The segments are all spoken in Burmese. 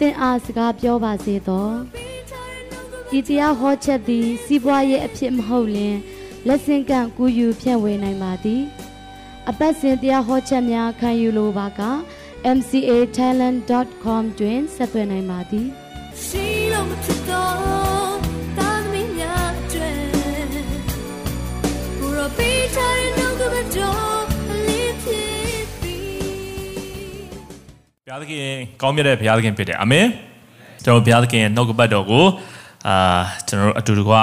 သင်အားစကားပြောပါစေသောဤတရားဟောချက်သည် စီးပွားရေးအဖြစ်မဟုတ်လျင်လက်ဆင့်ကန့်ကူးယူဖြန့်ဝေနိုင်ပါသည် အပတ်စဉ်တရားဟောချက်များခံယူလိုပါက mcatalent.com တွင်ဆက်သွယ်နိုင်ပါသည်ရှိလို့မဖြစ်တော့တာသမီးများအတွက်ဘုရောပေးချင် ဘုရားသခင်ကောင်းမြတ်တဲ့ဘုရားသခင်ဖြစ်တယ်အာမင်ကျွန်တော်ဘုရားသခင်ရဲ့နှုတ်ကပတ်တော်ကိုအာကျွန်တော်တို့အတူတကွ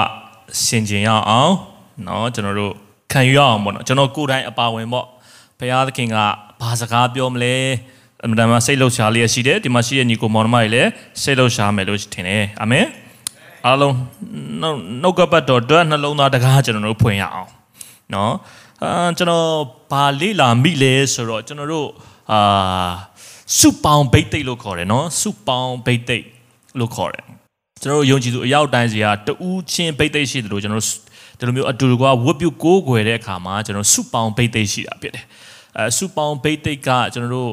ဆင်ခြင်ရအောင်เนาะကျွန်တော်တို့ခံယူရအောင်ပေါ့နော်ကျွန်တော်ကိုယ်တိုင်အပါဝင်ပေါ့ဘုရားသခင်ကဘာစကားပြောမလဲအမှန်တမ်းစိတ်လှုပ်ရှားလေးရရှိတယ်ဒီမှာရှိတဲ့ညီကိုမောင်နှမတွေလည်းစိတ်လှုပ်ရှားမယ်လို့ထင်တယ်အာမင်အားလုံးနှုတ်နှုတ်ကပတ်တော်အတွက်နှလုံးသားတကားကျွန်တော်တို့ဖွင့်ရအောင်เนาะအာကျွန်တော်ဘာလေ့လာမိလဲဆိုတော့ကျွန်တော်တို့အာ စုပေါင်းဘိတ်သိက်လို့ခေါ်တယ်နော်စုပေါင်းဘိတ်သိက်လို့ခေါ်တယ်ကျွန်တော်တို့ယုံကြည်သူအရောက်တိုင်းစီကတူးချင်းဘိတ်သိက်ရှိတယ်လို့ကျွန်တော်တို့ဒီလိုမျိုးအတူတကွာဝတ်ပြုကိုးကွယ်တဲ့အခါမှာကျွန်တော်စုပေါင်းဘိတ်သိက်ရှိတာဖြစ်တယ်အဲစုပေါင်းဘိတ်သိက်ကကျွန်တော်တို့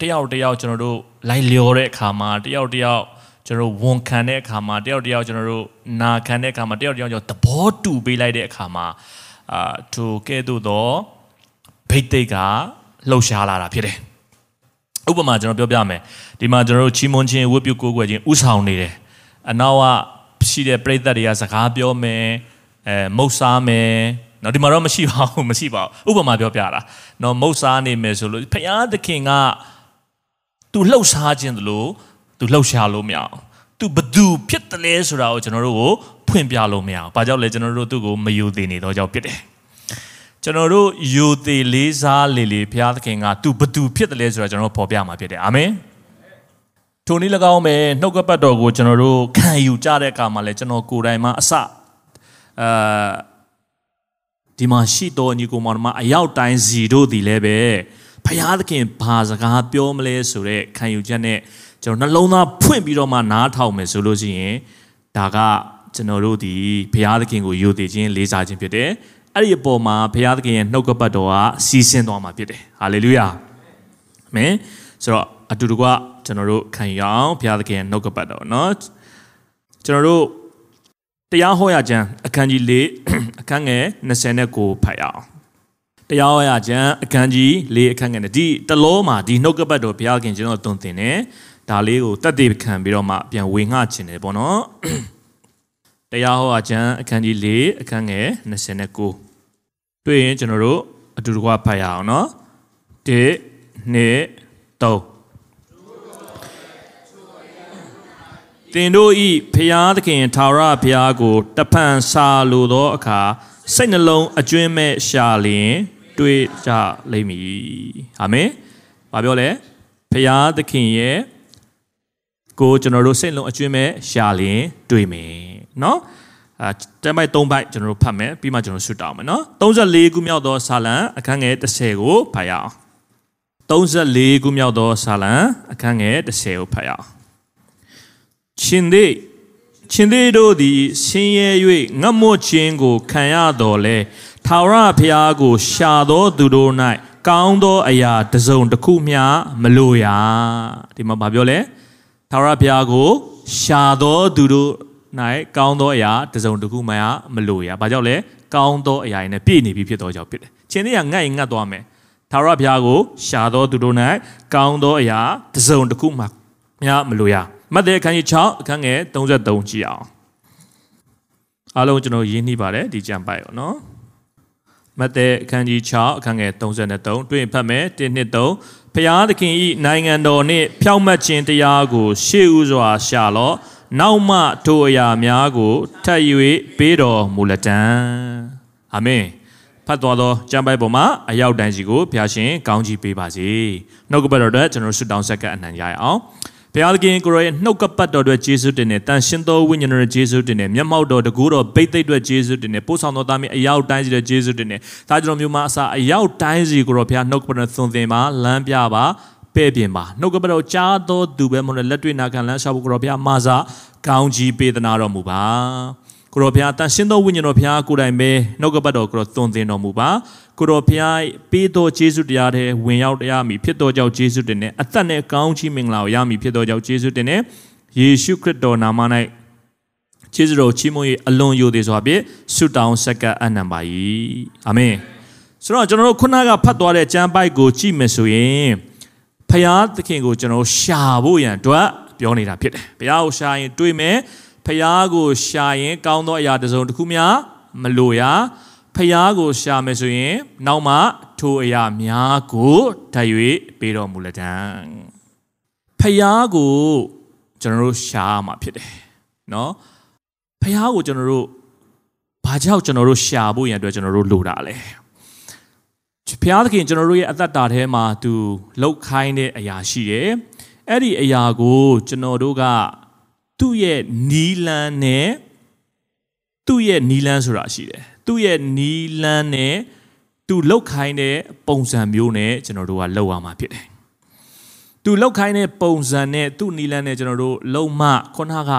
တယောက်တယောက်ကျွန်တော်တို့လိုက်လျော်တဲ့အခါမှာတယောက်တယောက်ကျွန်တော်တို့ဝန်ခံတဲ့အခါမှာတယောက်တယောက်ကျွန်တော်တို့နာခံတဲ့အခါမှာတယောက်တယောက်ကျွန်တော်သဘောတူပေးလိုက်တဲ့အခါမှာအာထိုကဲ့သို့သောဘိတ်သိက်ကလှုပ်ရှားလာတာဖြစ်တယ် ဥပမာကျွန်တော်ပြောပြမယ်ဒီမှာကျွန်တော်တို့ချီးမွမ်းခြင်းဝတ်ပြုကိုးကွယ်ခြင်းဥဆောင်နေတယ်အနောက်ကရှိတဲ့ပရိသတ်တွေကစကားပြောမယ်အဲမုတ်စားမယ်နော်ဒီမှာတော့မရှိပါဘူးမရှိပါဘူးဥပမာပြောပြတာနော်မုတ်စားနေမယ်ဆိုလို့ဖယားသခင်ကသူလှုပ်ရှားခြင်းသလိုသူလှုပ်ရှားလို့မရအောင်သူဘသူဖြစ်တယ်လဲဆိုတာကိုကျွန်တော်တို့ကိုဖွင့်ပြလို့မရအောင်။ဘာကြောင့်လဲကျွန်တော်တို့သူ့ကိုမယုံသေးနေတော့ကြောင့်ဖြစ်တယ်။ ကျွန်တော်တို့ယူသေးလေးစားလေလေဘုရားသခင်ကသူဘသူဖြစ်တယ်လဲဆိုတာကျွန်တော်တို့ဖော်ပြမှာဖြစ်တယ်အာမင်ထိုနည်း၎င်းပဲနှုတ်ကပတ်တော်ကိုကျွန်တော်တို့ခံယူကြတဲ့အခါမှာလဲကျွန်တော်ကိုယ်တိုင်မှာအစအာဒီမှာရှိတော်ညီကိုမောင်မအရောက်တိုင်းစီတို့ဒီလည်းပဲဘုရားသခင်ဘာစကားပြောမလဲဆိုတဲ့ခံယူချက်နဲ့ကျွန်တော်နှလုံးသားဖွင့်ပြီးတော့မှနားထောင်မယ်ဆိုလို့ရှိရင်ဒါကကျွန်တော်တို့ဒီဘုရားသခင်ကိုယုံကြည်ခြင်းလေးစားခြင်းဖြစ်တယ်။ အဲ့ဒီအပေါ်မှာဘုရားသခင်ရဲ့နှုတ်ကပတ်တော်ကစီးဆင်းသွားမှာဖြစ်တယ်။ဟာလေလုယာ။အာမင်။ဆိုတော့အတူတကွကျွန်တော်တို့ခံယူအောင်ဘုရားသခင်ရဲ့နှုတ်ကပတ်တော်เนาะကျွန်တော်တို့တရားဟောရကျမ်းအခန်းကြီး၄အခန်းငယ်29ဖတ်ရအောင်။တရားဟောရကျမ်းအခန်းကြီး၄အခန်းငယ်နဲ့ဒီတလောမှာဒီနှုတ်ကပတ်တော်ဘုရားခင်ကျွန်တော်တုံသင်တယ်။ဒါလေးကိုတက်တည်ခံပြီးတော့မှပြန်ဝေငှခြင်းတယ်ပေါ့နော်။ တရားဟောရကျမ်းအခန်းကြီး၄အခန်းငယ်29တွေ့ရင်ကျွန်တော်တို့အတူတကွဖတ်ရအောင်နော်။၁၂၃တင်တို့ဤဖျားသခင်ထာဝရဘုရားကိုတဖန်စာလိုသောအခါစိတ်နှလုံးအကျွင်းမဲ့ရှာလျင် တွေ့ကြလိမ့်မည်အာမင်။ဘာပြောလဲဖျားသခင်ရဲ့ ကိုကျွန်တော်တို့စိတ်လုံးအကျွင်းမဲ့ရှာလျင်တွေ့မယ်เนาะအဲတဲမိုက်၃ပိုက်ကျွန်တော်တို့ဖတ်မယ်ပြီးမှကျွန်တော်ဆွတ်တောင်းမယ်เนาะ34ခုမြောက်သောစာလံအခန်းငယ်30ကိုဖတ်ရအောင်34ခုမြောက်သောစာလံအခန်းငယ်30ကိုဖတ်ရအောင်ရှင်သေးရှင်သေးတို့သည်ဆင်းရဲ၍ငတ်မွတ်ခြင်းကိုခံရတော်လဲထာဝရဘုရားကို ရှာသောသူတို့၌ကောင်းသောအရာတစ်စုံတစ်ခုမျှမလိုရာဒီမှာဗာပြောလဲ ထာဝရဘုရားကိုရှာသောသူတို့၌ကောင်းသောအရာတစ်စုံတစ်ခုမှမလိုရာဘာကြောင့်လဲကောင်းသောအရာတွေနဲ့ပြည့်နေပြီဖြစ်သောကြောင့်ဖြစ်တယ်ရှင်သေးကငတ်ရင်ငတ်သွားမယ်ထာဝရဘုရားကိုရှာသောသူတို့၌ကောင်းသောအရာတစ်စုံတစ်ခုမှမျှမလိုရာမဿဲအခန်းကြီး6အခန်းငယ်33ကြည့်အောင်အားလုံးကျွန်တော်ရင်းနှီးပါတယ်ဒီကြံပိုက်ရောနော် မဿဲအခန်းကြီး6အခန်းငယ်33တွေ့ရင်ဖတ်မယ်1နှစ်3ဖျားသခင်ဤနိုင်ငံတော်နှင့်ဖြောင့်မတ်ခြင်းတရားကို ရှေ့ဥစွာရှာလော့နောက်မှထိုအရာများကိုထပ်၍ပေးတော်မူလတံအာမင်ဖတ်တော်သောကျမ်းပိုက်ပေါ်မှာအရောက်တန်းစီကိုဘုရားရှင်ကောင်းချီးပေးပါစေနှုတ်ကပတ်တော်အတွက်ကျွန်တော်ဆုတောင်းဆက်ကအနံ့ရရအောင်ဖ ဘုရားသခင်ကိုရောရဲ့နှုတ်ကပတ်တော်အတွက်ယေရှုတင်တယ်တန်ရှင်သောဝိညာဉ်တော်ရဲ့ယေရှုတင်တယ်မျက်မှောက်တော်တကူတော်ဘိတ်သိက်အတွက်ယေရှုတင်တယ်ပို့ဆောင်တော်သားမီးအရောက်တိုင်းစီတဲ့ယေရှုတင်တယ်ဒါကျွန်တော်မျိုးမအစာအရောက်တိုင်းစီကိုရောဘုရားနှုတ်ကပတ်တော်သွန်သင်ပါလမ်းပြပါပဲ့ပြင်ပါနှုတ်ကပတ်တော်ကြားတော်သူပဲမဟုတ်လက်တွေ့နာခံလမ်းလျှောက်ဖို့ကိုရောဘုရားမာစာကောင်းကြီးပေးသနာတော်မူပါ ကိုရောဘုရားတန်ရှင်သောဝိညာဉ်တော်ဘုရားကိုယ်တိုင်ပဲနှုတ်ကပတ်တော်ကိုရောသွန်သင်တော်မူပါကိုရောဘုရားပေးတော်ယေရှုတရားတဲ့ဝင်ရောက်တရားမိဖြစ်တော်ကြောင့်ယေရှုတင်နဲ့အသက်နဲ့ကောင်းချီးမင်္ဂလာကိုရမည်ဖြစ်တော်ကြောင့်ယေရှုတင်နဲ့ယေရှုခရစ်တော်နာမ၌ယေရှုတော်ချီးမွမ်း၍အလွန်ယိုသေးစွာဖြင့်ဆုတောင်းဆက်ကပ်အနံပါ၏အာမင်ဆိုတော့ကျွန်တော်တို့ခုနကဖတ်သွားတဲ့ကျမ်းပိုက်ကိုကြည့်မယ်ဆိုရင်ဖယားသခင်ကိုကျွန်တော်ရှာဖို့ရန်အတွက်ပြောနေတာဖြစ်တယ်ဘုရားကိုရှာရင်တွေ့မယ် ဖယားကိုရှာရင်ကောင်းသောအရာတစ်စုံတစ်ခုများမလိုရဖျားကိုရှာမယ်ဆိုရင်နောက်မှထိုအရာများကိုဓာတ်၍ပေးတော်မူလက်တံဖျားကိုကျွန်တော်တို့ရှာရမှာဖြစ်တယ်เนาะဖျားကိုကျွန်တော်တို့ဘာကြောင့်ကျွန်တော်တို့ရှာဖို့ရန်အတွက်ကျွန်တော်တို့လိုတာလဲဖျားသခင်ကျွန်တော်တို့ရဲ့အသက်တာထဲမှာသူလှုပ်ခိုင်းတဲ့အရာရှိတယ်အဲ့ဒီအရာကိုကျွန်တော်တို့က သူ့ရဲ့နီလန်းနဲ့သူ့ရဲ့နီလန်းဆိုတာရှိတယ်သူ့ရဲ့နီလန်းနဲ့သူလောက်ခိုင်းတဲ့ပုံစံမျိုးနဲ့ကျွန်တော်တို့ကလောက်ရမှာဖြစ်တယ်သူလောက်ခိုင်းတဲ့ပုံစံနဲ့သူ့နီလန်းနဲ့ကျွန်တော်တို့လုံမခုနက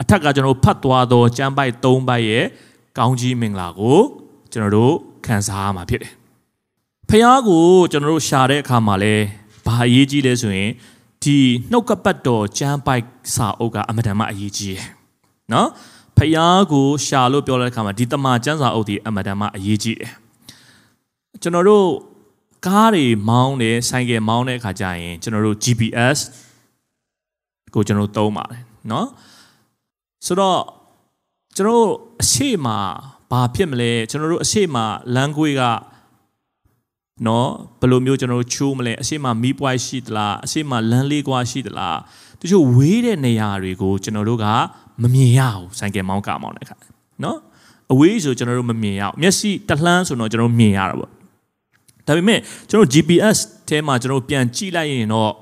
အထက်ကကျွန်တော်ဖတ်သွားသောကျမ်းပိုက်၃ပိုက်ရဲ့ကောင်းကြီးမင်္ဂလာကိုကျွန်တော်တို့ခံစားရမှာဖြစ်တယ်ဖះကိုကျွန်တော်တို့ရှာတဲ့အခါမှာလဲဘာအရေးကြီးလဲဆိုရင် ဒီနှုတ်ကပတ်တော်ကျမ်းပိုက်စာအုပ်ကအမတန်မှအရေးကြီးတယ်။နော်ဖယားကိုရှာလို့ပြောတဲ့အခါမှာဒီတမန်ကျမ်းစာအုပ်ဒီအမတန်မှအရေးကြီးတယ်။ကျွန်တော်တို့ကားတွေမောင်းတယ်ဆိုင်ကယ်မောင်းတဲ့အခါကျရင်ကျွန်တော်တို့ GPS ကိုကျွန်တော်သုံးပါတယ်နော်ဆိုတော့ကျွန်တော်အရှိမဘာဖြစ်မလဲကျွန်တော်တို့အရှိမ language က နော်ဘယ်လိုမျိုးကျွန်တော်တို့ချိုးမလဲအရှိမမီးပွိုင်းရှိသလားအရှိမလမ်းလေးကွာရှိသလားတချို့ဝေးတဲ့နေရာတွေကိုကျွန်တော်တို့ကမမြင်ရဘူးဆိုင်ကယ်မောင်းကမောင်းတဲ့ခါနော်အဝေးဆိုကျွန်တော်တို့မမြင်ရဘူးမျက်စိတလှမ်းဆိုတော့ကျွန်တော်မြင်ရတာပေါ့ဒါပေမဲ့ကျွန်တော် GPS ထဲမှာကျွန်တော်ပြန်ကြည့်လိုက်ရင်တော့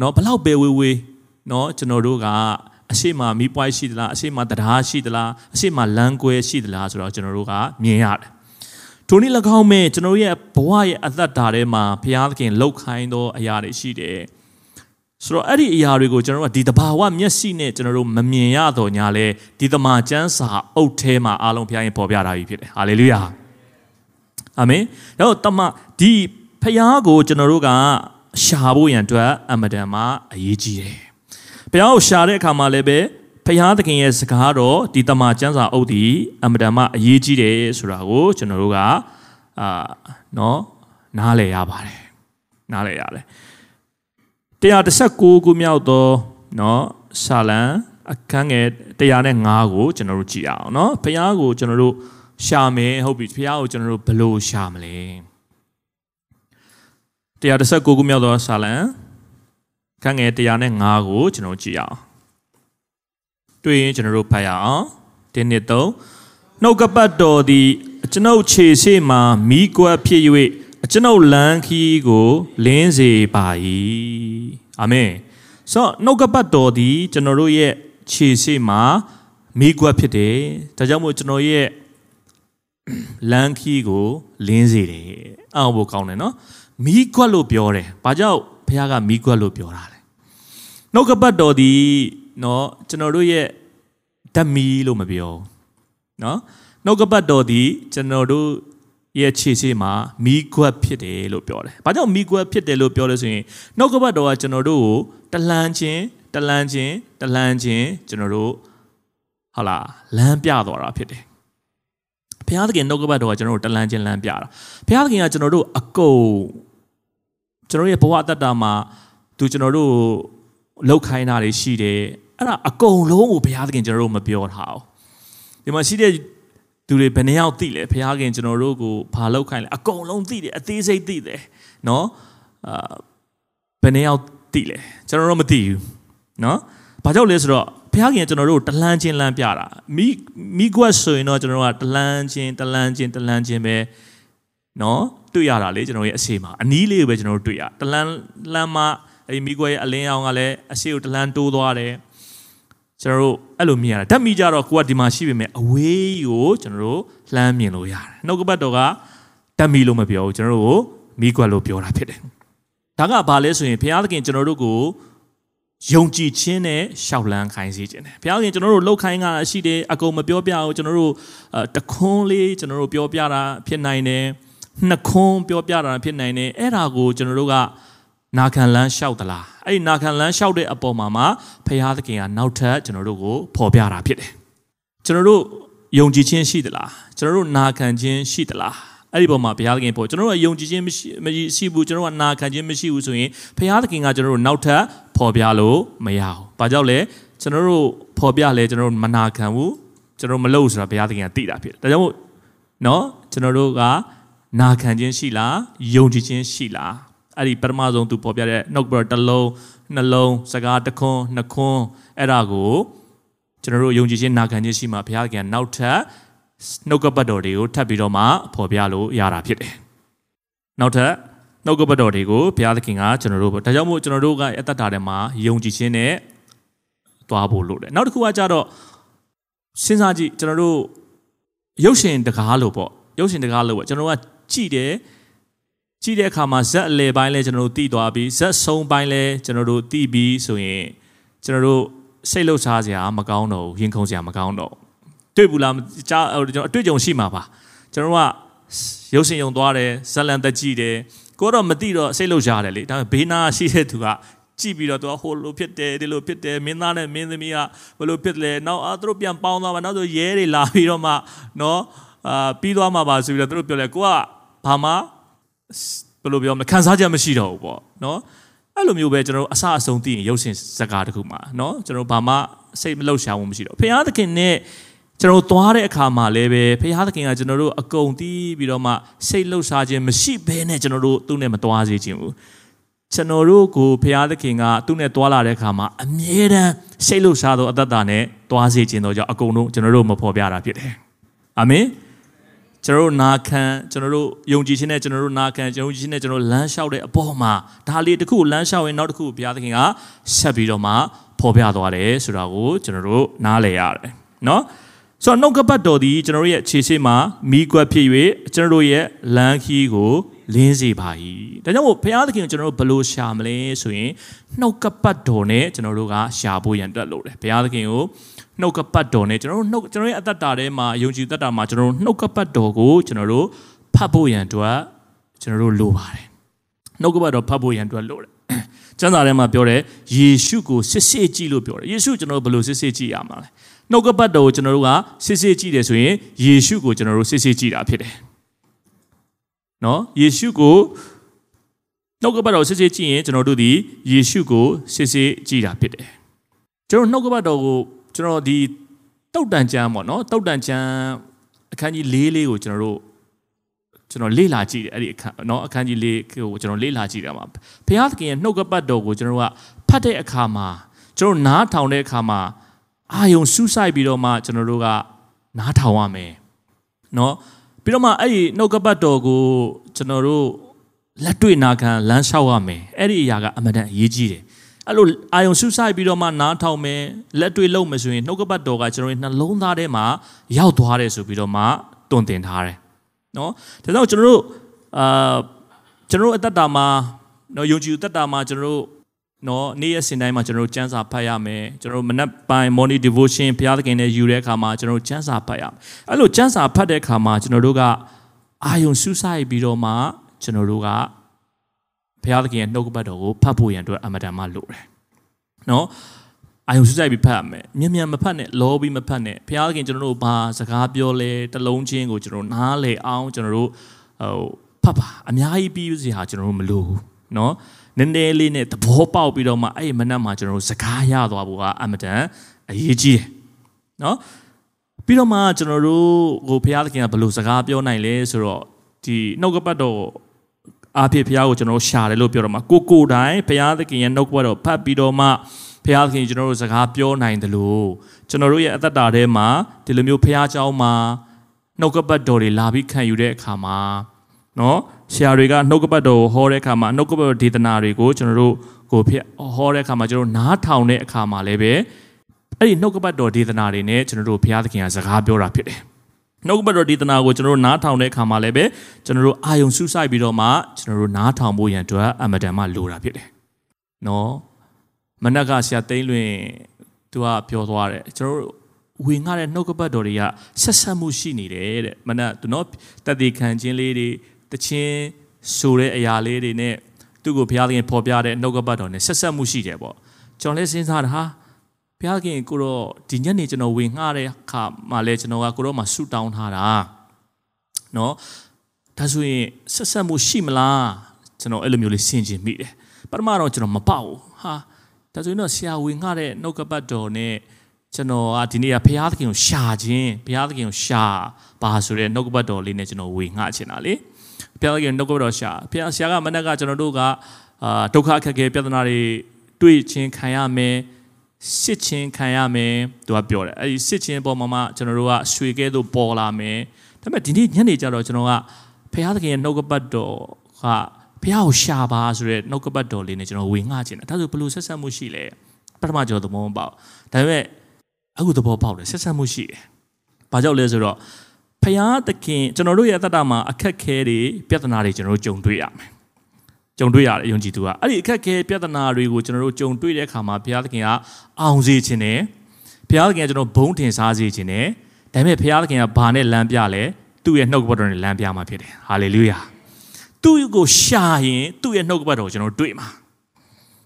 နော်ဘလောက်ပဲဝေးဝေးနော်ကျွန်တော်တို့ကအရှိမမီးပွိုင်းရှိသလားအရှိမတရားရှိသလားအရှိမလမ်းကွဲရှိသလားဆိုတော့ကျွန်တော်တို့ကမြင်ရတယ် ထိုနည်း၎င်းမဲ့ကျွန်တော်ရဲ့ဘဝရဲ့အသက်တာထဲမှာဘုရားသခင်လှုပ်ခိုင်းသောအရာတွေရှိတယ်ဆိုတော့အဲ့ဒီအရာတွေကိုကျွန်တော်တို့ကဒီတဘာဝမျက်စိနဲ့ကျွန်တော်တို့မမြင်ရတော့ညာလဲဒီတမန်ကျမ်းစာအုပ်ထဲမှာအားလုံးဘုရားရင်ပေါ်ပြထားပြီဖြစ်တယ်ဟာလေလုယာအာမင်တော့တမဒီဖခင်ကိုကျွန်တော်တို့ကရှာဖို့ရန်အတွက်အမတန်မှအရေးကြီးတယ်ဘုရားကိုရှာတဲ့အခါမှာလည်းပဲ ဖျားသခင်ရဲ့စကားတော်ဒီတမန်ကျမ်းစာအုပ်ဒီအမတန်မှအရေးကြီးတယ်ဆိုတာကိုကျွန်တော်တို့ကအာနော်နားလည်ရပါတယ်နားလည်ရတယ်119ခုမြောက်သောနော်ဆာလံအခန်းငယ်105ကိုကျွန်တော်တို့ကြည့်အောင်နော်ဖျားကိုကျွန်တော်တို့ရှာမယ်ဟုတ်ပြီဖျားကိုကျွန်တော်တို့ဘယ်လိုရှာမလဲ119ခုမြောက်သောဆာလံခန်းငယ်105ကိုကျွန်တော်ကြည့်အောင် တွေ့ရင်ကျွန်တော်တို့ဖတ်ရအောင်တင်းနှစ်သုံးနှုတ်ကပတ်တော်သည်ကျွန်ုပ်ခြေရှိမှမိကွက်ဖြစ်၍ကျွန်ုပ်လမ်းခီးကိုလင်းစေပါ၏အာမင်ဆိုတော့နှုတ်ကပတ်တော်ဒီကျွန်တော်တို့ရဲ့ခြေရှိမှာမိကွက်ဖြစ်တယ်ဒါကြောင့်မို့ကျွန်တော်ရဲ့လမ်းခီးကိုလင်းစေတယ်အောက်ဖို့ကောင်းတယ်နော်မိကွက်လို့ပြောတယ်ဘာကြောင့်ဘုရားကမိကွက်လို့ပြောတာလဲနှုတ်ကပတ်တော်ဒီနော်ကျွန်တော်တို့ရဲ့ ဓမီလို့မပြောနော်နှုတ်ကပတ်တော်ဒီကျွန်တော်တို့ရဲ့ခြေရှိမှာမိကွက်ဖြစ်တယ်လို့ပြောတယ်။ဘာကြောင့်မိကွက်ဖြစ်တယ်လို့ပြောလဲဆိုရင်နှုတ်ကပတ်တော်ကကျွန်တော်တို့ကိုတလန်းချင်းတလန်းချင်းတလန်းချင်းကျွန်တော်တို့ဟာလာလမ်းပြတော်တာဖြစ်တယ်။ဘုရားသခင်နှုတ်ကပတ်တော်ကကျွန်တော်တို့တလန်းချင်းလမ်းပြတာ။ဘုရားသခင်ကကျွန်တော်တို့အကုန်ကျွန်တော်ရဲ့ဘဝတတ္တာမှာသူကျွန်တော်တို့လောက်ခိုင်းတာတွေရှိတယ်။ အဲ့ဒါအကုန်လုံးကိုဘုရားသခင်ကျွန်တော်တို့မပြောထားဘူး။ဒီမှာရှိတဲ့သူတွေဘယ်နှယောက်သိလဲဘုရားခင်ကျွန်တော်တို့ကိုဘာလောက်ခိုင်းလဲအကုန်လုံးသိတယ်အသေးစိတ်သိတယ်နော်အာဘယ်နှယောက်သိလဲကျွန်တော်တို့မသိဘူးနော်ဘာကြောင့်လဲဆိုတော့ဘုရားခင်ကျွန်တော်တို့တလန်းချင်းလမ်းပြတာမိမိကွက်ဆိုရင်တော့ကျွန်တော်တို့ကတလန်းချင်းတလန်းချင်းတလန်းချင်းပဲနော်တွေ့ရတာလေကျွန်တော်ရဲ့အစီမှာအနီးလေးကိုပဲကျွန်တော်တို့တွေ့ရတလန်းလမ်းမှာအဲ့ဒီမိကွက်ရဲ့အလင်းရောင်ကလည်းအရှိကိုတလန်းတိုးသွားတယ် ကျွန်တော်တို့အဲ့လိုမြင်ရတာဓာတ်မိကြတော့ကိုကဒီမှာရှိပေမဲ့အဝေးကိုကျွန်တော်တို့လှမ်းမြင်လို့ရတယ်နှုတ်ကပတ်တော်ကဓာတ်မိလို့မပြောဘူးကျွန်တော်တို့ကိုမိကွက်လို့ပြောတာဖြစ်တယ်ဒါကဘာလဲဆိုရင်ဘုရားသခင်ကျွန်တော်တို့ကိုယုံကြည်ခြင်းနဲ့ရှောက်လန်းခိုင်းစေခြင်းတယ်ဘုရားခင်ကျွန်တော်တို့လှုပ်ခိုင်းတာရှိတယ်အကုန်မပြောပြအောင်ကျွန်တော်တို့တခွန်းလေးကျွန်တော်တို့ပြောပြတာဖြစ်နိုင်တယ်နှစ်ခွန်းပြောပြတာဖြစ်နိုင်တယ်အဲ့ဒါကိုကျွန်တော်တို့က နာခံလန်းလျှောက်သလားအဲ့ဒီနာခံလန်းလျှောက်တဲ့အပေါ်မှာမှဘုရားသခင်ကနောက်ထပ်ကျွန်တော်တို့ကိုဖော်ပြတာဖြစ်တယ်ကျွန်တော်တို့ယုံကြည်ခြင်းရှိသလားကျွန်တော်တို့နာခံခြင်းရှိသလားအဲ့ဒီပုံမှာဘုရားသခင်ပေါ်ကျွန်တော်တို့ယုံကြည်ခြင်းမရှိမရှိဘူးကျွန်တော်တို့ကနာခံခြင်းမရှိဘူးဆိုရင်ဘုရားသခင်ကကျွန်တော်တို့နောက်ထပ်ဖော်ပြလို့မရဘူး။ဘာကြောင့်လဲကျွန်တော်တို့ဖော်ပြလဲကျွန်တော်တို့မနာခံဘူးကျွန်တော်မလုပ်ဆိုတာဘုရားသခင်ကသိတာဖြစ်တယ်။ဒါကြောင့်မို့နော်ကျွန်တော်တို့ကနာခံခြင်းရှိလားယုံကြည်ခြင်းရှိလား အဲ့ဒီပထမဆုံးသူပေါ်ပြတဲ့နှုတ်ဘတစ်လုံးနှလုံးစကားတစ်ခွန်းနှစ်ခွန်းအဲ့ဒါကိုကျွန်တော်တို့ယုံကြည်ခြင်းနာခံခြင်းရှိမှဘုရားခင်နောက်ထပ်နှုတ်ကပတ်တော်တွေကိုထပ်ပြီးတော့မှဖော်ပြလို့ရတာဖြစ်တယ်။နောက်ထပ်နှုတ်ကပတ်တော်တွေကိုဘုရားသခင်ကကျွန်တော်တို့ဒါကြောင့်မို့ကျွန်တော်တို့ကအသက်တာထဲမှာယုံကြည်ခြင်းနဲ့သွားဖို့လိုတယ်။နောက်တစ်ခုကကြတော့စဉ်းစားကြည့်ကျွန်တော်တို့ရုပ်ရှင်တကားလို့ပေါ့ရုပ်ရှင်တကားလို့ပေါ့ကျွန်တော်ကကြည့်တယ် ကြည့်တဲ့အခါမှာဇက်အလယ်ပိုင်းလဲကျွန်တော်တို့တည်သွားပြီးဇက်ဆုံးပိုင်းလဲကျွန်တော်တို့တည်ပြီးဆိုရင်ကျွန်တော်တို့စိတ်လှုပ်ရှားစရာမကောင်းတော့ဘူးရင်ခုန်စရာမကောင်းတော့တွေ့ဘူးလားကြားကျွန်တော်အတွေ့အကြုံရှိမှာပါကျွန်တော်ကရုပ်ရှင်ယုံသွားတယ်ဇက်လန်တက်ကြည့်တယ်ကိုတော့မသိတော့စိတ်လှုပ်ရှားတယ်လေဒါပေမဲ့ဘေးနာရှိတဲ့သူကကြည့်ပြီးတော့သူကဟိုလိုဖြစ်တယ်ဒီလိုဖြစ်တယ်မင်းသားနဲ့မင်းသမီးကဘယ်လိုဖြစ်လဲနောက်အာသူတို့ပြန်ပေါင်းသွားမှာနောက်ဆိုရဲတွေလာပြီးတော့မှနော်အာပြီးသွားမှာပါဆိုပြီးတော့သူတို့ပြောလဲကိုကဘာမှ ဘယ်လိုပြောမလဲခံစားချက်မရှိတော့ဘူးပေါ့နော်အဲ့လိုမျိုးပဲကျွန်တော်တို့အဆအဆုံးသိရင်ရုပ်ရှင်ဇာတ်ကားတစ်ခုမှာနော်ကျွန်တော်ဘာမှစိတ်မလှုပ်ရှားမှုမရှိတော့ဖခင်သခင်နဲ့ကျွန်တော်သွားတဲ့အခါမှာလည်းပဲဖခင်သခင်ကကျွန်တော်တို့အကုန်တီးပြီးတော့မှစိတ်လှုပ်ရှားခြင်းမရှိဘဲနဲ့ကျွန်တော်တို့သူ့နဲ့မသွားစေခြင်းဘူးကျွန်တော်တို့ကိုဖခင်သခင်ကသူ့နဲ့သွားလာတဲ့အခါမှာအမြဲတမ်းစိတ်လှုပ်ရှားသောအသက်တာနဲ့သွားစေခြင်းတော့ကြောင့်အကုန်လုံးကျွန်တော်တို့မဖော်ပြတာဖြစ်တယ်အာမင် ကျွန်တော်တို့နာခံကျွန်တော်တို့ယုံကြည်ခြင်းနဲ့ကျွန်တော်တို့နာခံကျွန်တော်ယုံကြည်ခြင်းနဲ့ကျွန်တော်လမ်းလျှောက်တဲ့အပေါ်မှာဒါလေးတစ်ခုလမ်းလျှောက်ရင်နောက်တစ်ခုဘုရားသခင်ကဆက်ပြီးတော့မှဖော်ပြသွားတယ်ဆိုတာကိုကျွန်တော်တို့နားလည်ရတယ်နော်ဆိုတော့နှုတ်ကပတ်တော်ဒီကျွန်တော်တို့ရဲ့ခြေရှိမှာမိကွက်ဖြစ်၍ကျွန်တော်တို့ရဲ့လမ်းခီးကိုလင်းစေပါ၏ဒါကြောင့်မို့ဘုရားသခင်ကျွန်တော်တို့ဘယ်လိုရှာမလဲဆိုရင်နှုတ်ကပတ်တော်နဲ့ကျွန်တော်တို့ကရှာဖို့ရန်တက်လို့တယ်ဘုရားသခင်ကို နှုတ်ကပတ်တော်နဲ့ကျွန်တော်တို့နှုတ်ကျွန်တော်ရဲ့အသက်တာထဲမှာယုံကြည်သက်တာမှာကျွန်တော်တို့နှုတ်ကပတ်တော်ကိုကျွန်တော်တို့ဖတ်ဖို့ရန်အတွက်ကျွန်တော်တို့လိုပါတယ်နှုတ်ကပတ်တော်ဖတ်ဖို့ရန်အတွက်လိုတယ်ကျမ်းစာထဲမှာပြောတယ်ယေရှုကိုစစ်စစ်ကြည့်လို့ပြောတယ်ယေရှုကျွန်တော်တို့ဘယ်လိုစစ်စစ်ကြည့်ရမှာလဲနှုတ်ကပတ်တော်ကိုကျွန်တော်တို့ကစစ်စစ်ကြည့်တယ်ဆိုရင်ယေရှုကိုကျွန်တော်တို့စစ်စစ်ကြည့်တာဖြစ်တယ်နော်ယေရှုကိုနှုတ်ကပတ်တော်စစ်စစ်ကြည့်ရင်ကျွန်တော်တို့ဒီယေရှုကိုစစ်စစ်ကြည့်တာဖြစ်တယ်ကျွန်တော်နှုတ်ကပတ်တော်ကို ကျွန်တော်ဒီတုတ်တန်ကျမ်းပေါ့နော်တုတ်တန်ကျမ်းအခန်းကြီး၄လေးကိုကျွန်တော်တို့ကျွန်တော်လေ့လာကြည့်တယ်အဲ့ဒီအခန်းเนาะအခန်းကြီးလေးကိုကျွန်တော်လေ့လာကြည့်တယ်မှာဘုရားသခင်ရဲ့နှုတ်ကပတ်တော်ကိုကျွန်တော်ကဖတ်တဲ့အခါမှာကျွန်တော်နားထောင်တဲ့အခါမှာအာယုံစူးစိုက်ပြီးတော့မှကျွန်တော်တို့ကနားထောင်ရမယ်เนาะပြီးတော့မှအဲ့ဒီနှုတ်ကပတ်တော်ကိုကျွန်တော်တို့လက်တွေ့နာခံလမ်းလျှောက်ရမယ်အဲ့ဒီအရာကအမှန်တန်အရေးကြီးတယ် အဲ့လိုအာယုံဆုဆိုင်ပြီးတော့မှနားထောင်မယ်လက်တွေ့လုပ်မယ်ဆိုရင်နှုတ်ကပတ်တော်ကကျွန်တော်တို့နှလုံးသားထဲမှာရောက်သွားတယ်ဆိုပြီးတော့မှတွင်တင်ထားတယ်နော်ဒါကြောင့်ကျွန်တော်တို့အာကျွန်တော်တို့အသက်တာမှာနော်ယုံကြည်အသက်တာမှာကျွန်တော်တို့နော်နေ့ရက်စဉ်တိုင်းမှာကျွန်တော်တို့ကျမ်းစာဖတ်ရမယ်ကျွန်တော်တို့မနက်ပိုင်း morning devotion ဘုရားသခင်နဲ့ယူတဲ့အခါမှာကျွန်တော်တို့ကျမ်းစာဖတ်ရမယ်အဲ့လိုကျမ်းစာဖတ်တဲ့အခါမှာကျွန်တော်တို့ကအာယုံဆုဆိုင်ပြီးတော့မှကျွန်တော်တို့က ဘုရားသခင်ရဲ့နှုတ်ကပတ်တော်ကိုဖတ်ဖို့ရန်အတွက်အမတန်မှလိုတယ်နော်အာယုံစစိုက်ပြီးဖတ်ရမယ်မြန်မြန်မဖတ်နဲ့လောပြီးမဖတ်နဲ့ဘုရားသခင်ကျွန်တော်တို့ဘာစကားပြောလဲတလုံးချင်းကိုကျွန်တော်နားလေအောင်ကျွန်တော်တို့ဟိုဖတ်ပါအများကြီးပြီးစီဟာကျွန်တော်တို့မလိုဘူးနော်နည်းနည်းလေးနဲ့သဘောပေါက်ပြီးတော့မှအဲ့ဒီမနက်မှာကျွန်တော်တို့စကားရသွားဖို့ကအမတန်အရေးကြီးတယ်နော်ပြီးတော့မှကျွန်တော်တို့ကိုဘုရားသခင်ကဘယ်လိုစကားပြောနိုင်လဲဆိုတော့ဒီနှုတ်ကပတ်တော် အားဖြင့်ဘုရားကိုကျွန်တော်ရှာတယ်လို့ပြောတော့မှာကိုကိုတိုင်းဘုရားသခင်ရဲ့နှုတ်ကပတ်တော်ဖတ်ပြီးတော့မှဘုရားသခင်ကျွန်တော်တို့စကားပြောနိုင်တယ်လို့ကျွန်တော်တို့ရဲ့အသက်တာထဲမှာဒီလိုမျိုးဘုရားเจ้าမှာနှုတ်ကပတ်တော်တွေလာပြီးခံယူတဲ့အခါမှာနော်ဆရာတွေကနှုတ်ကပတ်တော်ကိုဟောတဲ့အခါမှာနှုတ်ကပတ်ဒေသနာတွေကိုကျွန်တော်တို့ကို ကိုဖျက်ဟောတဲ့အခါမှာကျွန်တော်နားထောင်တဲ့အခါမှာလည်းပဲအဲ့ဒီနှုတ်ကပတ်တော်ဒေသနာတွေနဲ့ကျွန်တော်တို့ဘုရားသခင်ကစကားပြောတာဖြစ်တယ် နှုတ်ကပတ်တော်ဒေသနာကိုကျွန်တော်တို့နားထောင်တဲ့အခါမှာလည်းပဲကျွန်တော်တို့အာယုံစူးစိုက်ပြီးတော့မှကျွန်တော်တို့နားထောင်ဖို့ရန်အတွက်အမတန်မှလိုတာဖြစ်တယ်နော်မနက်ကဆရာသိန်းလွင်သူကပြောသွားတယ်ကျွန်တော်တို့ဝင်ငှတဲ့နှုတ်ကပတ်တော်တွေကဆက်ဆက်မှုရှိနေတယ်တဲ့မနက်သူနော်တသက်ခံခြင်းလေးတွေတခြင်းဆိုတဲ့အရာလေးတွေနဲ့သူ့ကိုဘုရားသခင်ဖော်ပြတဲ့နှုတ်ကပတ်တော်နဲ့ဆက်ဆက်မှုရှိတယ်ပေါ့ကျွန်တော်လည်းစဉ်းစားတာဟာ ဘုရားခင်ကိုတော့ဒီညနေကျွန်တော်ဝင်ငှတဲ့အခါမှာလဲကျွန်တော်ကကိုတော့မှဆူတောင်းထားတာနော်ဒါဆိုရင်ဆက်ဆက်မှုရှိမလားကျွန်တော်အဲ့လိုမျိုးလေးစဉ်းကျင်မိတယ်ပထမတော့ကျွန်တော်မပေါ့ဟာဒါဆိုရင်တော့ဆရာဝင်ငှတဲ့နှုတ်ကပတ်တော်နဲ့ကျွန်တော်ကဒီနေ့ကဘုရားသခင်ကိုရှာခြင်းဘုရားသခင်ကိုရှာပါဆိုတဲ့နှုတ်ကပတ်တော်လေးနဲ့ကျွန်တော်ဝင်ငှချင်တာလေဘုရားသခင်နှုတ်ကပတ်တော်ရှာဘုရားဆရာကမနက်ကကျွန်တော်တို့ကအာဒုက္ခအခက်အခဲပြဿနာတွေတွေ့ချင်းခံရမယ် စစ်ချင်းခံရမယ်သူကပြောတယ်အဲ့ဒီစစ်ချင်းပေါ်မှာမှကျွန်တော်တို့ကရွှေကဲသို့ပေါ်လာမယ်ဒါပေမဲ့ဒီနေ့ညနေကျတော့ကျွန်တော်ကဘုရားသခင်ရဲ့နှုတ်ကပတ်တော်ကဘုရားကိုရှာပါဆိုတဲ့နှုတ်ကပတ်တော်လေးနဲ့ကျွန်တော်ဝင်ငှချင်တယ်ဒါဆိုဘယ်လိုဆက်ဆက်မှုရှိလဲပထမကျွန်တော်သဘောမပေါက်ဒါပေမဲ့အခုသဘောပေါက်တယ်ဆက်ဆက်မှုရှိတယ်ဘာကြောင့်လဲဆိုတော့ဖယားသခင်ကျွန်တော်တို့ရဲ့အတ္တမှာအခက်ခဲတွေပြဿနာတွေကျွန်တော်တို့ကြုံတွေ့ရမယ် ကြုံတွေ့ရတယ်ယုံကြည်သူကအဲ့ဒီအခက်ခဲပြဿနာတွေကိုကျွန်တော်တို့ကြုံတွေ့တဲ့အခါမှာဘုရားသခင်ကအောင်စေခြင်းနဲ့ဘုရားသခင်ကကျွန်တော်ဘုံထင်ရှားစေခြင်းနဲ့ဒါပေမဲ့ဘုရားသခင်ကဘာနဲ့လမ်းပြလဲသူ့ရဲ့နှုတ်ကပတ်တော်နဲ့လမ်းပြမှာဖြစ်တယ်ဟာလေလုယာသူ့ကိုရှာရင်သူ့ရဲ့နှုတ်ကပတ်တော်ကိုကျွန်တော်တွေ့မှာ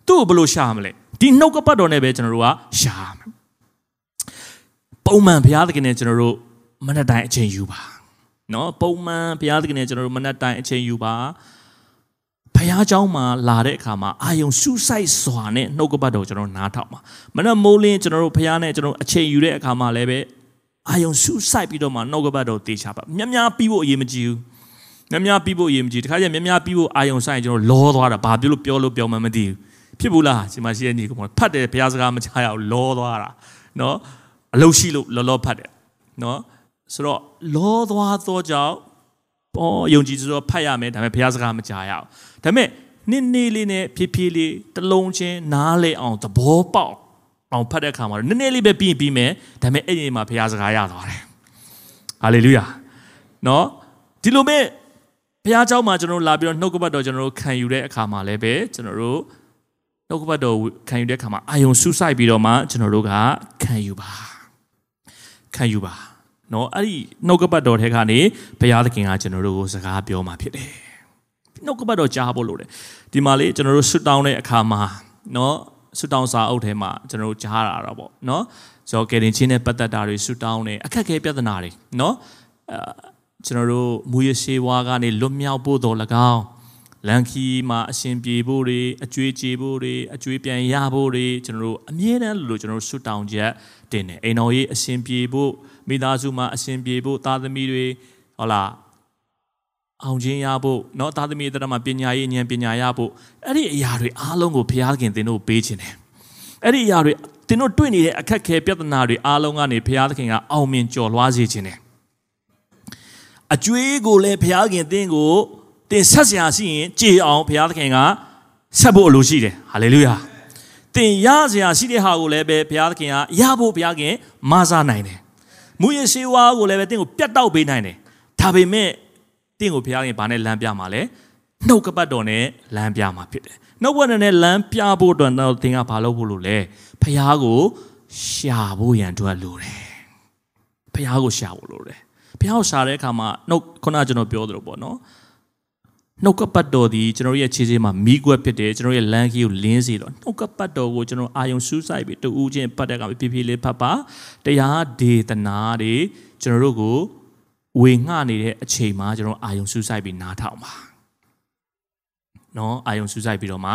သူ့ကိုဘယ်လိုရှာမလဲဒီနှုတ်ကပတ်တော်နဲ့ပဲကျွန်တော်တို့ကရှာမယ်ပုံမှန်ဘုရားသခင်နဲ့ကျွန်တော်တို့မနက်တိုင်းအချိန်ယူပါနော်ပုံမှန်ဘုရားသခင်နဲ့ကျွန်တော်တို့မနက်တိုင်းအချိန်ယူပါ ဘုရားเจ้าမှာလာတဲ့အခါမှာအာယုံရှုဆိုင်စွာနဲ့နှုတ်ကပတ်တော်ကျွန်တော်နားထောင်ပါမနက်မိုးလင်းကျွန်တော်တို့ဘုရားနဲ့ကျွန်တော်အချိန်ယူတဲ့အခါမှာလည်းပဲအာယုံရှုဆိုင်ပြီးတော့မှနှုတ်ကပတ်တော်တေချာပါမြတ်များပြီးဖို့အရေးမကြီးဘူးမြတ်များပြီးဖို့အရေးမကြီးတခါကျမြတ်များပြီးဖို့အာယုံဆိုင်ကျွန်တော်လောသွားတာဘာပြောလို့ပြောလို့ပြောမှမသိဘူးဖြစ်ဘူးလားဒီမှာရှိတဲ့ညီကောင်ဖတ်တယ်ဘုရားစကားမချရအောင်လောသွားတာเนาะအလုရှိလို့လောလောဖတ်တယ်เนาะဆိုတော့လောသွားသောကြောင့် ပေါ်ယုံကြည်ဆိုတော့ဖတ်ရမယ်ဒါပေမဲ့ဘုရားစကားမကြားရအောင်ဒါပေမဲ့နည်းနည်းလေးနဲ့ဖြည်းဖြည်းလေးတလုံးချင်းနားလေအောင်သဘောပေါက်အောင်ဖတ်တဲ့အခါမှာနည်းနည်းလေးပဲပြီးပြီးမယ်ဒါပေမဲ့အဲ့ဒီမှာဘုရားစကားရသွားတယ်ဟာလေလုယာနော်ဒီလိုမဲ့ဘုရားเจ้าမှာကျွန်တော်လာပြီးတော့နှုတ်ကပတ်တော်ကျွန်တော်တို့ခံယူတဲ့အခါမှာလည်းပဲကျွန်တော်တို့နှုတ်ကပတ်တော်ခံယူတဲ့အခါမှာအာယုံစူးစိုက်ပြီးတော့မှကျွန်တော်တို့ကခံယူပါခံယူပါ နော်အဲ့ဒီနှုတ်ကပတ်တော်ထဲကနေဘုရားသခင်ကကျွန်တော်တို့ကိုစကားပြောมาဖြစ်တယ်နှုတ်ကပတ်တော်ကြားဖို့လို့တယ်ဒီမှာလေကျွန်တော်တို့ဆွတောင်းတဲ့အခါမှာနော်ဆွတောင်းစာအုပ်ထဲမှာကျွန်တော်တို့ကြားရတာပေါ့နော်ဆိုတော့ကယ်တင်ချင်းနဲ့ပတ်သက်တာတွေဆွတောင်းတယ်အခက်အခဲပြဿနာတွေနော်အဲကျွန်တော်တို့မူရရှိဝါကနေလွတ်မြောက်ဖို့တော်၎င်း လန်ခီမှာအရှင်ပြေဖို့တွေအကျွေးကြေဖို့တွေအကျွေးပြန်ရဖို့တွေကျွန်တော်တို့အမြဲတမ်းလို့ကျွန်တော်တို့ဆွတောင်းချက်တင်တယ်အိမ်တော်ရေးအရှင်ပြေဖို့မိသားစုမှာအရှင်ပြေဖို့သားသမီးတွေဟုတ်လားအောင်ခြင်းရဖို့เนาะသားသမီးတွေမှာပညာရေးဉာဏ်ပညာရဖို့အဲ့ဒီအရာတွေအားလုံးကိုဘုရားခင်သင်တို့ပေးခြင်းတယ်အဲ့ဒီအရာတွေသင်တို့တွေ့နေတဲ့အခက်ခဲပြဿနာတွေအားလုံးကနေဘုရားသခင်ကအောင်မြင်ကျော်လွှားစေခြင်းတယ်အကျွေးကိုလည်းဘုရားခင်သင်ကို သင်ဆက်စရာရှိရင်ကြည်အောင်ဘုရားသခင်ကဆက်ဖို့အလိုရှိတယ်ဟာလေလုယာသင်ရစရာရှိတဲ့ဟာကိုလည်းပဲဘုရားသခင်ကရဖို့ဘုရားခင်မဆာနိုင်တယ်မူရရှိဝါကိုလည်းပဲတင့်ကိုပြတ်တောက်ပေးနိုင်တယ်ဒါပေမဲ့တင့်ကိုဘုရားခင်ဘာနဲ့လမ်းပြမှာလဲနှုတ်ကပတ်တော်နဲ့လမ်းပြမှာဖြစ်တယ်နှုတ်ကပတ်တော်နဲ့လမ်းပြဖို့အတွက်တော့သင်ကဘာလုပ်ဖို့လို့လဲဘုရားကိုရှာဖို့ရန်အတွက်လိုတယ်ဘုရားကိုရှာဖို့လိုတယ်ဘုရားကိုရှာတဲ့အခါမှာနှုတ်ခုနကျွန်တော်ပြောသလိုပေါ့နော် နှုတ်ကပတ်တော်ဒီကျွန်တော်ရဲ့ခြေစည်းမှာမိကွက်ဖြစ်တယ်ကျွန်တော်ရဲ့လမ်းကြီးကိုလင်းစေတော့နှုတ်ကပတ်တော်ကိုကျွန်တော်အာယုံစူးစိုက်ပြီးတူးချင်းပတ်တဲ့ကဖြည်းဖြည်းလေးဖတ်ပါတရားဒေသနာတွေကျွန်တော်တို့ကိုဝေငှနေတဲ့အချိန်မှာကျွန်တော်အာယုံစူးစိုက်ပြီးနားထောင်ပါနော်အာယုံစူးစိုက်ပြီးတော့မှ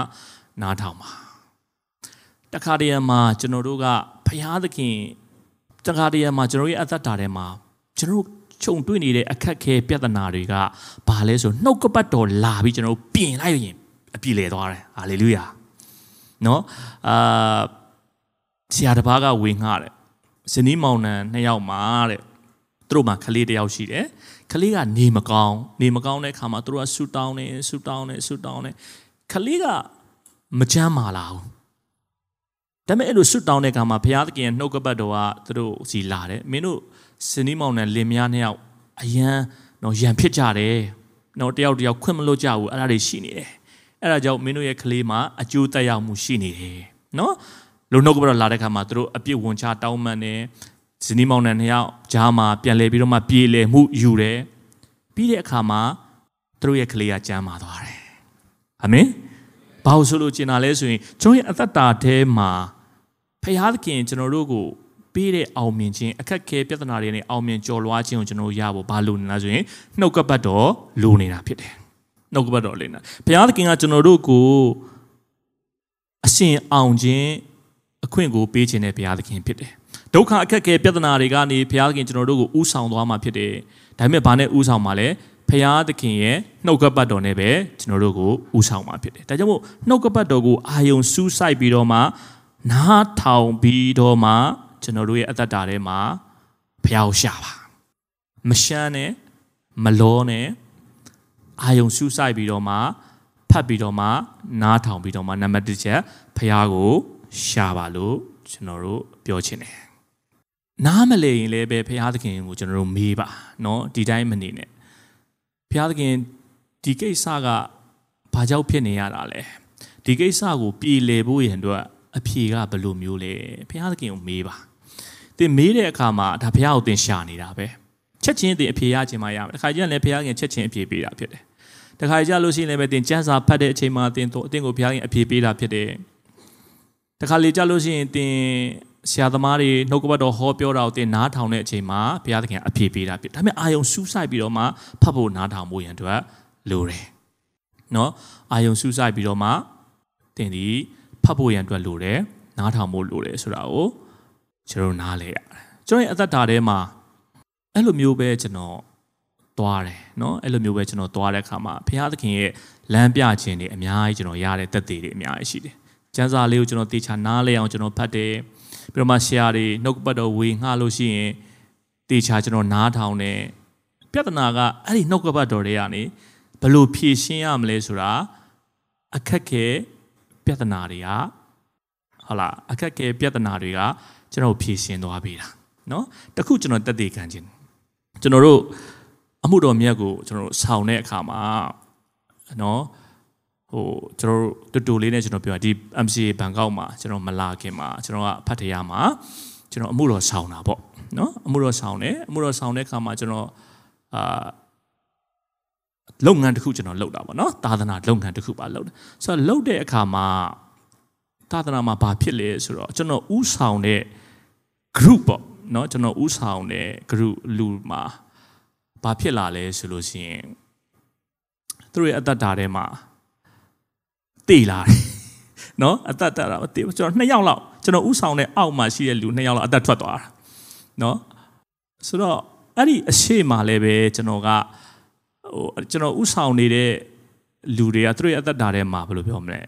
နားထောင်ပါတခါတည်းမှာကျွန်တော်တို့ကဘုရားသခင်တခါတည်းမှာကျွန်တော်ရဲ့အသက်တာထဲမှာကျွန်တော်တို့ ခြုံတွေ့နေတဲ့အခက်ခဲပြဿနာတွေကဘာလဲဆိုနှုတ်ကပတ်တော်လာပြီးကျွန်တော်တို့ပြင်လိုက်ရင်အပြည့်လေသွားတယ်ဟာလေလုယာနော်အာဆရာတစ်ပါးကဝေငှတယ်ဇနီးမောင်နှံနှစ်ယောက်မှာတဲ့သူတို့မှာကလေးတစ်ယောက်ရှိတယ်ကလေးကနေမကောင်းနေမကောင်းတဲ့အခါမှာသူတို့ကဆူတောင်းနေဆူတောင်းနေဆူတောင်းနေကလေးကမချမ်းမာလာဘူးဒါပေမဲ့အဲ့လိုဆွတ်တောင်းတဲ့အခါမှာဘုရားသခင်ရဲ့နှုတ်ကပတ်တော်ကသူတို့စီလာတယ်မင်းတို့ စနီးမောင်နဲ့လင်မယားနှစ်ယောက်အယံတော့ရံဖြစ်ကြတယ်နော်တယောက်တယောက်ခွင့်မလွတ်ကြဘူးအဲ့ဒါတွေရှိနေတယ်အဲ့ဒါကြောင့်မင်းတို့ရဲ့ကလေးမှာအကျိုးသက်ရောက်မှုရှိနေတယ်နော်လူနှုတ်ကပတ်တော်လာတဲ့အခါမှာသူတို့အပြစ်ဝင်ချတောင်းပန်တယ်ဇနီးမောင်နှံနှစ်ယောက်ဂျားမှာပြန်လဲပြီးတော့မှပြေလည်မှုယူတယ်ပြီးတဲ့အခါမှာသူတို့ရဲ့ကလေးကကျမ်းမာသွားတယ်အာမင်ဘာလို့ဆိုလို့ကျင်တာလဲဆိုရင်ကျွန်တော်ရဲ့အသက်တာထဲမှာဖခင်သခင်ကျွန်တော်တို့ကို ပေးတဲ့အောင်မြင်ခြင်းအခက်ခဲပြဿနာတွေနဲ့အောင်မြင်ကျော်လွှားခြင်းကိုကျွန်တော်ရဖို့ဘာလို့နေလဲဆိုရင်နှုတ်ကပတ်တော်လိုနေတာဖြစ်တယ်နှုတ်ကပတ်တော်လေးနာဘုရားသခင်ကကျွန်တော်တို့ကိုအရှင်အောင်ခြင်းအခွင့်ကိုပေးခြင်းတဲ့ဘုရားသခင်ဖြစ်တယ်ဒုက္ခအခက်ခဲပြဿနာတွေကနေဘုရားသခင်ကျွန်တော်တို့ကိုဥဆောင်သွားမှာဖြစ်တယ်ဒါပေမဲ့ဘာနဲ့ဥဆောင်မှာလဲဖရာသခင်ရဲ့နှုတ်ကပတ်တော်နဲ့ပဲကျွန်တော်တို့ကိုဥဆောင်မှာဖြစ်တယ်။ဒါကြောင့်မို့နှုတ်ကပတ်တော်ကိုအာယုံစူးစိုက်ပြီးတော့မှနားထောင်ပြီးတော့မှ ကျွန်တော်တို့ရဲ့အသက်တာထဲမှာဖရာကိုရှာပါ။မရှမ်းနဲ့မလောနဲ့အာယုံစူးစိုက်ပြီးတော့မှဖတ်ပြီးတော့မှနားထောင်ပြီးတော့မှနံပါတ်1ချက်ဖရာကိုရှာပါလို့ကျွန်တော်တို့ပြောချင်တယ်။နားမလဲရင်လည်းပဲဖရာသခင်ကိုကျွန်တော်တို့မေးပါเนาะဒီတိုင်းမနေနဲ့ဘုရားသခင်ဒီကိစ္စကဘာကြောင့်ဖြစ်နေရတာလဲဒီကိစ္စကိုပြည်လည်ဖို့ရန်အတွက်အဖြေကဘယ်လိုမျိုးလဲဘုရားသခင်ကိုမေးပါ သင်မေးတဲ့အခါမှာဒါဘုရားကိုသင်ရှာနေတာပဲချက်ချင်းသင်အဖြေရခြင်းမရမယ်တခါကျရင်လည်းဘုရားခင်ချက်ချင်းအဖြေပေးတာဖြစ်တယ်တခါကြလို့ရှိရင်လည်းပဲသင်စံစာဖတ်တဲ့အချိန်မှာသင်တို့အသင်ကိုဘုရားခင်အဖြေပေးတာဖြစ်တယ်တခါလေကြလို့ရှိရင်သင်ဆရာသမားတွေနှုတ်ကပတ်တော်ဟောပြောတာကိုသင်နားထောင်တဲ့အချိန်မှာဘုရားသခင်အဖြေပေးတာဖြစ်ဒါပေမဲ့အာယုံစူးစိုက်ပြီးတော့မှဖတ်ဖို့နားထောင်ဖို့ရန်အတွက်လိုတယ်နော်အာယုံစူးစိုက်ပြီးတော့မှသင်ဒီဖတ်ဖို့ရန်အတွက်လိုတယ်နားထောင်ဖို့လိုတယ်ဆိုတာကို ကျွန်တော်နားလဲရတယ်ကျွန်တော်ရဲ့အသက်တာထဲမှာအဲ့လိုမျိုးပဲကျွန်တော်သွားတယ်နော်အဲ့လိုမျိုးပဲကျွန်တော်သွားတဲ့အခါမှာဘုရားသခင်ရဲ့လမ်းပြခြင်းတွေအများကြီးကျွန်တော်ရတဲ့သက်သေတွေအများကြီးရှိတယ်။ကျမ်းစာလေးကိုကျွန်တော်တေချာနားလဲအောင်ကျွန်တော်ဖတ်တယ်ပြီးတော့မှ share တွေနှုတ်ပတ်တော်ဝေငှလို့ရှိရင်တေချာကျွန်တော်နားထောင်တယ်ပြဿနာကအဲ့ဒီနှုတ်ပတ်တော်တွေကနေဘလို့ဖြေရှင်းရမလဲဆိုတာအခက်ခဲပြဿနာတွေကဟုတ်လားအခက်ခဲပြဿနာတွေက ကျွန်တော်ဖြည့်ရှင်းသွားပေးတာနော်တခုကျွန်တော်တက်တည်ခံခြင်းကျွန်တော်တို့အမှုတော်မြတ်ကိုကျွန်တော်တို့ဆောင်တဲ့အခါမှာနော်ဟိုကျွန်တော်တို့တူတူလေးနဲ့ကျွန်တော်ပြောဒီ MCA ဘန်ကောက်မှာကျွန်တော်မလာခင်မှာကျွန်တော်ကဖတ်တရားမှာကျွန်တော်အမှုတော်ဆောင်တာပေါ့နော်အမှုတော်ဆောင်တယ်အမှုတော်ဆောင်တဲ့အခါမှာကျွန်တော်အာလုပ်ငန်းတစ်ခုကျွန်တော်လုပ်တာပေါ့နော်သာသနာလုပ်ငန်းတစ်ခုပါလုပ်တယ်ဆိုတော့လုပ်တဲ့အခါမှာသာသနာမှာဘာဖြစ်လဲဆိုတော့ကျွန်တော်ဥဆောင်တဲ့ group ပေါ့နော်ကျွန်တော်ဥဆောင်တဲ့ group လူမှာဘာဖြစ်လာလဲဆိုလို့ရှိရင်သူတို့ရဲ့အသက်တာထဲမှာတေလာတယ်နော်အသက်တာမတေကျွန်တော်နှစ်ယောက်လောက်ကျွန်တော်ဥဆောင်တဲ့အောက်မှာရှိတဲ့လူနှစ်ယောက်လောက်အသက်ထွက်သွားတာနော်ဆိုတော့အဲ့ဒီအရှိမလည်းပဲကျွန်တော်ကဟိုကျွန်တော်ဥဆောင်နေတဲ့လူတွေကသူတို့ရဲ့အသက်တာထဲမှာဘယ်လိုပြောမလဲ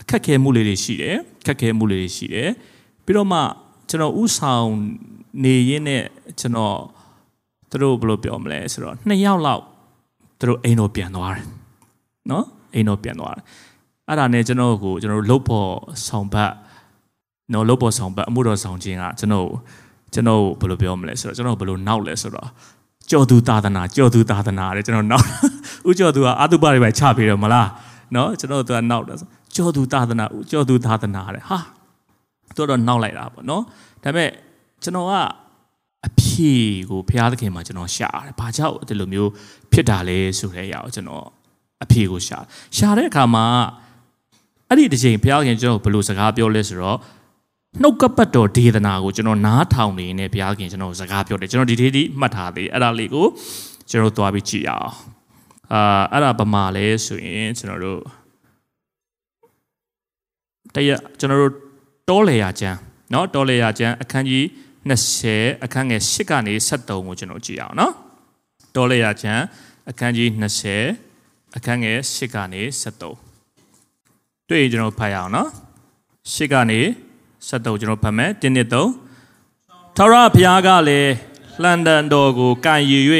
အခက်ခဲမှုလေးတွေရှိတယ်ခက်ခဲမှုလေးတွေရှိတယ်ပြီးတော့မှ ကျွန်တော်ဥဆောင်နေရင်းနဲ့ကျွန်တော်သူတို့ဘယ်လိုပြောမလဲဆိုတော့နှစ်ယောက်လောက်သူတို့အိမ်တော်ပြန်သွားတယ်နော်အိမ်တော်ပြန်သွားတယ်အဲ့ဒါနဲ့ကျွန်တော်ကိုကျွန်တော်တို့လုတ်ဖို့ဆောင်ဘတ်နော်လုတ်ဖို့ဆောင်ဘတ်အမှုတော်ဆောင်ခြင်းကကျွန်တော်ကျွန်တော်ဘယ်လိုပြောမလဲဆိုတော့ကျွန်တော်ဘယ်လိုနောက်လဲဆိုတော့ကြော်သူသာသနာကြော်သူသာသနာတဲ့ကျွန်တော်နောက်ဥကြော်သူကအတုပတွေပဲချပေးတယ်မလားနော်ကျွန်တော်သူကနောက်တယ်ကြော်သူသာသနာဥကြော်သူသာသနာတဲ့ဟာ သူတော့နောက်လိုက်တာပေါ့နော်ဒါပေမဲ့ကျွန်တော်ကအဖြေကိုဘုရားသခင်မှာကျွန်တော်ရှာတယ်။ဘာကြောင့်ဒီလိုမျိုးဖြစ်တာလဲဆိုတဲ့အရာကိုကျွန်တော်အဖြေကိုရှာရှာတဲ့အခါမှာအဲ့ဒီတစ်ချိန်ဘုရားခင်ကျွန်တော်ဘယ်လိုစကားပြောလဲဆိုတော့နှုတ်ကပတ်တော်ဒေသနာကိုကျွန်တော်နားထောင်နေနေဘုရားခင်ကျွန်တော်စကားပြောတယ်ကျွန်တော်ဒီသေးသေးမှတ်ထားသေးအဲ့ဒါလေးကိုကျွန်တော်သွားပြီးကြည့်ရအောင်အာအဲ့ဒါဗမာလဲဆိုရင်ကျွန်တော်တို့တရကျွန်တော်တို့ တောလေယာကျမ်းเนาะတောလေယာကျမ်းအခန်းကြီး20အခန်းငယ်8ကနေ73ကိုကျွန်တော်ကြည့်အောင်เนาะတောလေယာကျမ်းအခန်းကြီး20အခန်းငယ်8ကနေ73တွေ့ရင်ကျွန်တော်ဖတ်ရအောင်เนาะ8ကနေ73ကျွန်တော်ဖတ်မယ်1 2 3ထာဝရဘုရားကလည်းလန်ဒန်တော်ကိုကန်ရည်၍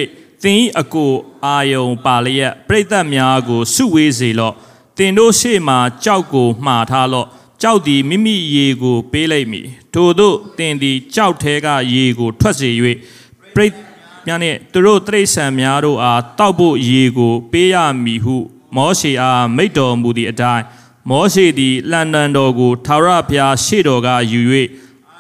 သင်၏အကိုအာယုံပါလျက်ပြိဿတ်များကိုစုဝေးစေလော့ တင်တို့ရှေ့မှာကြောက်ကိုမှားထားလော့ ကြောက်သည်မိမိရေကိုပေးလိုက်မည်ထို့သောတင်သည်ကြောက်သေးကရေကိုထွက်စေ၍ပြိတ်များနှင့်သူတို့တိရစ္ဆာန်များတို့အားတောက်ဖို့ရေကိုပေးရမည်ဟုမောရှေအားမိတ်တော်မူသည့်အတိုင်းမောရှေသည်လန်ဒန်တော်ကိုထာဝရဘုရားရှေ့တော်ကယူ၍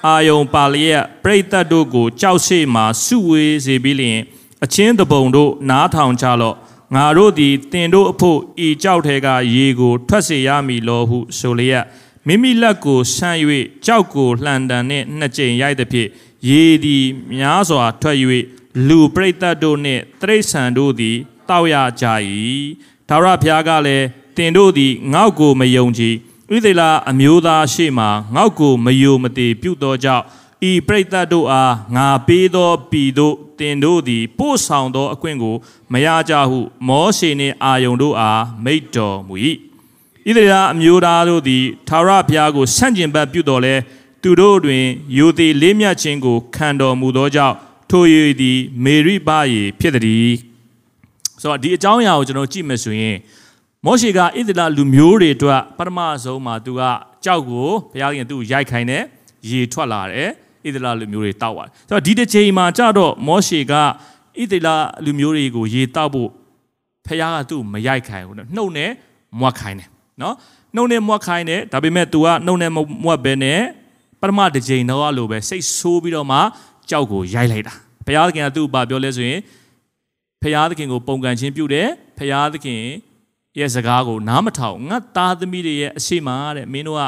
အာယုံပါလျက်ပရိသတ်တို့ကိုကြောက်ရှိမှစုဝေးစေပြီးလျင်အချင်းတပုံတို့နားထောင်ကြလော့ငါတို့သည်တင်တို့အဖို့ဤကြောက်ထဲကရေကိုထွက်စေရမည်လောဟုဆိုလျက် မိမိလက်ကိုဆန့်၍ကြောက်ကိုလှန်တန်နှင့်နှစ်ကြိမ်ရိုက်သည်ဖြင့်ရေသည်များစွာထွက်၍လူပရိသတ်တို့နှင့်တိရစ္ဆာန်တို့သည်တောက်ရကြ၏ဒါဝရဘုရားကလည်းတင်တို့သည်ငေါ့ကိုမယုံကြည်ဣသေလအမျိုးသားရှေ့မှငေါ့ကိုမယိုမသေးပြုသောကြောင့်ဤပရိသတ်တို့အားငါပေးသောပြီတို့တင်တို့သည်ပို့ဆောင်သောအခွင့်ကိုမရကြဟု မောရှေနှင့်အာယုန်တို့အားမိတ်တော်မူ၏ ဣသရေလအမျိုးသားတို့သည်သာရဘုရားကိုဆန့်ကျင်ဘက်ပြုတော်လဲသူတို့တွင်ယိုသေးလေးမြတ်ခြင်းကိုခံတော်မူသောကြောင့်ထို၍သည်မေရိဘယေဖြစ်သည်ဆိုတော့ဒီအကြောင်းအရာကိုကျွန်တော်ကြည့်မယ်ဆိုရင်မောရှေကဣသရေလလူမျိုးတွေအတွက်ပထမဆုံးမှာသူကကြောက်ကိုဘုရားခင်သူ့ရိုက်ခိုင်းတယ်ရေထွက်လာတယ်ဣသရေလလူမျိုးတွေတောက်သွားတယ်ဆိုတော့ဒီတစ်ချိန်မှာကြတော့မောရှေကဣသရေလလူမျိုးတွေကိုရေတောက်ဖို့ဘုရားကသူ့မရိုက်ခိုင်းဘူးနော်နှုတ်နဲ့မွတ်ခိုင်းတယ် နော်နှုတ်နဲ့မွတ်ခိုင်းတယ်ဒါပေမဲ့ तू ကနှုတ်နဲ့မွတ်ဘဲနဲ့ပထမတစ်ချိန်တော့လို့ပဲစိတ်ဆိုးပြီးတော့မှကြောက်ကိုရိုက်လိုက်တာဘုရားသခင်ကသူ့ဘာပြောလဲဆိုရင်ဘုရားသခင်ကိုပုံကန်ခြင်းပြုတယ်ဘုရားသခင်ရဲ့စကားကိုနားမထောင်ငါသားသမီးတွေရဲ့အရှိမတဲ့မင်းတို့က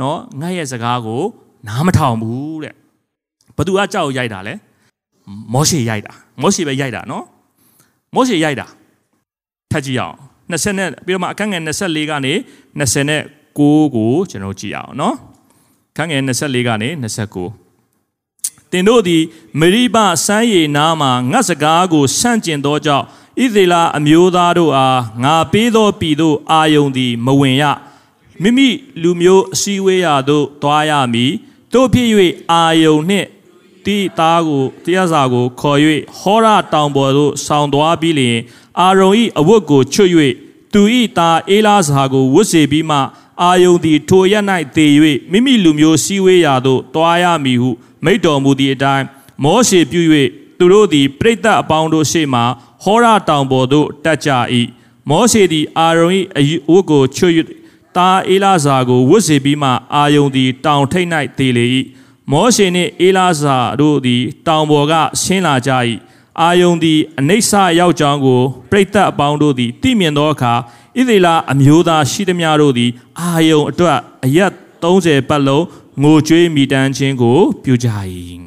နော်ငါရဲ့စကားကိုနားမထောင်ဘူးတဲ့ဘသူကကြောက်ရိုက်တာလဲမောရှေရိုက်တာမောရှေပဲရိုက်တာနော်မောရှေရိုက်တာထပ်ကြည့်အောင် 20နဲ့ပြီးတော့မှအခန်းငယ်24ကနေ29ကိုကျွန်တော်ကြည့်အောင်နော်အခန်းငယ်24ကနေ29တင်တို့သည်မရိဘစမ်းရည်နားမှာငတ်စကားကိုဆန့်ကျင်သောကြောင့်ဣသေလအမျိုးသားတို့အားငါပေးသောပြည်သို့အာယုန်သည်မဝင်ရမိမိလူမျိုးအစည်းဝေးရာသို့တွားရမည်တို့ဖြစ်၍အာယုန်နှင့်တိသားကိုတရားစာကိုခေါ်၍ဟောရတောင်ပေါ်သို့ဆောင်းသွားပြီးလျင်အာရုံ၏အဝတ်ကိုချွတ်၍ သူ၏သားအေလာစာကိုဝတ်စေပြီးမှအာယုန်သည်ထိုရက်၌တည်၍မိမိလူမျိုးစည်းဝေးရာသို့တွားရမည်ဟုမိန့်တော်မူသည့်အတိုင်းမောရှေပြု၍သူတို့သည်ပြိတ္တအပေါင်းတို့ရှေ့မှဟောရတောင်ပေါ်သို့တက်ကြ၏မောရှေသည်အာရုံ၏အဝတ်ကိုချွတ်၍သားအေလာစာကိုဝတ်စေပြီးမှအာယုန်သည်တောင်ထိပ်၌တည်လေ၏မောရှေနှင့်အေလာစာတို့သည်တောင်ပေါ်ကဆင်းလာကြ၏ အာယုန်သည်အနိစ္စရောက်ကြောင်းကိုပြိတ္တအပေါင်းတို့သည်သိမြင်သောအခါဣသေလအမျိုးသားရှိသမျှတို့သည် အာယုန်အတွက်အရက်30ပတ်လုံးငိုကြွေးမိတမ်းခြင်းကို ပြုကြ၏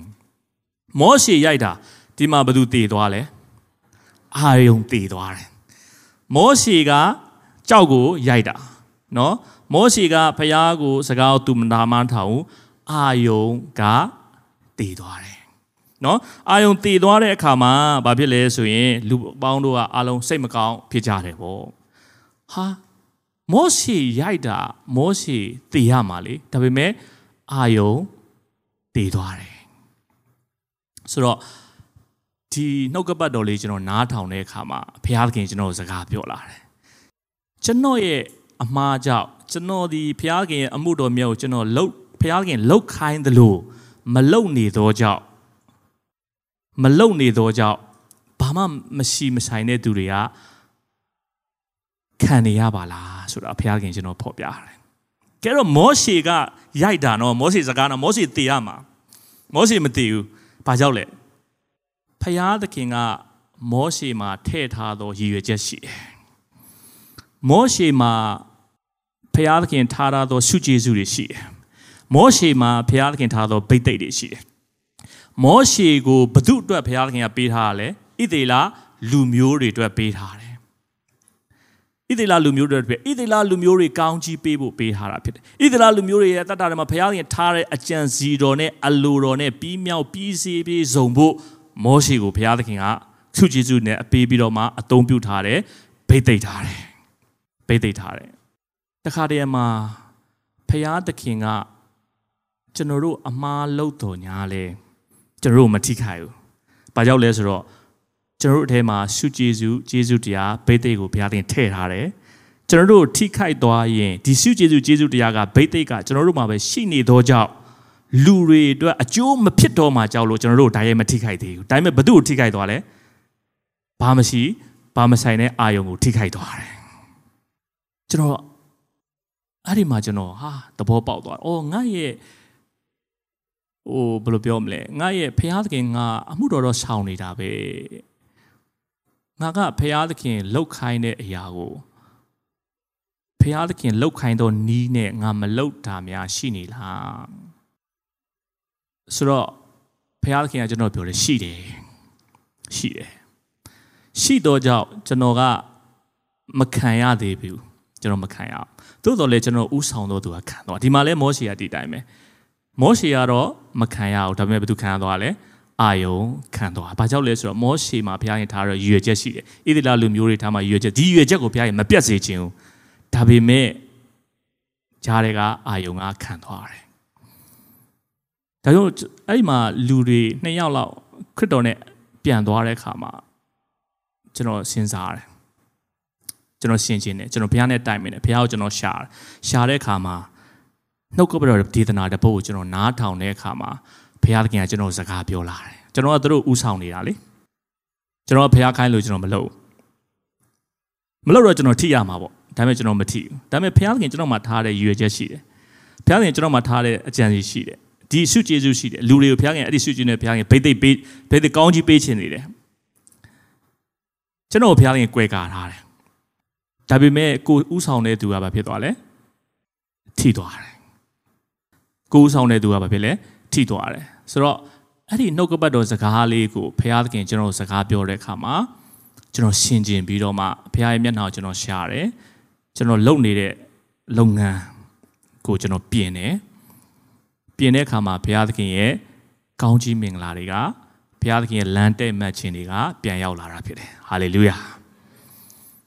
မောရှေရိုက်တာဒီမှာဘသူတည်သွားလဲအာယုန်တည်သွားတယ်မောရှေကကြောက်ကိုရိုက်တာနော်မောရှေကဖျားကို စကားကိုသူမနာမထောင်အာယုံကတည်သွားတယ် နော်အာယုံတည်သွားတဲ့အခါမှာဘာဖြစ်လဲဆိုရင်လူပေါင်းတို့ကအားလုံးစိတ်မကောင်းဖြစ်ကြတယ်ပေါ့ဟာမောရှေရိုက်တာမောရှေတည်ရမှာလေဒါပေမဲ့အာယုံတည်သွားတယ်ဆိုတော့ဒီနှုတ်ကပတ်တော်လေးကျွန်တော်နားထောင်တဲ့အခါမှာဘုရားသခင်ကျွန်တော်စကားပြောလာတယ်ကျွန်တော်ရဲ့အမှားကြောင့်ကျွန်တော်ဒီဘုရားခင်ရဲ့အမှုတော်မြတ်ကိုကျွန်တော်လှုပ်ဘုရားခင်လှုပ်ခိုင်းသလိုမလှုပ်နေသောကြောင့် မလှုပ်နေသောကြောင့်ဘာမှမရှိမဆိုင်တဲ့သူတွေကခံနေရပါလားဆိုတာဘုရားခင်ကျွန်တော်ဖော်ပြတယ်။ကဲတော့မောရှေကရိုက်တာနော်မောရှေစကားနော်မောရှေတည်ရမှာမောရှေမတည်ဘူး။ဘာကြောင့်လဲ။ဘုရားသခင်ကမောရှေမှာထည့်ထားသောရည်ရွယ်ချက်ရှိတယ်။မောရှေမှာဘုရားသခင်ထားထားသောဆုကျေးဇူးတွေရှိတယ်။မောရှေမှာဘုရားသခင်ထားသောဗိတ်သိက်တွေရှိတယ်။ မောရှေကိုဘု து အတွက်ဘုရားသခင်ကပေးထားတယ်။ဣသေလလူမျိုးတွေအတွက်ပေးထားတယ်။ဣသေလလူမျိုးတွေအတွက်ဣသေလလူမျိုးတွေကောင်းကြီးပေးဖို့ပေးထားတာဖြစ်တယ်။ဣသေလလူမျိုးတွေရဲ့တတ်တာတွေမှာဘုရားသခင်ထားတဲ့အကြံစီတော်နဲ့အလိုတော်နဲ့ပြီးမြောက်ပြီးစီးပြီးစုံဖို့မောရှေကိုဘုရားသခင်ကဆုကျေးဇူးနဲ့အပေးပြီးတော့မှအသုံးပြုထားတယ်။ဗိတ်သိက်ထားတယ်။ဗိတ်သိက်ထားတယ်။တခါတည်းမှာဖျားသခင်ကကျွန်တော်တို့အမားလို့တော်ညာလဲ ကျွန်တော်တို့မထိခိုက်ဘူး။ဘာကြောင့်လဲဆိုတော့ကျွန်တော်တို့အထဲမှာရှုကျေးဇူးကျေးဇူးတရားဘိသိက်ကိုဘုရားသခင်ထည့်ထားတယ်။ကျွန်တော်တို့ထိခိုက်သွားရင်ဒီစုကျေစုကျေစုတရားကဘိသိက်ကကျွန်တော်တို့မှာပဲရှိနေသောကြောင့်လူတွေအတွက်အကျိုးမဖြစ်တော့မှကြောက်လို့ကျွန်တော်တို့ဒါရဲမထိခိုက်သေးဘူးဒါပေမဲ့ဘသူ့ကိုထိခိုက်သွားလဲဘာမရှိဘာမဆိုင်တဲ့အာယုံကိုထိခိုက်သွားတယ်ကျွန်တော်အဲ့ဒီမှာကျွန်တော်ဟာသဘောပေါက်သွားအော်ငါရဲ့ ဟိုဘယ်လိုပြောမလဲငါရဲ့ဖះသခင်ငါအမှုတော်တော့ဆောင်နေတာပဲငါကဖះသခင်လောက်ခိုင်းတဲ့အရာကိုဖះသခင်လောက်ခိုင်းသောနီးနဲ့ငါမလောက်တာများရှိနေလားဆိုတော့ဖះသခင်ကကျွန်တော်ပြောတယ်ရှိတယ်ရှိတယ်ရှိတော့ကြောင့်ကျွန်တော်ကမခံရသေးဘူးကျွန်တော်မခံရသို့တော်လည်းကျွန်တော်ဥဆောင်တော့သူကခံတော့ဒီမှာလဲမောရှေကဒီတိုင်းပဲ မောရှေကတော့မခံရဘူးဒါပေမဲ့ဘယ်သူခံရသွားလဲအာယုံခံသွားဘာကြောင့်လဲဆိုတော့မောရှေမှာဘုရားရင်ထားတော့ရည်ရွယ်ချက်ရှိတယ်ဣသရေလလူမျိုးတွေထားမှာရည်ရွယ်ချက်ဒီရည်ရွယ်ချက်ကိုဘုရားရင်မပြတ်စေခြင်းဘူးဒါပေမဲ့ဂျားတွေကအာယုံကခံသွားတယ်ဒါကြောင့်အဲ့ဒီမှာလူတွေနှစ်ယောက်လောက်ခရစ်တော်နဲ့ပြန်သွားတဲ့အခါမှာကျွန်တော်စဉ်းစားတယ်ကျွန်တော်ရှင်းချင်းတယ်ကျွန်တော်ဘုရားနဲ့တိုင်မင်းတယ်ဘုရားကိုကျွန်တော်ရှာတယ်ရှာတဲ့အခါမှာ နှုတ်ကပတော်ဒေသနာတပုတ်ကိုကျွန်တော်နားထောင်တဲ့အခါမှာဘုရားသခင်ကကျွန်တော်စကားပြောလာတယ်ကျွန်တော်ကသူတို့ဥဆောင်နေတာလေကျွန်တော်ကဘုရားခိုင်းလို့ကျွန်တော်မလုပ်မလုပ်တော့ကျွန်တော်ထိရမှာပေါ့ဒါပေမဲ့ကျွန်တော်မထိဘူးဒါပေမဲ့ဘုရားသခင်ကျွန်တော်မှထားတဲ့ရည်ရွယ်ချက်ရှိတယ်ဘုရားသခင်ကျွန်တော်မှထားတဲ့အကြံစီရှိတယ်ဒီဆုကျေးဇူးရှိတယ်လူတွေကိုဘုရားခင်အဲ့ဒီဆုကျေးဇူးနဲ့ဘုရားခင်ဘိသိက်ပေးဘိသိက်ကောင်းကြီးပေးခြင်းနေတယ်ကျွန်တော်ဘုရားခင်ကြွယ်ကာထားတယ်ဒါပေမဲ့ကိုဥဆောင်တဲ့သူကဘာဖြစ်သွားလဲထိသွားတယ် ကိုဥဆောင်တဲ့သူကဘာဖြစ်လဲထိသွားတယ်ဆိုတော့အဲ့ဒီနှုတ်ကပတ်တော်စကားလေးကိုဘုရားသခင်ကျွန်တော်စကားပြောတဲ့အခါမှာကျွန်တော်ရှင်းကျင်ပြီးတော့မှဘုရားရဲ့မျက်နှာကိုကျွန်တော်ရှာတယ်ကျွန်တော်လုပ်နေတဲ့လုပ်ငန်းကိုကျွန်တော်ပြင်တယ်ပြင်တဲ့အခါမှာဘုရားသခင်ရဲ့ကောင်းကြီးမင်္ဂလာတွေကဘုရားသခင်ရဲ့လမ်းတဲ့မှတ်ခြင်းတွေကပြန်ရောက်လာတာဖြစ်တယ်ဟာလေလုယာ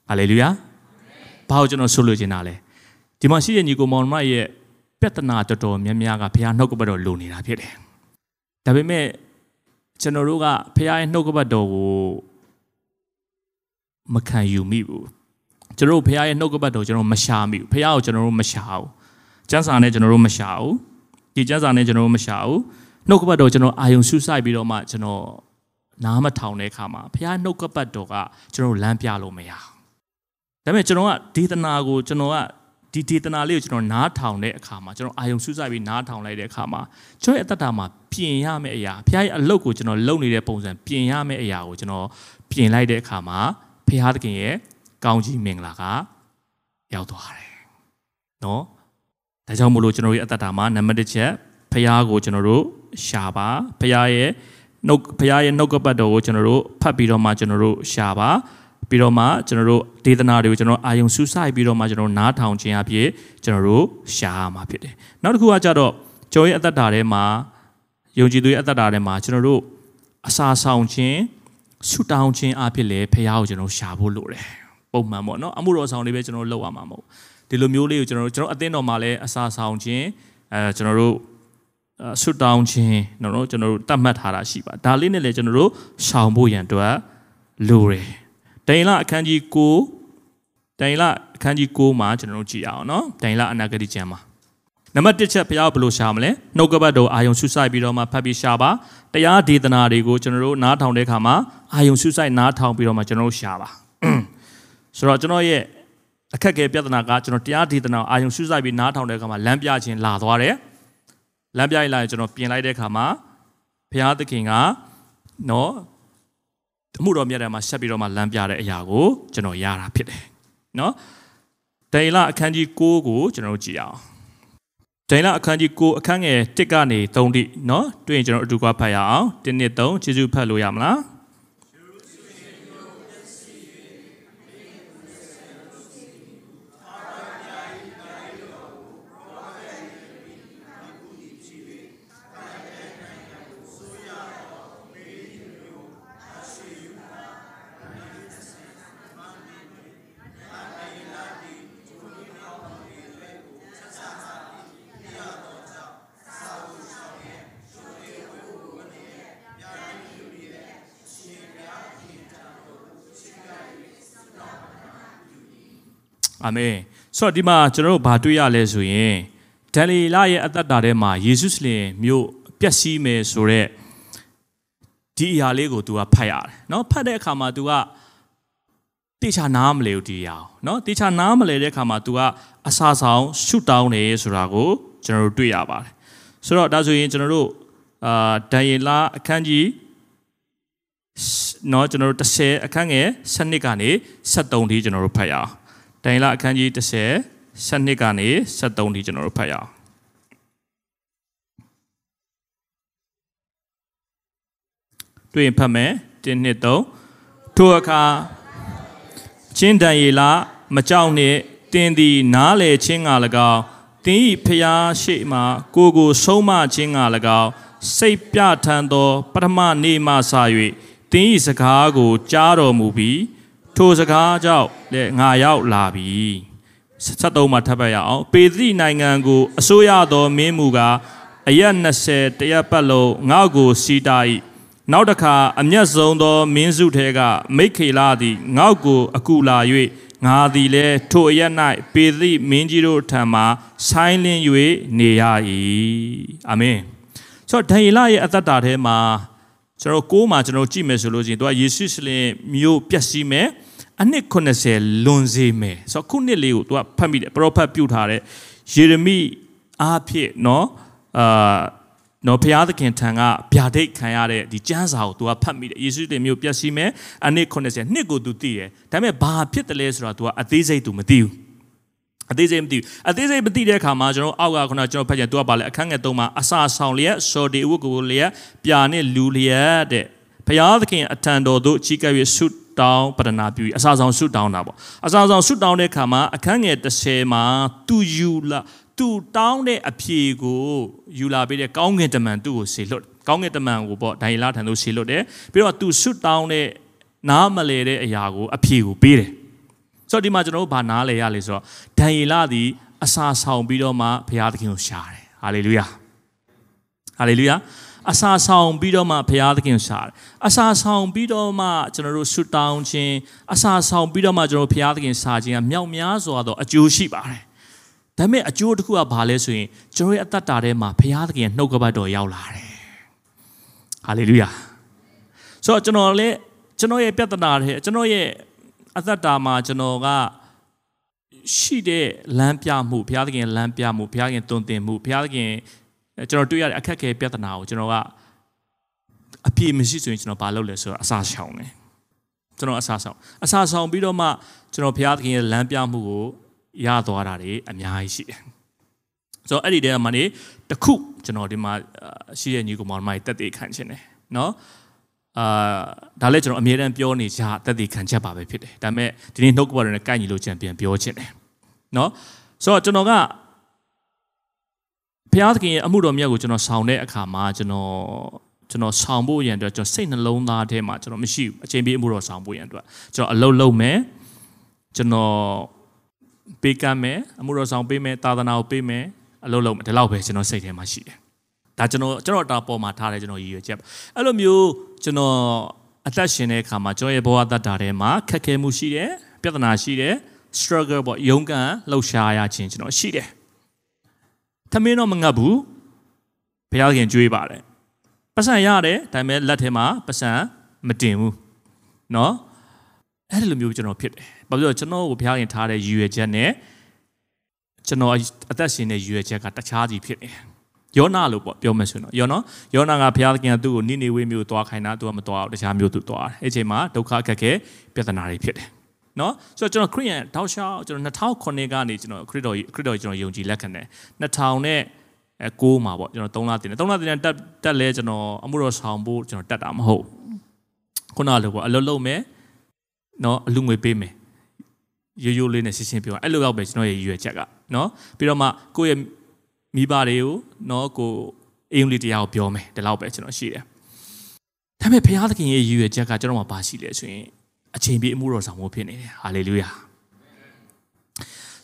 ဟာလေလုယာဘာလို့ကျွန်တော်ဆိုလိုချင်တာလဲဒီမှာရှိတဲ့ညီကိုမောင်မရဲ့ ပြဿနာတော်တော်များများကဘုရားနှုတ်ကပတ်တော်လိုနေတာဖြစ်တယ်ဒါပေမဲ့ကျွန်တော်တို့ကဘုရားရဲ့နှုတ်ကပတ်တော်ကိုမခံယူမိဘူးကျွန်တော်တို့ဘုရားရဲ့နှုတ်ကပတ်တော်ကျွန်တော်မရှာမိဘူးဘုရားကိုကျွန်တော်တို့မရှာဘူးကျမ်းစာနဲ့ကျွန်တော်တို့မရှာဘူးဒီကျမ်းစာနဲ့ကျွန်တော်တို့မရှာဘူးနှုတ်ကပတ်တော်ကျွန်တော်အာယုံဆူဆိုင်ပြီးတော့မှကျွန်တော်နားမထောင်တဲ့အခါမှာဘုရားနှုတ်ကပတ်တော်ကကျွန်တော်လမ်းပြလို့မရဘူးဒါပေမဲ့ကျွန်တော်ကဒေသနာကိုကျွန်တော်က ဒီဒေသနာလေးကိုကျွန်တော်နားထောင်တဲ့အခါမှာကျွန်တော်အာယုံဆူဆိုင်ပြီးနားထောင်လိုက်တဲ့အခါမှာကျွန်တော်ရဲ့အတ္တမှာပြင်ရမယ့်အရာဘုရားရဲ့အလုပ်ကိုကျွန်တော်လုပ်နေတဲ့ပုံစံပြင်ရမယ့်အရာကိုကျွန်တော်ပြင်လိုက်တဲ့အခါမှာဘုရားသခင်ရဲ့ကောင်းကြီးမင်္ဂလာကရောက်သွားတယ်နော်ဒါကြောင့်မို့လို့ကျွန်တော်ရဲ့အတ္တမှာနံပါတ်1ချက်ဘုရားကိုကျွန်တော်တို့ရှာပါဘုရားရဲ့နှုတ်ဘုရားရဲ့နှုတ်ကပတ်တော်ကိုကျွန်တော်တို့ဖတ်ပြီးတော့မှကျွန်တော်တို့ရှာပါ ပြီးတော့မှကျွန်တော်တို့ဒေသနာတွေကိုကျွန်တော်အာယုံစူးစိုက်ပြီးတော့မှကျွန်တော်နားထောင်ခြင်းအဖြစ်ကျွန်တော်တို့ရှာရမှာဖြစ်တယ်နောက်တစ်ခုကကြတော့ကျော်ရဲ့အသက်တာထဲမှာယုံကြည်သူရဲ့အသက်တာထဲမှာကျွန်တော်တို့အစာဆောင်ခြင်းဆူတောင်းခြင်းအဖြစ်လည်းဖះကိုကျွန်တော်ရှာဖို့လိုတယ်ပုံမှန်ပေါ့နော်အမှုတော်ဆောင်တွေပဲကျွန်တော်လုပ်ရမှာမဟုတ်ဒီလိုမျိုးလေးကိုကျွန်တော်တို့ကျွန်တော်အသင်းတော်မှာလည်းအစာဆောင်ခြင်းအဲကျွန်တော်တို့ဆွတောင်းခြင်းနော်ကျွန်တော်တို့တတ်မှတ်ထားတာရှိပါဒါလေးနဲ့လည်းကျွန်တော်တို့ရှောင်ဖို့ရန်အတွက်လိုတယ် ဒိန်လအခန်းကြီး9ဒိန်လအခန်းကြီး9မှာကျွန်တော်တို့ကြည့်အောင်နော်ဒိန်လအနာဂတိကျမ်းမှာနံပါတ်1ချက်ဘုရားဘယ်လိုရှာမလဲနှုတ်ကပတ်တော်အာယုံဆုဆိုင်ပြီးတော့မှဖတ်ပြီးရှာပါတရားဒေသနာတွေကိုကျွန်တော်တို့နားထောင်တဲ့အခါမှာအာယုံဆုဆိုင်နားထောင်ပြီးတော့မှကျွန်တော်တို့ရှာပါဆိုတော့ကျွန်တော်ရဲ့အခက်အခဲပြဿနာကကျွန်တော်တရားဒေသနာအာယုံဆုဆိုင်ပြီးနားထောင်တဲ့အခါမှာလမ်းပြခြင်းလာသွားတယ်လမ်းပြလိုက်ကျွန်တော်ပြင်လိုက်တဲ့အခါမှာဘုရားသခင်ကနော် အမှုတော်မြတ်တဲ့မှာဆက်ပြီးတော့မှလမ်းပြတဲ့အရာကိုကျွန်တော်ရတာဖြစ်တယ်နော်ဒေလအခန်းကြီး6ကိုကျွန်တော်တို့ကြည့်အောင်ဒေလအခန်းကြီး6အခန်းငယ်1ကနေ3တိနော်တွေ့ရင်ကျွန်တော်အတူကဖတ်ရအောင်1နှစ်3ကျေးဇူးဖတ်လို့ရမလား အာမင်ဆိုတော့ဒီမှာကျွန်တော်တို့ဘာတွေ့ရလဲဆိုရင်ဒန်လီလာရဲ့အသက်တာထဲမှာယေရှုလင်မြို့ပျက်စီးမယ်ဆိုတော့ဒီအရာလေးကို तू ကဖတ်ရတယ်เนาะဖတ်တဲ့အခါမှာ तू ကတေချာနားမလဲဘူးဒီအရာเนาะတေချာနားမလဲတဲ့အခါမှာ तू ကအစာဆောင်ရှုတောင်းတယ်ဆိုတာကိုကျွန်တော်တို့တွေ့ရပါတယ်ဆိုတော့ဒါဆိုရင်ကျွန်တော်တို့အာဒန်ယေလအခန်းကြီးเนาะကျွန်တော်တို့30အခန်းငယ်7ကနေ73ထိကျွန်တော်တို့ဖတ်ရအောင် ဒန်ယေလအခန်းကြီး30 7ကနေ73ထိကျွန်တော်တို့ဖတ်ရအောင်တွေ့ရင်ဖတ်မယ်1နှစ်3ထိုအခါချင်းတန်ရီလာမကြောက်နှင့်တင်းသည်နားလေချင်းက၎င်းတင်းဤဖျားရှိမှ ကိုကိုဆုံးမချင်းက၎င်းစိတ်ပြထန်သော ပထမနေ့မှစ၍တင်းဤစကားကိုကြားတော်မူပြီး ထိုစကားကြောင့်လည်းငါရောက်လာပြီ73မှာထပ်ပတ်ရအောင်ပေသိနိုင်ငံကိုအစိုးရသောမင်းမူကားအရက်20တရက်ပတ်လုံးငါ့ကိုစီတာ၏နောက်တစ်ခါအမျက်ဆုံးသောမင်းစုထဲကမိတ်ခေလာသည်ငေါ့ကိုအကူလာ၍ငါသည်လည်းထိုအရ၌ပေသိမင်းကြီးတို့ထံမှဆိုင်းလင်း၍နေရ၏အာမင်ဆိုတော့ဒန်ယေလရဲ့အသက်တာထဲမှာကျွန်တော်ကိုးမှာကျွန်တော်ကြည့်မယ်ဆိုလို့ရှိရင်သူကယေရှုရှလင်မြို့ပျက်စီးမယ် အနှစ်80လွန်စေမယ်ဆိုတော့ခုနှစ်လေးကိုသူကဖတ်မိတယ်ပရောဖက်ပြုထားတဲ့ယေရမိအားဖြင့်เนาะအာနော်ဘုရားသခင်ထံကဗျာဒိတ်ခံရတဲ့ဒီကျမ်းစာကို तू ကဖတ်မိတယ်ယေရှုတင်မျိုးပျက်စီးမယ်အနည်း80နှစ်ကို तू သိတယ်ဒါပေမဲ့ဘာဖြစ်တယ်လဲဆိုတာ तू ကအသေးစိတ် तू မသိဘူးအသေးစိတ်မသိဘူးအသေးစိတ်မသိတဲ့အခါမှာကျွန်တော်အောက်ကခုနကျွန်တော်ဖတ်ချင် तू ကပါလဲအခန်းငယ်3မှာအစာဆောင်လျက်စော်ဒီဝတ်ကိုလျက်ပြာနဲ့လူလျက်တဲ့ဘုရားသခင်အထံတော်သို့ကြီးကပ်၍ဆု တောင်းပတနာပြုအစာဆောင်ဆုတောင်းတာပေါ့အစာဆောင်ဆုတောင်းတဲ့အခါမှာအခန်းငယ်30မှာ तू ယူလာသူတောင်းတဲ့အဖြေကိုယူလာပေးတဲ့ကောင်းကင်တမန်သူ့ကိုဆေလွတ်ကောင်းကင်တမန်ကိုပေါ့ဒိုင်လာထံသို့ဆေလွတ်တယ်ပြီးတော့သူဆွတ်တောင်းတဲ့နားမလဲတဲ့အရာကိုအဖြေကိုပေးတယ်ဆိုတော့ဒီမှာကျွန်တော်တို့ဘာနားလဲရလဲဆိုတော့ဒိုင်လာသည်အစာဆောင်ပြီးတော့မှဘုရားသခင်ကိုရှာတယ်ဟာလေလုယာဟာလေလုယာ အစာဆောင်ပြီးတော့မှဘုရားသခင်ကိုရှာတယ်အစာဆောင်ပြီးတော့မှကျွန်တော်တို့ဆွတောင်းခြင်းအစာဆောင်ပြီးတော့မှကျွန်တော်ဘုရားသခင်ရှာခြင်းကမြောက်များစွာသောအကျိုးရှိပါတယ်ဒါပေမဲ့အကျိုးတစ်ခုကဘာလဲဆိုရင်ကျွန်တော်ရဲ့အသက်တာထဲမှာဘုရားသခင်ရဲ့နှုတ်ကပတ်တော်ရောက်လာတယ်ဟာလေလုယာဆိုတော့ကျွန်တော်လည်းကျွန်တော်ရဲ့ပြဿနာတွေကျွန်တော်ရဲ့အသက်တာမှာကျွန်တော်ကရှိတဲ့လမ်းပြမှုဘုရားသခင်လမ်းပြမှုဘုရားသခင်တုံသင်မှုဘုရားသခင် ကျွန်တော်တွေ့ရတဲ့အခက်အခဲပြဿနာကိုကျွန်တော်ကအပြည့်မရှိဆိုရင်ကျွန်တော်ဘာလုပ်လဲဆိုတော့အစာရှောင်တယ်ကျွန်တော်အစာဆောင်အစာဆောင်ပြီးတော့မှကျွန်တော်ဘုရားသခင်ရဲ့လမ်းပြမှုကိုရသွားတာတွေအများကြီးရှိတယ်ဆိုတော့အဲ့ဒီတဲမှာနေတခုကျွန်တော်ဒီမှာရှိတဲ့ညီကောင်မတက်သေးခံခြင်းတယ်နော်အာဒါလည်းကျွန်တော်အမြဲတမ်းပြောနေကြတက်သေးခံချက်ပါပဲဖြစ်တယ်ဒါပေမဲ့ဒီနေ့နှုတ်ကပတ်တော်နဲ့ကိုက်ညီလို့ချန်ပြန်ပြောခြင်းတယ်နော်ဆိုတော့ကျွန်တော်က ဘုရားသခင်ရဲ့အမှုတော်မြတ်ကိုကျွန်တော်ဆောင်တဲ့အခါမှာကျွန်တော်ကျွန်တော်ဆောင်ဖို့ရန်အတွက်ကျွန်တော်စိတ်နှလုံးသားထဲမှာကျွန်တော်မရှိဘူးအချိန်ပြည့်အမှုတော်ဆောင်ဖို့ရန်အတွက်ကျွန်တော်အလုပ်လုပ်မယ်ကျွန်တော်ပေးကမ်းမယ်အမှုတော်ဆောင်ပေးမယ်သာသနာကိုပေးမယ်အလုပ်လုပ်မယ်ဒီလောက်ပဲကျွန်တော်စိတ်ထဲမှာရှိတယ်ဒါကျွန်တော်ကျွန်တော်တာပေါ်မှာထားတယ်ကျွန်တော်ရည်ရွယ်ချက်အဲ့လိုမျိုးကျွန်တော်အသက်ရှင်တဲ့အခါမှာကျွန်တော်ရဲ့ဘဝတတ်တာထဲမှာခက်ခဲမှုရှိတယ်ပြဿနာရှိတယ် struggle ပေါ့ရုန်းကန်လှုပ်ရှားရခြင်းကျွန်တော်ရှိတယ် သမင်းတော့မငတ်ဘူးဘုရားခင်ကြွေးပါတယ်ပတ်စံရတယ်ဒါပေမဲ့လက်ထဲမှာပတ်စံမတင်ဘူးเนาะအဲ့ဒီလိုမျိုးကျွန်တော်ဖြစ်တယ်ဘာလို့လဲကျွန်တော်ကိုဘုရားခင်ထားတဲ့ရည်ရွယ်ချက်နဲ့ကျွန်တော်အသက်ရှင်တဲ့ရည်ရွယ်ချက်ကတခြားစီဖြစ်နေယောနာလို့ပေါ့ပြောမယ်ဆိုတော့ယောနော်ယောနာကဘုရားသခင်ကသူ့ကိုနိနေဝေမျိုးသွားခိုင်းတာသူကမသွားဘူးတခြားမျိုးသူသွားတယ်အဲ့ချိန်မှာဒုက္ခအခက်ခဲပြဿနာတွေဖြစ်တယ် နော်ဆိုတော့ကျွန်တော်ခရစ်ယာန်တောက်လျှောက်ကျွန်တော်2009ကနေကျွန်တော်ခရစ်တော်ခရစ်တော်ကျွန်တော်ယုံကြည်လက်ခံတယ်2000နဲ့အဲ6မှာပေါ့ကျွန်တော်3လတင်တယ်3လတင်တယ်တက်တက်လဲကျွန်တော်အမှုတော်ဆောင်ဖို့ကျွန်တော်တက်တာမဟုတ်ခုနကလိုပေါ့အလုပ်လုပ်မယ်နော်အလူငွေပေးမယ်ရိုးရိုးလေးနဲ့ရှင်းရှင်းပြောအဲ့လိုရောက်ပဲကျွန်တော်ရဲ့ရည်ရွယ်ချက်ကနော်ပြီးတော့မှကိုယ့်ရဲ့မိဘတွေကိုနော်ကိုအင်္ဂလိပ်တရားကိုပြောမယ်ဒီလောက်ပဲကျွန်တော်ရှိတယ်ဒါပေမဲ့ဘုရားသခင်ရဲ့ရည်ရွယ်ချက်ကကျွန်တော်မှာပါရှိလဲဆိုရင် အချိန်ပြည့်အမှုတော်ဆောင်ဖို့ဖြစ်နေတယ်ဟာလေလုယာ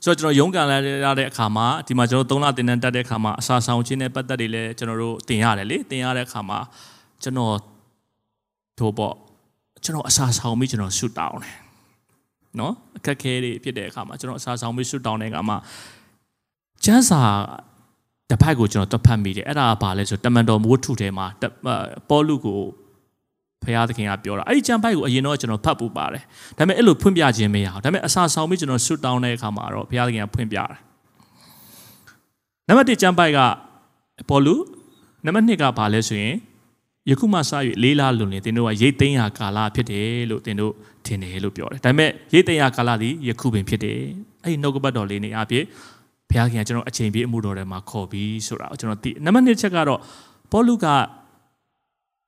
ဆိုတော့ကျွန်တော်ရုန်းကန်လာတဲ့အခါမှာဒီမှာကျွန်တော်၃လတင်တန်းတက်တဲ့အခါမှာအစာဆောင်ခြင်းနဲ့ပတ်သက်တွေလည်းကျွန်တော်တို့တင်ရတယ်လေတင်ရတဲ့အခါမှာကျွန်တော်တို့ပေါ့ကျွန်တော်အစာဆောင်ပြီးကျွန်တော်ရှုတောင်းတယ်နော်အခက်ခဲတွေဖြစ်တဲ့အခါမှာကျွန်တော်အစာဆောင်ပြီးဆွတောင်းတဲ့အခါမှာကျမ်းစာတစ်ဖက်ကိုကျွန်တော်တွတ်ဖတ်မိတယ်အဲ့ဒါကဘာလဲဆိုတမန်တော်မိုးထုထဲမှာပေါလုကို ဖရာသခင်ကပြောတာအဲ့ဒီကျမ်းပိုက်ကိုအရင်တော့ကျွန်တော်ဖတ်ပူပါတယ်ဒါပေမဲ့အဲ့လိုဖွင့်ပြခြင်းမရအောင်ဒါပေမဲ့အစာဆောင်ပြီးကျွန်တော်ဆွတောင်းတဲ့အခါမှာတော့ဖရာသခင်ကဖွင့်ပြတယ်နံပါတ်1ကျမ်းပိုက်ကပေါလုနံပါတ်2ကဘာလဲဆိုရင်ယခုမှစ၍လေးလားလွန်လင်သင်တို့ကရိတ်သိမ်းရာကာလဖြစ်တယ်လို့သင်တို့ထင်တယ်လို့ပြောတယ်ဒါပေမဲ့ရိတ်သိမ်းရာကာလသည်ယခုပင်ဖြစ်တယ်အဲ့ဒီနှုတ်ကပတ်တော်လေးနေအဖြစ်ဘုရားခင်ကကျွန်တော်အချိန်ပြည့်အမှုတော်ထဲမှာခေါ်ပြီးဆိုတာကိုကျွန်တော်သိနံပါတ်2ချက်ကတော့ပေါလုက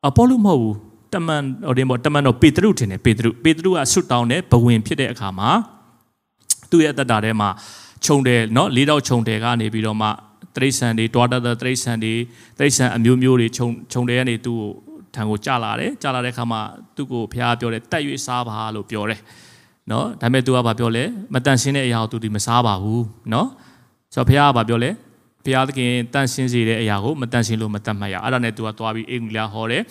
အပေါလုမဟုတ်ဘူး တမန်ဟိုတင်ပေါ့တမန်တော်ပေတရုထင်တယ်ပေတရုပေတရုကဆွတ်တောင်းတဲ့ဘဝင်ဖြစ်တဲ့အခါမှာသူ့ရဲ့အသက်တာထဲမှာခြုံတယ်เนาะလေးတော့ခြုံတယ်ကနေပြီးတော့မှတရိษံတွေတွားတတ်တဲ့တရိษံတွေတရိษံအမျိုးမျိုးတွေခြုံခြုံတယ်ကနေသူ့ကိုထံကိုကြလာတယ်ကြလာတဲ့အခါမှာသူ့ကိုဘုရားပြောတယ်တက်၍စားပါလို့ပြောတယ်เนาะဒါပေမဲ့သူကဘာပြောလဲမတန်ရှင်းတဲ့အရာကိုသူဒီမစားပါဘူးเนาะဆိုတော့ဘုရားကဘာပြောလဲဘုရားသခင်တန်ရှင်းစေတဲ့အရာကိုမတန်ရှင်းလို့မတတ်မှတ်ရအဲ့ဒါနဲ့သူကသွားပြီးအင်္ဂလိပ်ဟောတယ်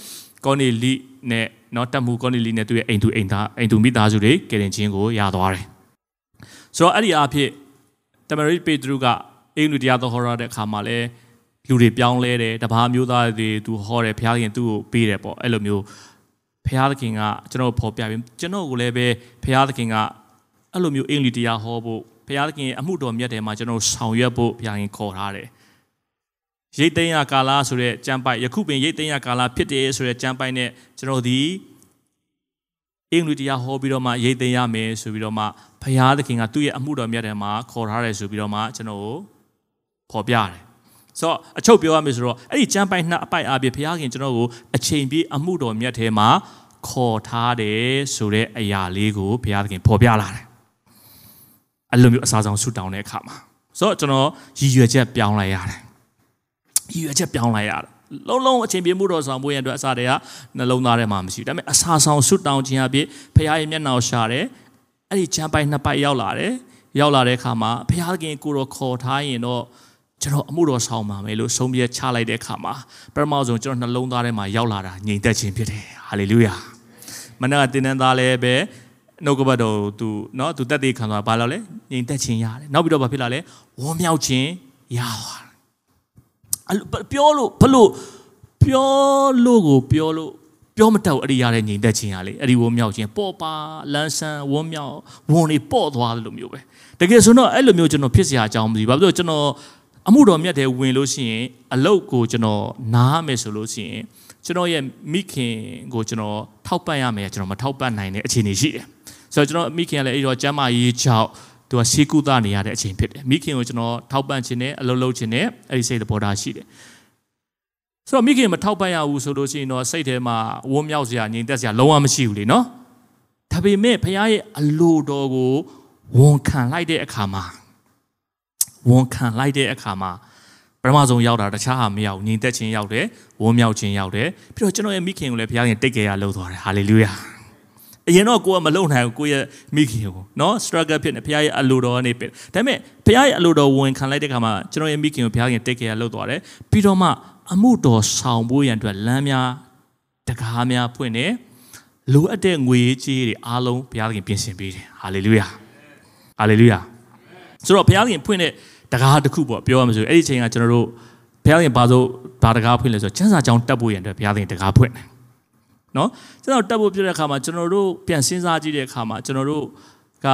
ကောနီလိနဲ့နော်တက်မှုကောနီလိနဲ့သူ့ရဲ့အိမ်သူအိမ်သားအိမ်သူမိသားစုတွေကယ်တင်ခြင်းကိုရသွားတယ်ဆိုတော့အဲ့ဒီအဖြစ်တမရိပေတရုကအင်္ဂလိပ်တရားတော်ဟောရတဲ့အခါမှာလဲလူတွေပြောင်းလဲတယ်တပါးမျိုးသားတွေသူဟောတယ်ဘုရားသခင်သူ့ကိုပေးတယ်ပေါ့အဲ့လိုမျိုးဘုရားသခင်ကကျွန်တော်ဖော်ပြပြီးကျွန်တော်ကိုလည်းပဲဘုရားသခင်ကအဲ့လိုမျိုးအင်္ဂလိပ်တရားဟောဖို့ဘုရားသခင်ရဲ့အမှုတော်မြတ်တယ်မှာကျွန်တော်ဆောင်ရွက်ဖို့ဘုရားခင်ခေါ်ထားတယ် ရိတ်သိမ်းရကာလဆိုတဲ့ကြံပိုက်ယခုပင်ရိတ်သိမ်းရကာလဖြစ်တယ်ဆိုတဲ့ကြံပိုက်နဲ့ကျွန်တော်ဒီအင်္ဂလိပ်တရားဟောပြီးတော့မှရိတ်သိမ်းရမယ်ဆိုပြီးတော့မှဘုရားသခင်ကသူ့ရဲ့အမှုတော်မြတ်တယ်မှာခေါ်ထားတယ်ဆိုပြီးတော့မှကျွန်တော်ကိုဖော်ပြတယ်ဆိုတော့အချုပ်ပြောရမယ်ဆိုတော့အဲ့ဒီကြံပိုက်နှစ်အပိုက်အပြည့်ဘုရားခင်ကျွန်တော်ကိုအချိန်ပြည့်အမှုတော်မြတ်ထဲမှာခေါ်ထားတယ်ဆိုတဲ့အရာလေးကိုဘုရားသခင်ဖော်ပြလာတယ်အဲ့လိုမျိုးအစားဆောင်ဆူတောင်းတဲ့အခါမှာဆိုတော့ကျွန်တော်ရည်ရွယ်ချက်ပြောင်းလိုက်ရတယ် ရည်ရွယ်ချက်ပြောင်းလိုက်ရတယ်လုံးလုံးအချိန်ပြမှုတော်ဆောင်ဖို့ရန်အတွက်အစားတွေကနှလုံးသားထဲမှာမရှိဘူးဒါပေမဲ့အစာဆောင်ဆွတ်တောင်းခြင်းအဖြစ်ဖခင်ရဲ့မျက်နှာကိုရှာတယ်အဲ့ဒီချမ်းပိုက်နှစ်ပိုက်ရောက်လာတယ်ရောက်လာတဲ့အခါမှာဖခင်ကိုတော်ခေါ်ထားရင်တော့ကျွန်တော်အမှုတော်ဆောင်ပါမယ်လို့ဆုံးဖြတ်ချလိုက်တဲ့အခါမှာပထမဆုံးကျွန်တော်နှလုံးသားထဲမှာရောက်လာတာငြိမ်သက်ခြင်းဖြစ်တယ်ဟာလေလုယာမနက်ကတင်းတန်းသားလည်းပဲနှုတ်ကပတ်တော်သူเนาะသူတက်သေးခံသွားဘာလို့လဲငြိမ်သက်ခြင်းရတယ်နောက်ပြီးတော့ဘာဖြစ်လာလဲဝမ်းမြောက်ခြင်းရသွား ပြောလို့ဘလို့ပြောလို့ကိုပြောလို့ပြောမတတ်ဘူးအဲ့ဒီရတဲ့ညီသက်ချင်းရလေအဲ့ဒီဝုံမြောက်ခြင်းပေါ့ပါလန်းဆန်းဝုံမြောက်ဝုံနေပေါ့သွားတယ်လို့မျိုးပဲတကယ်ဆိုတော့အဲ့လိုမျိုးကျွန်တော်ဖြစ်စရာအကြောင်းမသိဘူးဘာဖြစ်လို့ကျွန်တော်အမှုတော်မြတ်တဲ့ဝင်လို့ရှိရင်အလုတ်ကိုကျွန်တော်နားမယ်ဆိုလို့ရှိရင်ကျွန်တော်ရဲ့မိခင်ကိုကျွန်တော်ထောက်ပံ့ရမယ်ကျွန်တော်မထောက်ပံ့နိုင်တဲ့အခြေအနေရှိတယ်ဆိုတော့ကျွန်တော်မိခင်ကလည်းအဲ့တော့ကျမ်းမာရေးကြောင့် သူကရှေးကုသနေရတဲ့အချိန်ဖြစ်တယ်မိခင်ကိုကျွန်တော်ထောက်ပံ့ခြင်းနဲ့အလုပ်လုပ်ခြင်းနဲ့အဲ့ဒီစိတ်သဘောထားရှိတယ်ဆိုတော့မိခင်မထောက်ပံ့ရဘူးဆိုလို့ရှိရင်တော့စိတ်ထဲမှာဝန်းမြောက်စရာငြိမ်သက်စရာလုံးဝမရှိဘူးလေနော်ဒါပေမဲ့ဖခင်ရဲ့အလိုတော်ကိုဝန်ခံလိုက်တဲ့အခါမှာဝန်ခံလိုက်တဲ့အခါမှာပထမဆုံးရောက်တာတခြားဟာမရောက်ငြိမ်သက်ခြင်းရောက်တယ်ဝန်းမြောက်ခြင်းရောက်တယ်ပြီးတော့ကျွန်တော်ရဲ့မိခင်ကိုလည်းဖခင်တိတ်ကြရလှုပ်သွားတယ်ဟာလေလုယာ အရင်တော့ကိုကမလုံနိုင်ဘူးကိုရဲ့မိခင်ကိုနော် struggle ဖြစ်နေဘုရားရဲ့အလိုတော်ကနေဖြစ်ဒါပေမဲ့ဘုရားရဲ့အလိုတော်ဝင်ခံလိုက်တဲ့အခါမှာကျွန်တော်ရဲ့မိခင်ကိုဘုရားခင်တိတ်ကြရလောက်သွားတယ်ပြီးတော့မှအမှုတော်ဆောင်ဖို့ရန်အတွက်လမ်းများတကားများဖွင့်တယ်လိုအပ်တဲ့ငွေကြေးတွေအားလုံးဘုရားခင်ပြင်ဆင်ပေးတယ်ဟာလေလုယာဟာလေလုယာဆိုတော့ဘုရားခင်ဖွင့်တဲ့တကားတစ်ခုပေါ့ပြောရမှာဆိုအဲ့ဒီအချိန်ကကျွန်တော်တို့ဘုရားခင်ဘာလို့ဘာတကားဖွင့်လဲဆိုတော့ကျမ်းစာကြောင်းတက်ဖို့ရန်အတွက်ဘုရားခင်တကားဖွင့်တယ် နော်ကျွန်တော်တက်ဖို့ပြတဲ့အခါမှာကျွန်တော်တို့ပြန်စဉ်းစားကြည့်တဲ့အခါမှာကျွန်တော်တို့က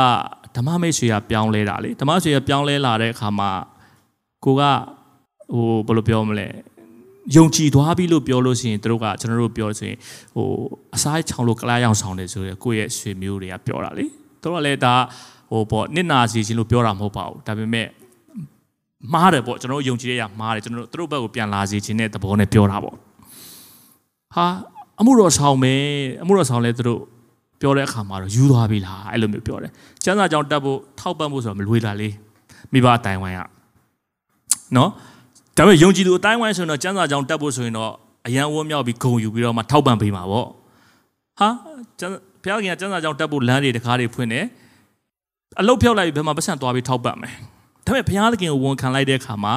ဓမ္မမိတ်ဆွေရပြောင်းလဲတာလေဓမ္မဆွေရပြောင်းလဲလာတဲ့အခါမှာကိုကဟိုဘယ်လိုပြောမလဲယုံကြည်သွားပြီလို့ပြောလို့ရှိရင်တို့ကကျွန်တော်တို့ပြောလို့ဆိုရင်ဟိုအစားချောင်းလို့ကလားရောင်ဆောင်တယ်ဆိုရယ်ကိုယ့်ရဲ့ဆွေမျိုးတွေကပြောတာလေတို့ကလည်းဒါဟိုပေါ့နစ်နာစီခြင်းလို့ပြောတာမဟုတ်ပါဘူးဒါပေမဲ့မှားတယ်ပေါ့ကျွန်တော်တို့ယုံကြည်ရရမှားတယ်ကျွန်တော်တို့တို့ဘက်ကိုပြန်လာစေခြင်းတဲ့သဘောနဲ့ပြောတာပေါ့ဟာ အမှုတော်ဆောင်မယ်အမှုတော်ဆောင်လဲသူတို့ပြောတဲ့အခါမှာတော့ယူသွားပြီလားအဲ့လိုမျိုးပြောတယ်ကျမ်းစာကြောင့်တက်ဖို့ထောက်ပံ့ဖို့ဆိုတော့မလွေတာလေးမိဘအတိုင်းဝိုင်းကနော်ဒါပေမဲ့ယုံကြည်သူအတိုင်းဝိုင်းဆိုရင်တော့ကျမ်းစာကြောင့်တက်ဖို့ဆိုရင်တော့အယံဝန်းမြောက်ပြီးဂုံယူပြီးတော့မှထောက်ပံ့ပေးမှာပေါ့ဟာကျမ်းဘုရားခင်ကကျမ်းစာကြောင့်တက်ဖို့လမ်းတွေတကားတွေဖွင့်တယ်အလုတ်ဖြောက်လိုက်ပြီးဘယ်မှာပတ်စံသွားပြီးထောက်ပံ့မယ်ဒါပေမဲ့ဘုရားသခင်ကိုဝန်ခံလိုက်တဲ့အခါမှာ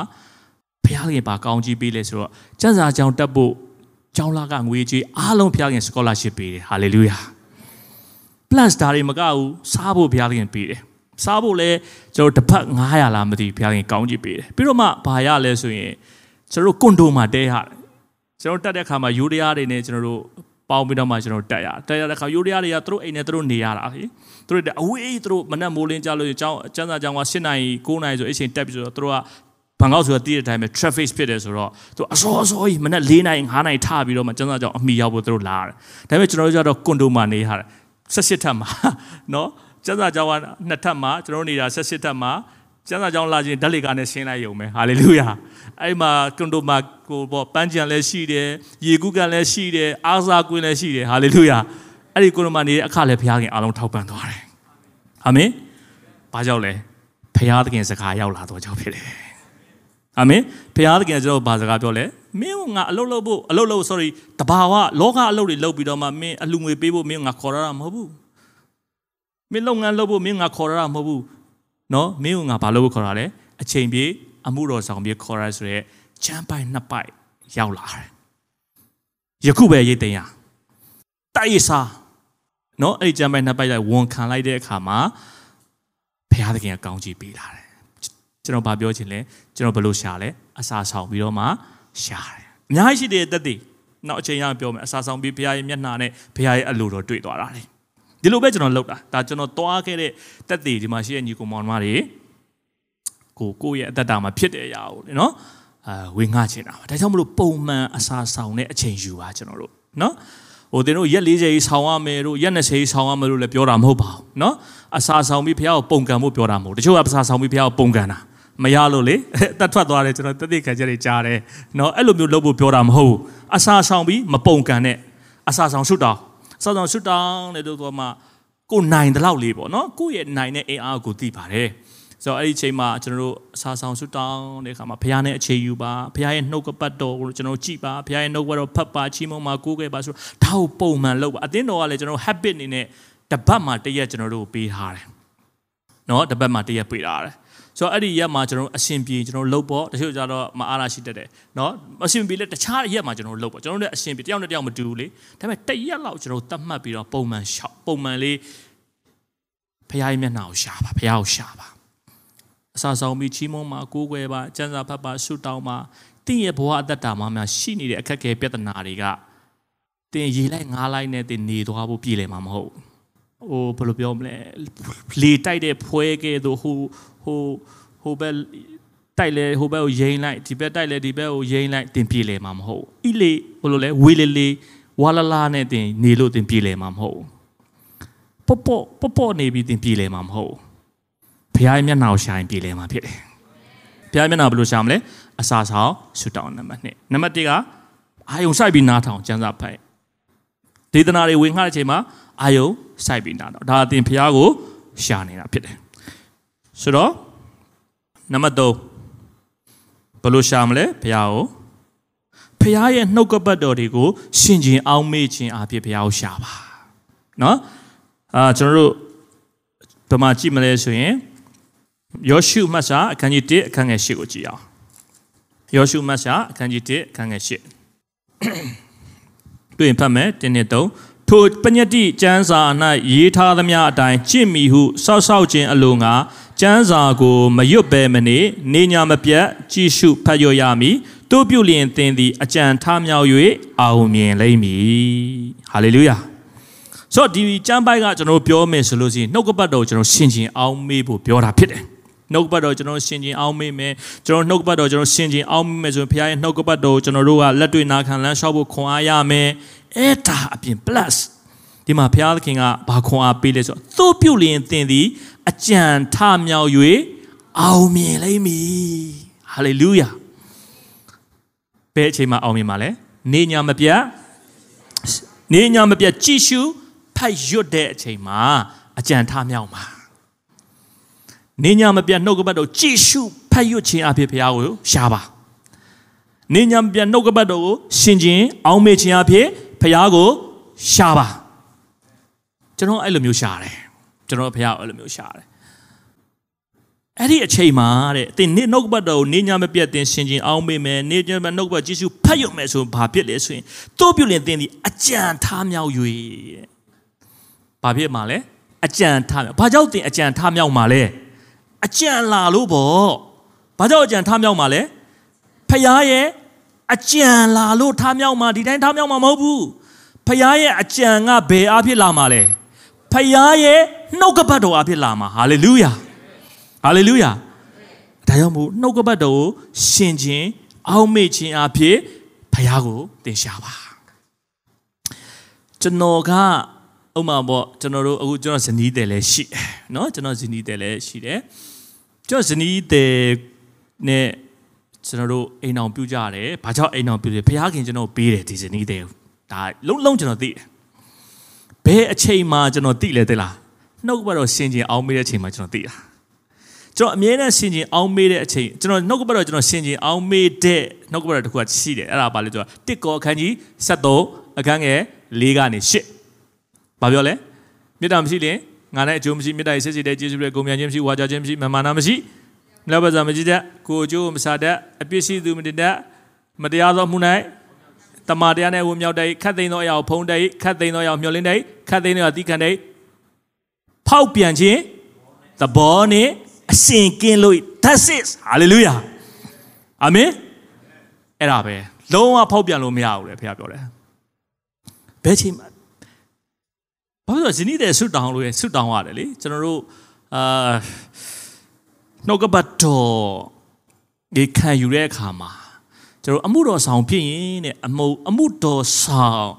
ဘုရားသခင်ပါကောင်းကြီးပေးလဲဆိုတော့ကျမ်းစာကြောင့်တက်ဖို့ ကျောင်းလာကငွေကြေးအားလုံးဖျားခင် scholarship ပေးတယ် hallelujah plus ဒါတွေမကဘူးစားဖို့ဘုရားသခင်ပေးတယ်စားဖို့လဲကျွန်တော်တစ်ပတ်900လားမသိဘုရားသခင်ကောင်းကြီးပေးတယ်ပြီးတော့မှဘာရလဲဆိုရင်ကျွန်တော်ကွန်ဒိုမှာတဲရတယ်ကျွန်တော်တက်တဲ့ခါမှာယူရီးယားတွေနဲ့ကျွန်တော်တို့ပေါင်းပြီးတော့မှကျွန်တော်တက်ရတက်ရတဲ့ခါယူရီးယားတွေကသူတို့အိမ်နဲ့သူတို့နေရတာဟိသူတို့အဝေးသူတို့မနက်မိုးလင်းကြလို့ကျောင်းကျန်းစာကျောင်းက7နိုင်9နိုင်ဆိုအချိန်တက်ပြီးဆိုတော့သူတို့က ဘန်ကောက်ဆိုတာတည်တဲ့အတိုင်းပဲ traffic ဖြစ်တယ်ဆိုတော့သူအစောအစောကြီးမနက်4နိုင်5နိုင်ထပြီးတော့မှကျန်းစာကျောင်းအမိရောက်ဖို့သူတို့လာတယ်ဒါပေမဲ့ကျွန်တော်တို့ကျတော့ကွန်ဒိုမှာနေရတယ်18ထပ်မှာနော်ကျန်းစာကျောင်းကနှစ်ထပ်မှာကျွန်တော်နေတာ18ထပ်မှာကျမ်းစာကြောင်းလာခြင်းဓာတ်လေကနဲ့ရှင်းလိုက်ရုံပဲဟာလေလုယာအဲ့မှာကွန်ဒိုမှာကိုပေါ့ပန်းကြံလည်းရှိတယ်ရေကူးကန်လည်းရှိတယ်အားစားကွင်းလည်းရှိတယ်ဟာလေလုယာအဲ့ဒီကွန်ဒိုမှာနေတဲ့အခါလည်းဘုရားခင်အားလုံးထောက်ပံ့သွားတယ်အာမင်ဘာကြောင့်လဲဘုရားသခင်စကားရောက်လာတော့ကြောင့်ဖြစ်တယ် အာမင်ဘုရားသခင်ကျွန်တော်ဘာစကားပြောလဲမင်းကငါအလုပ်လုပ်ဖို့အလုပ်လုပ် sorry တဘာဝလောကအလုပ်တွေလုပ်ပြီးတော့မှမင်းအလူငွေပေးဖို့မင်းငါခေါ်ရတာမဟုတ်ဘူးမင်းလုပ်ငန်းလုပ်ဖို့မင်းငါခေါ်ရတာမဟုတ်ဘူးနော်မင်းကငါဘာလုပ်ဖို့ခေါ်တာလဲအချိန်ပြေးအမှုတော်ဆောင်ပြေးခေါ်ရဆိုရဲချမ်းပိုင်နှစ်ပိုက်ရောက်လာတယ်ယခုပဲရိတ်သိမ်းရတိုက်စားနော်အဲ့ဒီချမ်းပိုင်နှစ်ပိုက်လိုက်ဝန်ခံလိုက်တဲ့အခါမှာဘုရားသခင်ကကောင်းချီးပေးလာတယ် ကျွန်တော်ဗာပြောချင်လဲကျွန်တော်ဘယ်လိုရှာလဲအစာဆောင်ပြီးတော့မှရှာတယ်အများကြီးရှိတဲ့တက်တည်နောက်အချိန်ရပြောမယ်အစာဆောင်ပြီးဘုရားရဲ့မျက်နှာနဲ့ဘုရားရဲ့အလိုတော်တွေ့သွားတာလေဒီလိုပဲကျွန်တော်လုပ်တာဒါကျွန်တော်သွားခဲ့တဲ့တက်သေးဒီမှာရှိတဲ့ညီကောင်မောင်တွေကိုကိုယ့်ရဲ့အသက်တာမှာဖြစ်တဲ့အရာကိုနော်အာဝေငှချင်တာပါဒါကြောင့်မလို့ပုံမှန်အစာဆောင်တဲ့အချိန်ယူပါကျွန်တော်တို့နော်ဟိုတင်တို့ရက်40ကြီးဆောင်ရမယ်တို့ရက်20ကြီးဆောင်ရမယ်လို့လည်းပြောတာမဟုတ်ပါဘူးနော်အစာဆောင်ပြီးဖះကိုပုံကံဖို့ပြောတာမဟုတ်တချို့ကအစာဆောင်ပြီးဖះကိုပုံကံတာ မရလို့လေတတ်ထွက်သွားတယ်ကျွန်တော်တသိခံချက်တွေကြားတယ်နော်အဲ့လိုမျိုးလုပ်ဖို့ပြောတာမဟုတ်ဘူးအစာဆောင်ပြီးမပုံကံနဲ့အစာဆောင်ဆွတ်တော်စောစောဆွတ်တောင်းတဲ့တို့ကမှကိုနိုင်တဲ့လောက်လေးပေါ့နော်ကိုယ့်ရဲ့နိုင်တဲ့အင်အားကိုသိပါတယ်ဆိုတော့အဲ့ဒီအချိန်မှာကျွန်တော်တို့အစာဆောင်ဆွတ်တောင်းတဲ့အခါမှာဘုရားနဲ့အခြေယူပါဘုရားရဲ့နှုတ်ကပတ်တော်ကိုကျွန်တော်ကြည်ပါဘုရားရဲ့နှုတ်ကပတ်တော်ဖတ်ပါချီးမွမ်းပါကိုးကွယ်ပါဆိုတော့ဒါကိုပုံမှန်လုပ်ပါအသင်းတော်ကလည်းကျွန်တော် habit အနေနဲ့တပတ်မှတရက်ကျွန်တော်တို့ပေးထားတယ်နော်တပတ်မှတရက်ပေးထားတယ် ဆိုတော့အဲ့ဒီရက်မှာကျွန်တော်အရှင်ပြေကျွန်တော်လှုပ်ပေါ့တချို့ကြတော့မအားရရှိတတ်တယ်เนาะအရှင်ပြေလည်းတခြားရက်မှာကျွန်တော်လှုပ်ပေါ့ကျွန်တော်လည်းအရှင်ပြေတယောက်နဲ့တယောက်မတူဘူးလေဒါပေမဲ့တရက်လောက်ကျွန်တော်တတ်မှတ်ပြီးတော့ပုံမှန်ရှောက်ပုံမှန်လေးဖရားရဲ့မျက်နှာကိုရှာပါဖရားကိုရှာပါအစာဆောင်ပြီးချီးမွမ်းပါကိုးကွယ်ပါစံစာဖတ်ပါဆုတောင်းပါတင့်ရဲ့ဘဝအသက်တာမှာများရှိနေတဲ့အခက်အခဲပြဿနာတွေကတင်ရေလိုက်ငားလိုက်နဲ့တင်နေသွားဖို့ပြည်လည်မှာမဟုတ်ဟိုဘယ်လိုပြောမလဲလေတိုက်တဲ့ဖွဲကဲတို့ဟို ဟိုဟိုဘက်တိုက်လဲဟိုဘက်ကိုယိမ်းလိုက်ဒီဘက်တိုက်လဲဒီဘက်ကိုယိမ်းလိုက်တင်ပြေလဲမှာမဟုတ်ဣလေဘယ်လိုလဲဝေလေလေဝါလာလာနဲ့တင်နေလို့တင်ပြေလဲမှာမဟုတ်ပေါ့ပေါ့ပေါ့ပေါ့နေပြီးတင်ပြေလဲမှာမဟုတ်ဘုရားရဲ့မျက်နှာကိုရှာရင်ပြေလဲမှာဖြစ်တယ်ဘုရားမျက်နှာဘယ်လိုရှာမလဲအစာဆောင်ဆူတောင်းနံပါတ်1နံပါတ်1ကအာယုံစိုက်ပြီးနားထောင်ကျမ်းစာဖတ်ဒေသနာတွေဝင်ခါတဲ့အချိန်မှာအာယုံစိုက်ပြီးနားထောင်ဒါအတင်ဘုရားကိုရှာနေတာဖြစ်တယ် ဆိုတော့နံပါတ်3ဘယ်လိုရှာမလဲဘုရားကိုဘုရားရဲ့နှုတ်ကပတ်တော်တွေကိုရှင်ကျင်အောင်မေ့ခြင်းအဖြစ်ဘုရားကိုရှာပါနော်အာကျွန်တော်တို့ဗမာကြည့်မလဲဆိုရင်ယောရှုမတ်စာအခန်းကြီး1အခန်းငယ်8ကိုကြည့်အောင်ယောရှုမတ်စာအခန်းကြီး1အခန်းငယ်8တွေ့ရင်ဖတ်မယ်1နဲ့3ထိုပညတိကျမ်းစာ၌ရေးထားသမျှအတိုင်းကြင့်မိဟုစောက်စောက်ခြင်းအလိုငါ ကျမ်းစာကိုမရွတ်ပဲမနေနေညာမပြတ်ကြည့်ရှုဖတ်ရရမည်တို့ပြုလျင်သင်သည်အကြံထားမြောက်၍အောင်မြင်လိမ့်မည်ဟာလေလုယာဆိုတော့ဒီကျမ်းပိုက်ကကျွန်တော်ပြောမယ်ဆိုလို့ရှိရင်နှုတ်ကပတ်တော်ကျွန်တော်ရှင်းချင်းအောင်မေးဖို့ပြောတာဖြစ်တယ်နှုတ်ကပတ်တော်ကျွန်တော်ရှင်းချင်းအောင်မေးမယ်ကျွန်တော်နှုတ်ကပတ်တော်ကျွန်တော်ရှင်းချင်းအောင်မေးမယ်ဆိုရင်ဘုရားရဲ့နှုတ်ကပတ်တော်ကျွန်တော်တို့ကလက်တွေ့နာခံလမ်းလျှောက်ဖို့ခွန်အားရမယ်အဲ့ဒါအပြင် plus ဒီမှာဘုရားသခင်ကဘာခွန်အားပေးလဲဆိုတော့သို့ပြုလျင်သင်သည်အကြံထမြောက်၍အောင်မြင်လိမ့်မည်ဟာလေလုယာဘယ်အချိန်မှာအောင်မြင်မှာလဲနေညာမပြတ်နေညာမပြတ်ကြည်ရှုဖတ်ရွတ်တဲ့အချိန်မှာအကြံထမြောက်မှာနေညာမပြတ်နှုတ်ကပတ်တော်ကြည်ရှုဖတ်ရွတ်ခြင်းအဖြစ်ဘုရားကိုရှာပါနေညာမပြတ်နှုတ်ကပတ်တော်ကိုရှင်ခြင်းအောင်မေ့ခြင်းအဖြစ်ဘုရားကိုရှာပါ ကျွန်တော်အဲ့လိုမျိုးရှာတယ်ကျွန်တော်ဘုရားအဲ့လိုမျိုးရှာတယ်အဲ့ဒီအချိန်မှာတဲ့သင်နေ့နှုတ်ပတ်တော်ကိုနေညာမပြတ်တင်ရှင်ခြင်းအောင်မေ့မယ်နေညာမနှုတ်ပတ်ယေရှုဖတ်ရမယ်ဆိုဘာဖြစ်လဲဆိုရင်တို့ပြုလင်သင်ဒီအကြံထားမြောက်၍ဘာဖြစ်မှာလဲအကြံထားမြောက်ဘာကြောင့်တင်အကြံထားမြောက်မှာလဲအကြံလာလို့ပေါ့ဘာကြောင့်အကြံထားမြောက်မှာလဲဖခင်ရဲ့အကြံလာလို့ထားမြောက်မှာဒီတိုင်းထားမြောက်မှာမဟုတ်ဘူးဖခင်ရဲ့အကြံကဘယ်အဖြစ်လာမှာလဲ ဖခင်ရဲ့နှုတ်ကပတ်တော်အဖြစ်လာမှာဟာလေလုယာဟာလေလုယာဒါကြောင့်မို့နှုတ်ကပတ်တော်ကိုရှင်ခြင်းအောက်မေ့ခြင်းအဖြစ်ဖခင်ကိုတင်ရှာပါကျွန်တော်ကဥမာပေါ့ကျွန်တော်တို့အခုကျွန်တော်ဇနီးတယ်လည်းရှိတယ်เนาะကျွန်တော်ဇနီးတယ်လည်းရှိတယ်ကျွန်တော်ဇနီးတယ်နဲ့ကျွန်တော်တို့အိမ်အောင်ပြုကြရတယ်ဘာကြောင့်အိမ်အောင်ပြုလဲဘုရားခင်ကျွန်တော်ပေးတယ်ဒီဇနီးတယ်ဒါလုံးလုံးကျွန်တော်သိတယ် ဘယ်အချိန်မှကျွန်တော်သိလဲသိလားနှုတ်ကပတ်တော်ဆင်ခြင်အောင်မေးတဲ့အချိန်မှကျွန်တော်သိတာကျွန်တော်အမြဲတမ်းဆင်ခြင်အောင်မေးတဲ့အချိန်ကျွန်တော်နှုတ်ကပတ်တော်ကျွန်တော်ဆင်ခြင်အောင်မေးတဲ့နှုတ်ကပတ်တော်တစ်ခုကရှိတယ်အဲ့ဒါပါလေကျွန်တော်တစ်ကောအခန်းကြီး73အခန်းငယ်၄ကနေ8ဘာပြောလဲမေတ္တာမရှိရင်ငါနဲ့အကျိုးမရှိမေတ္တာရဲ့ဆက်စီတဲ့ကျေးဇူးရဲ့ဂုဏ်မြတ်ခြင်းမရှိဝါကြခြင်းမရှိမမာနာမရှိမလောက်ပါစားမကြည့်တတ်ကိုအကျိုးမစားတတ်အပြစ်ရှိသူမတင်တတ်မတရားသောမှု၌ တမာတရားနဲ့ဝင်မြောက်တဲ့ခတ်သိမ်းသောအရာကိုဖုံးတဲ့ခတ်သိမ်းသောအရာကိုမျှော်လင့်တဲ့ခတ်သိမ်းသောအရာတိခံတဲ့ဖောက်ပြန်ခြင်းသဘောနဲ့အစဉ်ကင်းလို့ that's it hallelujah အာမင်အဲ့ဒါပဲလုံးဝဖောက်ပြန်လို့မရဘူးလေဖခင်ပြောတယ်ဘယ်ချိန်မှဘာလို့ဇနီးတဲ့ဆွတောင်းလို့ရဆွတောင်းရတယ်လေကျွန်တော်တို့အာနှုတ်ကပတ်တော်ဒီခံယူတဲ့အခါမှာ ကျွန်တော်အမှုတော်ဆောင်ဖြစ်ရင်တဲ့အမှုအမှုတော်ဆောင်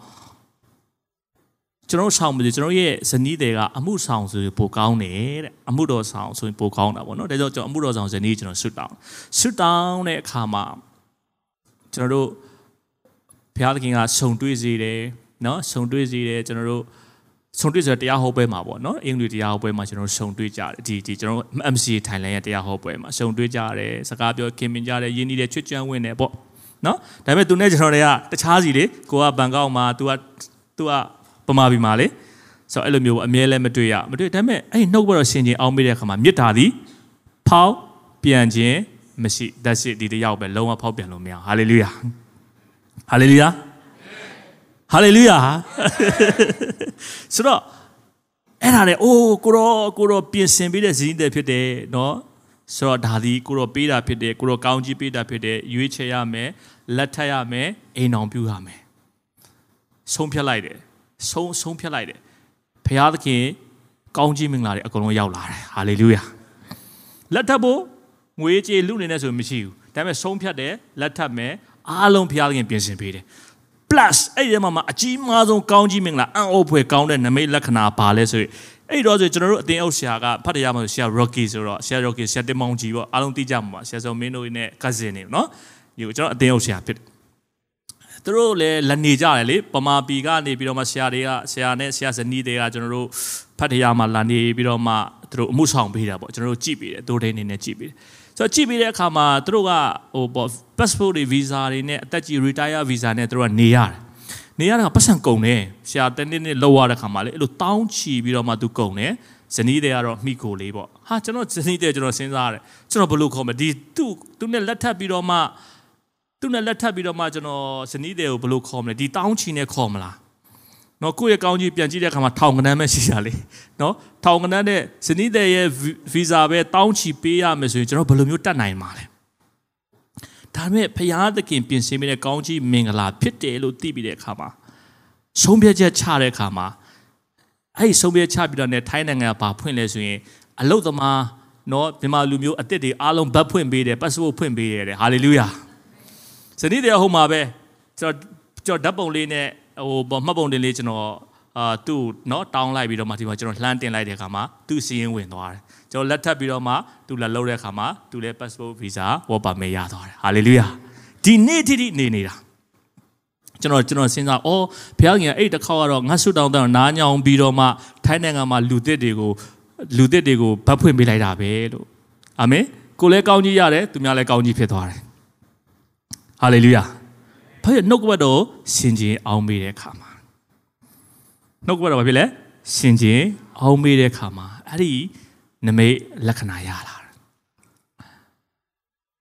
ကျွန်တော်ဆောင်ပြီကျွန်တော်ရဲ့ဇနီးတွေကအမှုဆောင်ဆိုရင်ပိုကောင်းတယ်တဲ့အမှုတော်ဆောင်ဆိုရင်ပိုကောင်းတာပေါ့နော်ဒါကြောင့်ကျွန်တော်အမှုတော်ဆောင်ဇနီးကျွန်တော်ဆွတောင်းဆွတောင်းတဲ့အခါမှာကျွန်တော်တို့ဘုရားသခင်ကဆုံတွေ့စေတယ်နော်ဆုံတွေ့စေတယ်ကျွန်တော်တို့ဆုံတွေ့ဆိုတရားဟောပွဲမှာပေါ့နော်အင်္ဂလိပ်တရားဟောပွဲမှာကျွန်တော်ဆုံတွေ့ကြတယ်ဒီဒီကျွန်တော် MCA ထိုင်လန်ရဲ့တရားဟောပွဲမှာဆုံတွေ့ကြတယ်စကားပြောခင်မင်ကြတယ်ယဉ်နေတဲ့ချွတ်ချွမ်းဝင်တယ်ပေါ့ နော်ဒါပေမဲ့သူနဲ့ကျွန်တော်တွေကတခြားစီလေကိုကဘန်ကောက်မှာ तू က तू ကပမာပြီမှာလေဆိုတော့အဲ့လိုမျိုးအမြဲလဲမတွေ့ရမတွေ့ဒါပေမဲ့အဲ့နှုတ်ဘတော်ဆင်ခြင်အောင်မိတဲ့အခါမှာမြစ်တာသည်ဖောက်ပြန်ခြင်းမရှိ that's it ဒီတယောက်ပဲလုံးဝဖောက်ပြန်လို့မရဟာလေလုယာဟာလေလုယာဟာလေလုယာဆိုတော့အဲ့ဒါလေအိုးကိုရောကိုရောပြင်ဆင်ပေးတဲ့ဇင်းတဲ့ဖြစ်တယ်နော် ဆိုတော့ဒါဒီကိုရောပေးတာဖြစ်တယ်ကိုရောကောင်းကြီးပေးတာဖြစ်တယ်ရွေးချယ်ရမယ်လက်ထပ်ရမယ်အိမ်အောင်ပြုရမယ်ဆုံးဖြတ်လိုက်တယ်ဆုံးဆုံးဖြတ်လိုက်တယ်ဖခင်သခင်ကောင်းကြီးမင်္ဂလာတွေအကုန်လုံးရောက်လာတယ်ဟာလေလုယာလက်ထပ်ဖို့ငွေကြေးလူနေနေဆိုမရှိဘူးဒါပေမဲ့ဆုံးဖြတ်တယ်လက်ထပ်မယ်အားလုံးဖခင်သခင်ပြင်ဆင်ပေးတယ် plus အဲ့ဒီမှာမှာအကြီးမားဆုံးကောင်းကြီးမင်္ဂလာအံ့ဩဖွယ်ကောင်းတဲ့နမိတ်လက္ခဏာပါလဲဆိုရင် အဲ့တော့ဆိုကျွန်တော်တို့အတင်းအုပ်ဆရာကဖတ်တရားမှာဆရာ Rocky ဆိုတော့ဆရာ Rocky ဆရာတင်မောင်ကြီးပေါ့အားလုံးသိကြမှာဆရာစုံမင်းတို့နဲ့ cousin တွေနော်ဒီကိုကျွန်တော်အတင်းအုပ်ဆရာဖြစ်တယ်သူတို့လည်းလက်နေကြတယ်လေပမာပီကနေပြီးတော့မှဆရာတွေကဆရာနဲ့ဆရာဇနီးတွေကကျွန်တော်တို့ဖတ်တရားမှာလာနေပြီးတော့မှသူတို့အမှုဆောင်ပေးတာပေါ့ကျွန်တော်တို့ကြည့်ပေးတယ်သူတို့အနေနဲ့ကြည့်ပေးတယ်ဆိုတော့ကြည့်ပြီးတဲ့အခါမှာသူတို့ကဟိုပေါ့ passport တွေ visa တွေနဲ့အသက်ကြီး retire visa နဲ့သူတို့ကနေရတယ် နေရတာပတ်စံကုန်တယ်ဆရာတနေ့နေ့လောက်ရတဲ့ခါမှာလေအဲ့လိုတောင်းချီပြီးတော့မှသူကုန်တယ်ဇနီးတွေကတော့မိကိုလေးပေါ့ဟာကျွန်တော်ဇနီးတွေကျွန်တော်စဉ်းစားရတယ်ကျွန်တော်ဘယ်လိုခေါ်မလဲဒီသူ့သူနဲ့လက်ထပ်ပြီးတော့မှသူနဲ့လက်ထပ်ပြီးတော့မှကျွန်တော်ဇနီးတွေကိုဘယ်လိုခေါ်မလဲဒီတောင်းချီနဲ့ခေါ်မလားနော်ကိုယ့်ရဲ့ကောင်းကြီးပြန်ကြည့်တဲ့အခါမှာထောင်ကနန်းပဲရှိတာလေနော်ထောင်ကနန်းနဲ့ဇနီးတွေရဲ့ဗီဇာပဲတောင်းချီပေးရမယ်ဆိုရင်ကျွန်တော်ဘယ်လိုမျိုးတတ်နိုင်မှာလဲ ဒါပေမဲ့ဖရာသခင်ပြင်ဆင်ပေးတဲ့ကောင်းကြီးမင်္ဂလာဖြစ်တယ်လို့သိပြီးတဲ့အခါမှာဆုံးဖြတ်ချက်ချတဲ့အခါမှာအဲ့ဒီဆုံးဖြတ်ချပြီးတော့ ਨੇ ထိုင်းနိုင်ငံကဘာဖွင့်လဲဆိုရင်အလုတ်သမားနော်မြန်မာလူမျိုးအစ်စ်တွေအားလုံးဘတ်ဖွင့်ပေးတယ်ပတ်စပို့ဖွင့်ပေးတယ်ဟာလေလုယာဇနီးတွေဟိုမှာပဲကျွန်တော်ကျွန်တော်ဓာတ်ပုံလေးနဲ့ဟိုမှတ်ပုံတင်လေးကျွန်တော်အာသူ့เนาะတောင်းလိုက်ပြီးတော့မှဒီမှာကျွန်တော်လှမ်းတင်လိုက်တဲ့အခါမှာသူ့စီရင်ဝင်သွားတယ် ကျွန်တော်လက်ထပ်ပြီးတော့မှသူလာလှုပ်တဲ့အခါမှာသူလည်း passport visa work permit ရသွားတယ် hallelujah ဒီနေ့ထိထိနေနေတာကျွန်တော်ကျွန်တော်စဉ်းစားအော်ဘုရားခင်အဲ့တစ်ခေါက်ကတော့ငါဆုတောင်းတဲ့နားညောင်ပြီးတော့မှထိုင်းနိုင်ငံမှာလူသစ်တွေကိုလူသစ်တွေကိုဗတ်ဖွင့်ပေးလိုက်တာပဲလို့အာမင်ကိုလည်းကောင်းကြီးရတယ်သူများလည်းကောင်းကြီးဖြစ်သွားတယ်ဟာလေလုယာဘာဖြစ်နှုတ်ကပတ်တော်ရှင်ကျင်အောင်မေးတဲ့အခါမှာနှုတ်ကပတ်တော်ဘာဖြစ်လဲရှင်ကျင်အောင်မေးတဲ့အခါမှာအဲ့ဒီ နမိတ်လက္ခဏာရလာတယ်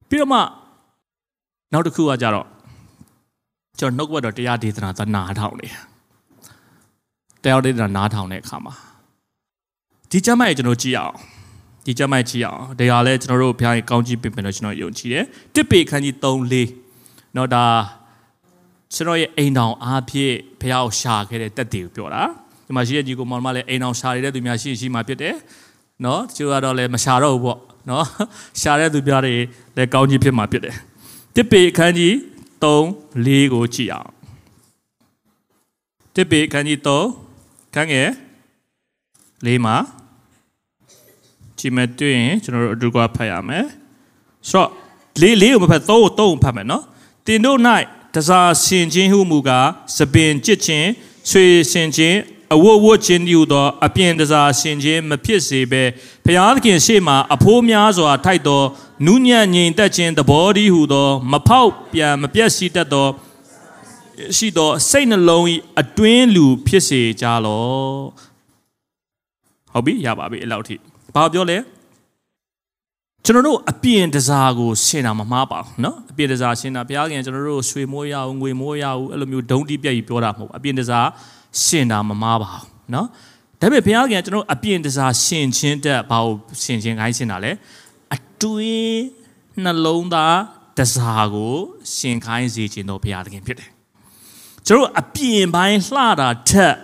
ပြီးတော့မှနောက်တစ်ခုကကြတော့ကျွန်တော်နှုတ်ကပတ်တော်တရားဒေသနာသနာထောင်နေတ တရားဒေသနာနားထောင်တဲ့အခါမှာဒီကျမ်းမိုက်ကျွန်တော်ကြည့်အောင်ဒီကျမ်းမိုက်ကြည့်အောင်ဒါကလည်းကျွန်တော်တို့ဘုရားရဲ့ကောင်းကြီးပင်ပင်လို့ကျွန်တော်ယုံကြည်တယ်တစ်ပေခန်းကြီး3 4เนาะဒါကျွန်တော်ရဲ့အိမ်တောင်အားဖြင့်ဘုရားကိုရှာခဲ့တဲ့တက်တွေကိုပြောတာဒီမှာရှိတဲ့ညီကိုမောင်မလည်းအိမ်တောင်ရှာနေတဲ့သူများရှိရှိမှဖြစ်တယ် နော်တချို့ကတော့လည်းမရှာတော့ဘူးပေါ့နော်ရှာတဲ့သူပြားတွေလည်းကောင်းကြီးဖြစ်မှာဖြစ်တယ်တစ်ပေအခန်းကြီး3 4ကိုကြည့်အောင်တစ်ပေအခန်းကြီး3ခန်းငယ်၄မှာကြည့်မယ်တွေ့ရင်ကျွန်တော်တို့အတူကဖတ်ရမယ်ဆိုတော့လေးလေးကိုမဖတ်သုံးကိုသုံးကိုဖတ်မယ်နော်တင်တို့၌တစားဆင်ခြင်းဟုမူကားသပင်ကြစ်ခြင်းဆွေဆင်ခြင်း အဝတ်ဝတ်ခြင်းတည်းသောအပြင်တစားဆင်ခြင်းမဖြစ်စေဘဲဖျားသခင်ရှေ့မှာအဖိုးများစွာထိုက်သောနုညံ့ငြိမ်သက်ခြင်းသဘောတည်းဟုသောမဖောက်ပြန်မပြတ်စီတတ်သောရှိသောစိတ်နှလုံး၏အတွင်းလူဖြစ်စေကြလောဟုတ်ပြီရပါပြီအဲ့လောက်ထိဘာပြောလဲကျွန်တော်တို့အပြင်တစားကိုရှင်းတာမမှားပါဘူးเนาะအပြင်တစားရှင်းတာဘုရားခင်ကျွန်တော်တို့ရွှေမိုးရအောင်ငွေမိုးရအောင်အဲ့လိုမျိုးဒုံတိပြက်ကြီးပြောတာမဟုတ်ဘူးအပြင်တစား ရှင်းတာမမှားပါဘူးเนาะဒါပေမဲ့ဘုရားခင်ကျွန်တော်အပြင်တစားရှင်းချင်းတက်ဘာကိုရှင်းချင်းခိုင်းရှင်းတာလဲအတွင်းနှလုံးသားတစားကိုရှင်းခိုင်းစေခြင်းတော့ဘုရားသခင်ဖြစ်တယ်ကျွန်တော်အပြင်ပိုင်းလှတာထက်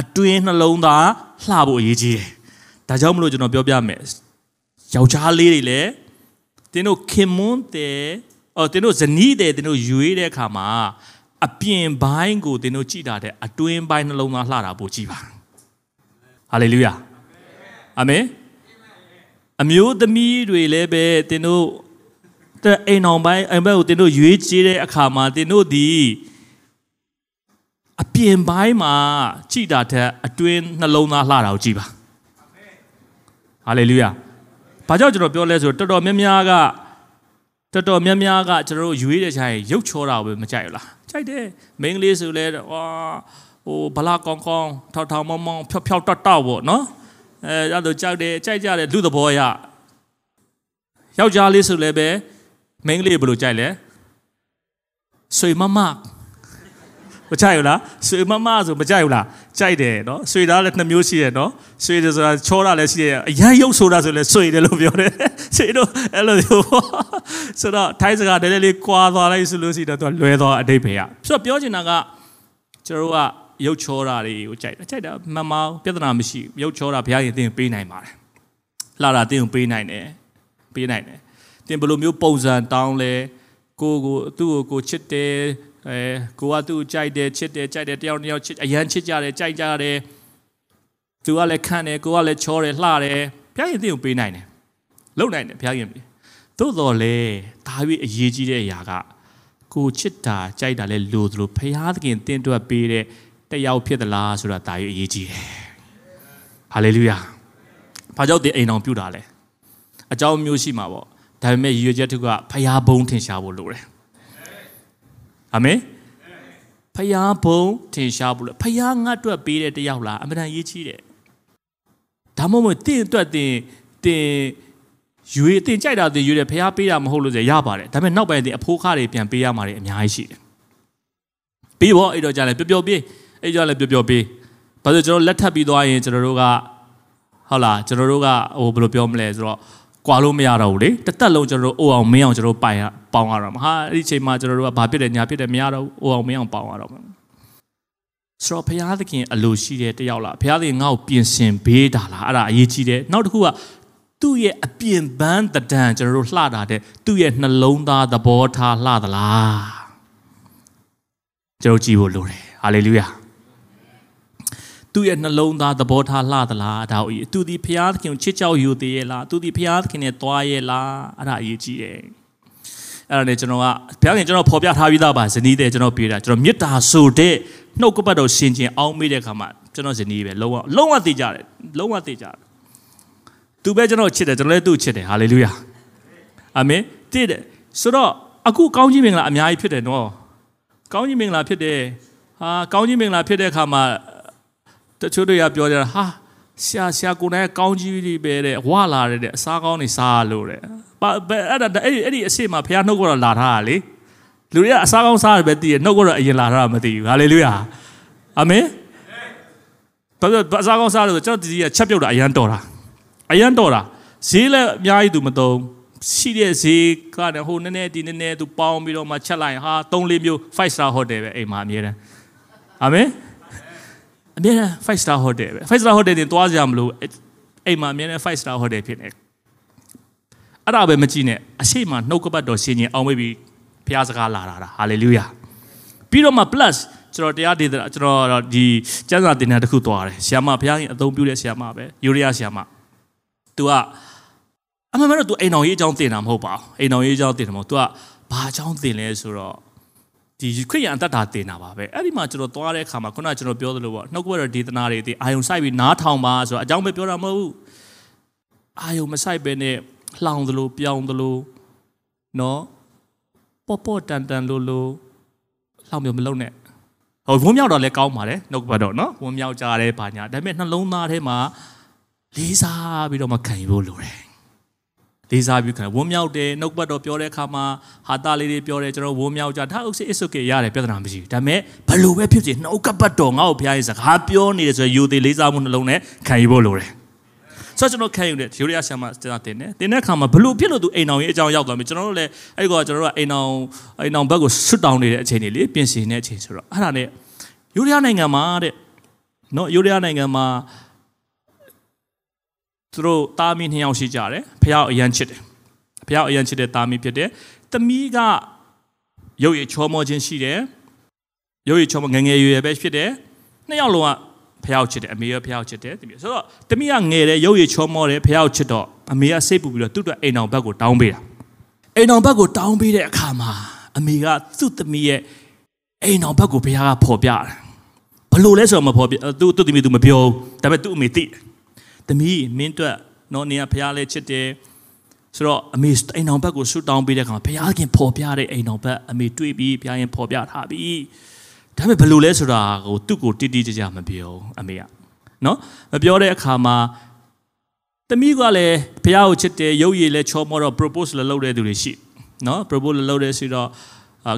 အတွင်းနှလုံးသားလှဖို့အရေးကြီးတယ်ဒါကြောင့်မလို့ကျွန်တော်ပြောပြမယ်ယောက်ျားလေးတွေလည်းတင်းတို့ခင်မွန်းတယ်အော်တင်းတို့ဇနီးတယ်တင်းတို့ရွေးတဲ့အခါမှာ အပြင်ပိုင်းကိုတင်းတို့ကြည်တာတဲ့အတွင်းပိုင်းနှလုံးသားလှတာပိုကြည့်ပါဟာလေလုယာအာမင်အမျိုးသမီးတွေလည်းပဲတင်းတို့တဲ့အိမ်အောင်ပိုင်းအိမ်ဘက်ကိုတင်းတို့ရွေးချယ်တဲ့အခါမှာတင်းတို့ဒီအပြင်ပိုင်းမှာကြည်တာတဲ့အတွင်းနှလုံးသားလှတာကိုကြည့်ပါဟာလေလုယာဘာကြောင့်ကျွန်တော်ပြောလဲဆိုတော့တော်တော်များများက တော်တော်များများကကျွန်တော်တို့ရွေးတဲ့ချိန်ရုပ်ချောတာပဲမကြိုက်ဘူးလားကြိုက်တယ်မိန်းကလေးဆိုလဲဝါဟိုဘလာကောင်းကောင်းထောက်ထောက်မောင်းမောင်းဖြောက်ဖြောက်တောက်တောက်ပေါ့နော်အဲအဲ့လိုကြောက်တယ်ကြိုက်ကြတယ်လူသဘောရယောက်ျားလေးဆိုလဲပဲမိန်းကလေးဘယ်လိုကြိုက်လဲဆွေမမမကြိုက်ဘူးလားဆွေမမဆိုမကြိုက်ဘူးလားကြိုက်တယ်နော်ဆွေသားလည်းနှစ်မျိုးရှိတယ်နော်ဆွေတယ်ဆိုတာချောတာလည်းရှိတယ်အရန်ရုပ်ဆိုတာဆိုလည်းဆွေတယ်လို့ပြောတယ် ဆွေတို့အဲ့လိုမျိုးဆိုတော့ထိုင်းစကားတည်းလေးကွာသွားလိုက်ဆိုလို့ရှိတော့သူလွဲသွားအတိတ်ပဲကဆိုတော့ပြောချင်တာကကျွန်တော်တို့ကရုပ်ချောတာတွေကိုကြိုက်တယ်ကြိုက်တာမမောင်ပြဿနာမရှိရုပ်ချောတာဘုရားရင်သင်ပေးနိုင်ပါတယ်လာတာသင်ကိုပေးနိုင်တယ်ပေးနိုင်တယ်သင်ဘယ်လိုမျိုးပုံစံတောင်းလဲကိုကိုသူ့ကိုကိုချစ်တယ်အဲကိုကသူ့ကြိုက်တယ်ချစ်တယ်ကြိုက်တယ်တယောက်တစ်ယောက်ချစ်အရန်ချစ်ကြတယ်ကြိုက်ကြတယ်သူကလည်းခံတယ်ကိုကလည်းချောတယ်လှတယ်ဘုရားရင်သင်ကိုပေးနိုင်တယ် လုံနိုင်တယ်ဘုရားရင်သို့တော်လေဒါပြီးအရေးကြီးတဲ့အရာကကိုချစ်တာကြိုက်တာလဲလို့သလိုဘုရားသခင်တင့်တွက်ပေးတဲ့တယောက်ဖြစ်သလားဆိုတာဒါပြီးအရေးကြီးတယ်ဟာလေလုယာဘာကြောင့်ဒီအိမ်တော်ပြုတာလဲအကြောင်းမျိုးရှိမှာပေါ့ဒါပေမဲ့ရည်ရွယ်ချက်တစ်ခုကဖျားဘုံထင်ရှားဖို့လိုတယ်အာမင်ဖျားဘုံထင်ရှားဖို့လိုဖျားငတ်အတွက်ပေးတဲ့တယောက်လားအမှန်တန်ရေးချီးတယ်ဒါမှမဟုတ်တင့်အတွက်တင်တင် ရွေတင်ကြိုက်တာတင်ရွေတယ်ဖျားပေးတာမဟုတ်လို့ဆိုရပါတယ်ဒါပေမဲ့နောက်ပိုင်းတင်အဖိုးခါတွေပြန်ပေးရမှာတွေအများကြီးရှိတယ်ပြီးတော့အဲ့တော့ကြာလဲပျော်ပျော်ပေးအဲ့ကြောင့်လဲပျော်ပျော်ပေးဘာလို့ကျွန်တော်လက်ထပ်ပြီးသွားရင်ကျွန်တော်တို့ကဟုတ်လားကျွန်တော်တို့ကဟိုဘယ်လိုပြောမလဲဆိုတော့ကွာလို့မရတော့ဘူးလေတစ်သက်လုံးကျွန်တော်တို့အိုအောင်မင်းအောင်ကျွန်တော်တို့ပိုင်ရပေါင်းရတော့မှာဟာအဲ့ဒီချိန်မှာကျွန်တော်တို့ကဘာဖြစ်တယ်ညာဖြစ်တယ်မရတော့ဘူးအိုအောင်မင်းအောင်ပေါင်းရတော့မှာဆိုတော့ဘုရားသခင်အလိုရှိတဲ့တယောက်လားဘုရားသခင်ငါ့ကိုပြင်ဆင်ပေးတာလားအဲ့ဒါအရေးကြီးတယ်နောက်တစ်ခုက သူ့ရဲ့အပြင်ပန်းတဒံကျွန်တော်တို့လှတာတဲ့သူ့ရဲ့နှလုံးသားသဘောထားလှသလားကျွန်တော်ကြည့်ဖို့လိုတယ်ဟာလေလုယာသူ့ရဲ့နှလုံးသားသဘောထားလှသလားဒါအရေးသူဒီဖျားသခင်ကိုချစ်ကြောက်ယူသေးရဲ့လားသူဒီဖျားသခင်နဲ့တွားရဲ့လားအဲ့ဒါအရေးကြီးတယ်အဲ့ဒါနဲ့ကျွန်တော်ကဘုရားခင်ကျွန်တော်ဖော်ပြထားပြီးသားပါဇနီးတဲ့ကျွန်တော်ပြေးတာကျွန်တော်မေတ္တာဆိုတဲ့နှုတ်ကပတ်တော်ရှင်ခြင်းအောင်းမေးတဲ့အခါမှာကျွန်တော်ဇနီးပဲလုံးဝလုံးဝသိကြတယ်လုံးဝသိကြတယ် သူပဲကျွန်တော်ချစ်တယ်ကျွန်တော်လည်းသူ့ချစ်တယ်ဟာလေလုယာအာမင်တည်တယ်ဆိုတော့အခုကောင်းကြီးမင်္ဂလာအများကြီးဖြစ်တယ်နော်ကောင်းကြီးမင်္ဂလာဖြစ်တယ်ဟာကောင်းကြီးမင်္ဂလာဖြစ်တဲ့အခါမှာတချို့တွေကပြောကြတာဟာဆရာဆရာကိုယ်တိုင်ကောင်းကြီးတွေပဲတဲ့ဝလာတယ်တဲ့အစားကောင်းတွေစားလို့တဲ့အဲ့ဒါအဲ့ဒီအဲ့ဒီအစ်စ်မှာဖခင်နှုတ်ကတော့လာထားတာလေလူတွေကအစားကောင်းစားတယ်ပဲသိတယ်နှုတ်ကတော့အရင်လာထားတာမသိဘူးဟာလေလုယာအာမင်ဘာလို့အစားကောင်းစားလို့ကျွန်တော်ဒီကချက်ပြုတ်တာအရန်တော်တာ အရန်တော်တာဈေးလည်းအများကြီးသူမသုံးရှိတဲ့ဈေးကလည်းဟိုနည်းနည်းဒီနည်းနည်းသူပေါင်းပြီးတော့မှချက်လိုက်ဟာ3 4မျိုး5 star hotel ပဲအိမ်မှာအမြဲတမ်းအာမင်အမြဲတမ်း5 star hotel ပဲ5 star hotel တင်သွားကြမလို့အိမ်မှာအမြဲတမ်း5 star hotel ဖြစ်နေအဲ့ဒါပဲမကြည့်နဲ့အရှိမနှုတ်ကပတ်တော်ရှင်ရင်အောင်မေးပြီးဘုရားစကားလာတာဟာလေလုယာပြီးတော့မှ plus ကျွန်တော်တရားဒေသကျွန်တော်ဒီကျမ်းစာသင်တန်းတစ်ခုသွားတယ်ဆီယမဘုရားရှင်အသုံးပြုတဲ့ဆီယမပဲယူရီးယားဆီယမ तू ကအမှန်မှန်တော့ तू အိမ်တော်ရေးအကြောင်းသင်တာမဟုတ်ပါဘူးအိမ်တော်ရေးအကြောင်းသင်တယ်မဟုတ် तू ကဘာအကြောင်းသင်လဲဆိုတော့ဒီခရိယန်တတ်တာတင်တာပါပဲအဲ့ဒီမှာကျွန်တော်သွားတဲ့အခါမှာခုနကကျွန်တော်ပြောသလိုပေါ့နှုတ်ကပတ်တော်ဒေသနာတွေဒီအာယုံဆိုင်ပြီးနားထောင်ပါဆိုတော့အကြောင်းပဲပြောတာမဟုတ်ဘူးအာယုံမဆိုင်ပဲနဲ့လှောင်သလိုပြောင်းသလိုနော်ပေါ့ပေါ့တန်တန်လိုလိုလှောင်မျိုးမလုံးနဲ့ဟိုဝုံမြောက်တော့လည်းကောင်းပါတယ်နှုတ်ကပတ်တော်နော်ဝုံမြောက်ကြတယ်ဘာညာဒါပေမဲ့နှလုံးသားထဲမှာ လေးစားပြီးတော့မှခံယူဖို့လိုတယ်လေးစားပြီးခံဝုံမြောက်တယ်နှုတ်ပတ်တော်ပြောတဲ့အခါမှာဟာတာလေးတွေပြောတယ်ကျွန်တော်ဝုံမြောက်ကြဒါဥစ္စာအစ်စုကေရတယ်ပြဿနာမရှိဘူးဒါပေမဲ့ဘလို့ပဲဖြစ်ဖြစ်နှုတ်ကပတ်တော်ငါ့ကိုဘုရားရဲ့စကားပြောနေတယ်ဆိုရင်ယူသေးလေးစားမှုနှလုံးနဲ့ခံယူဖို့လိုတယ်ဆိုတော့ကျွန်တော်ခံယူတယ်ယူရီးယားဆရာမကျွန်တော်တင်တယ်တင်တဲ့အခါမှာဘလို့ဖြစ်လို့သူအိမ်အောင်ရဲ့အကြောင်းရောက်သွားပြီကျွန်တော်တို့လည်းအဲ့ကောကျွန်တော်တို့ကအိမ်အောင်အိမ်အောင်ဘက်ကိုဆွတ်တောင်းနေတဲ့အချိန်တွေလေပြင်ဆင်တဲ့အချိန်ဆိုတော့အဲ့ဒါနဲ့ယူရီးယားနိုင်ငံမှာတဲ့နော်ယူရီးယားနိုင်ငံမှာ သူတို့တာမီနှစ်ယောက်ရှိကြတယ်ဖះအရန်ချစ်တယ်ဖះအရန်ချစ်တဲ့တာမီဖြစ်တယ်သမီးကရုပ်ရည်ချောမောခြင်းရှိတယ်ရုပ်ရည်ချောမောငငယ်ရွယ်ရွယ်ပဲဖြစ်တယ်နှစ်ယောက်လုံးကဖះချစ်တယ်အမေကဖះချစ်တယ်တမီးဆိုတော့တမီးကငယ်တယ်ရုပ်ရည်ချောမောတယ်ဖះချစ်တော့အမေကစိတ်ပူပြီးတော့သူ့အတွက်အိမ်အောင်ဘက်ကိုတောင်းပေးတာအိမ်အောင်ဘက်ကိုတောင်းပေးတဲ့အခါမှာအမေကသူ့သမီးရဲ့အိမ်အောင်ဘက်ကိုဖះကဖော်ပြတယ်ဘလို့လဲဆိုတော့မဖော်ပြသူ့သူ့သမီးသူမပြောဘူးဒါပေမဲ့သူ့အမေသိတယ် သမီးမင်းအတွက်နော်နေကဖះလဲချစ်တယ်ဆိုတော့အမေအိမ်အောင်ဘက်ကိုဆွတောင်းပေးတဲ့အခါမှာဘုရားခင်ဖော်ပြတဲ့အိမ်အောင်ဘက်အမေတွေ့ပြီးဘုရားရင်ဖော်ပြထားပြီဒါပေမဲ့ဘယ်လိုလဲဆိုတာကိုသူ့ကိုတိတိကျကျမပြောအမေကနော်မပြောတဲ့အခါမှာသမီးကလည်းဘုရားကိုချစ်တယ်ရုပ်ရည်လည်းချောမောတော့ propose လည်းလုပ်တဲ့သူတွေရှိနော် propose လည်းလုပ်တဲ့ဆိုတော့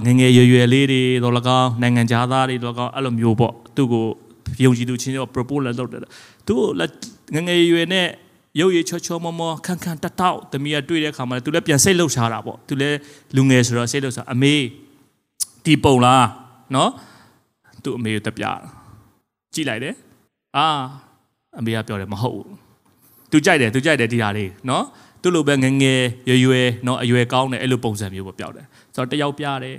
ငငယ်ရွယ်ရွယ်လေးတွေတော့လကောင်းနိုင်ငံသားတွေတော့လကောင်းအဲ့လိုမျိုးပေါ့သူ့ကိုယုံကြည်သူချင်းတော့ propose လည်းလုပ်တယ်သူ့ကို ငငယ်ရွယ်နဲ့ရုပ်ရည်ချောချောမောမောခန်းခန်းတတောက်တမီးကတွေ့တဲ့အခါမှာသူလည်းပြန်စိတ်လှုပ်ရှားတာပေါ့သူလည်းလူငယ်ဆိုတော့စိတ်လှုပ်ရှားအမေဒီပုံလားနော်သူ့အမေကိုတပြကြည့်လိုက်တယ်အာအမေကပြောတယ်မဟုတ်ဘူးသူကြိုက်တယ်သူကြိုက်တယ်ဒီဟာလေးနော်သူ့လိုပဲငငယ်ရွယ်ရွယ်နော်အရွယ်ကောင်းတယ်အဲ့လိုပုံစံမျိုးပေါ့ပြောတယ်ဆိုတော့တယောက်ပြတယ်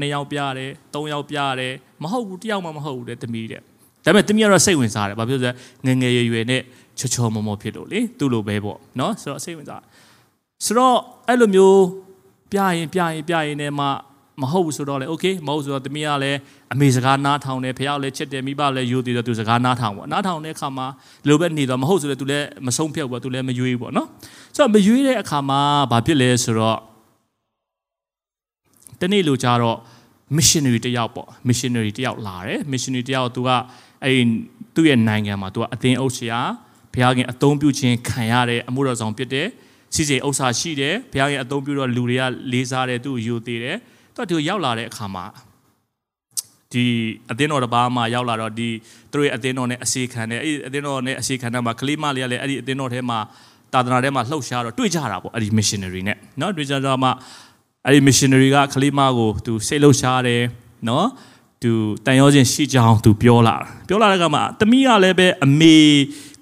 နှစ်ယောက်ပြတယ်သုံးယောက်ပြတယ်မဟုတ်ဘူးတယောက်မှမဟုတ်ဘူးတဲ့တမီးတဲ့ဒါပေမဲ့တမီးကတော့စိတ်ဝင်စားတယ်ဘာဖြစ်လို့လဲငငယ်ရွယ်ရွယ်နဲ့ ချောချောမောမောဖြစ်လို့လေသူ့လိုပဲပေါ့နော်ဆိုတော့စိတ်ဝင်စားဆိုတော့အဲ့လိုမျိုးပြရင်ပြရင်ပြရင်နဲ့မှမဟုတ်ဘူးဆိုတော့လေโอเคမဟုတ်ဆိုတော့တမီးကလည်းအမေစကားနားထောင်တယ်ဖះလည်းချစ်တယ်မိဘလည်းယူသေးတယ်သူစကားနားထောင်ပေါ့နားထောင်တဲ့အခါမှာလိုပဲနေတော့မဟုတ်ဆိုလည်းသူလည်းမဆုံးဖြတ်ဘူးသူလည်းမရွေးဘူးပေါ့နော်ဆိုတော့မရွေးတဲ့အခါမှာဘာဖြစ်လဲဆိုတော့တနေ့လိုကြတော့ missionary တယောက်ပေါ့ missionary တယောက်လာတယ် missionary တယောက်သူကအဲ့သူ့ရဲ့နိုင်ငံမှာသူကအသင်းအုပ်ဆရာ ဘုရားခင်အသုံးပြုခြင်းခံရတဲ့အမှုတော်ဆောင်ဖြစ်တယ်စီစီဥစ္စာရှိတယ်ဘုရားခင်အသုံးပြုတော့လူတွေကလေးစားတယ်သူ့ကိုယူသေးတယ်သူကဒီရောက်လာတဲ့အခါမှာဒီအသင်းတော်တစ်ပါးမှာရောက်လာတော့ဒီသူတို့ရဲ့အသင်းတော်နဲ့အစီခံတယ်အဲ့ဒီအသင်းတော်နဲ့အစီခံတဲ့မှာကလေးမလေးကလည်းအဲ့ဒီအသင်းတော်ထဲမှာတာသနာထဲမှာလှုပ်ရှားတော့တွေ့ကြတာပေါ့အဲ့ဒီ missionary နဲ့เนาะတွေ့ကြတော့မှအဲ့ဒီ missionary ကကလေးမကိုသူစိတ်လှုပ်ရှားတယ်เนาะသူတန်ရောခြင်းရှိကြောင်းသူပြောလာပြောလာတဲ့ကမှာတမီးကလည်းပဲအမေ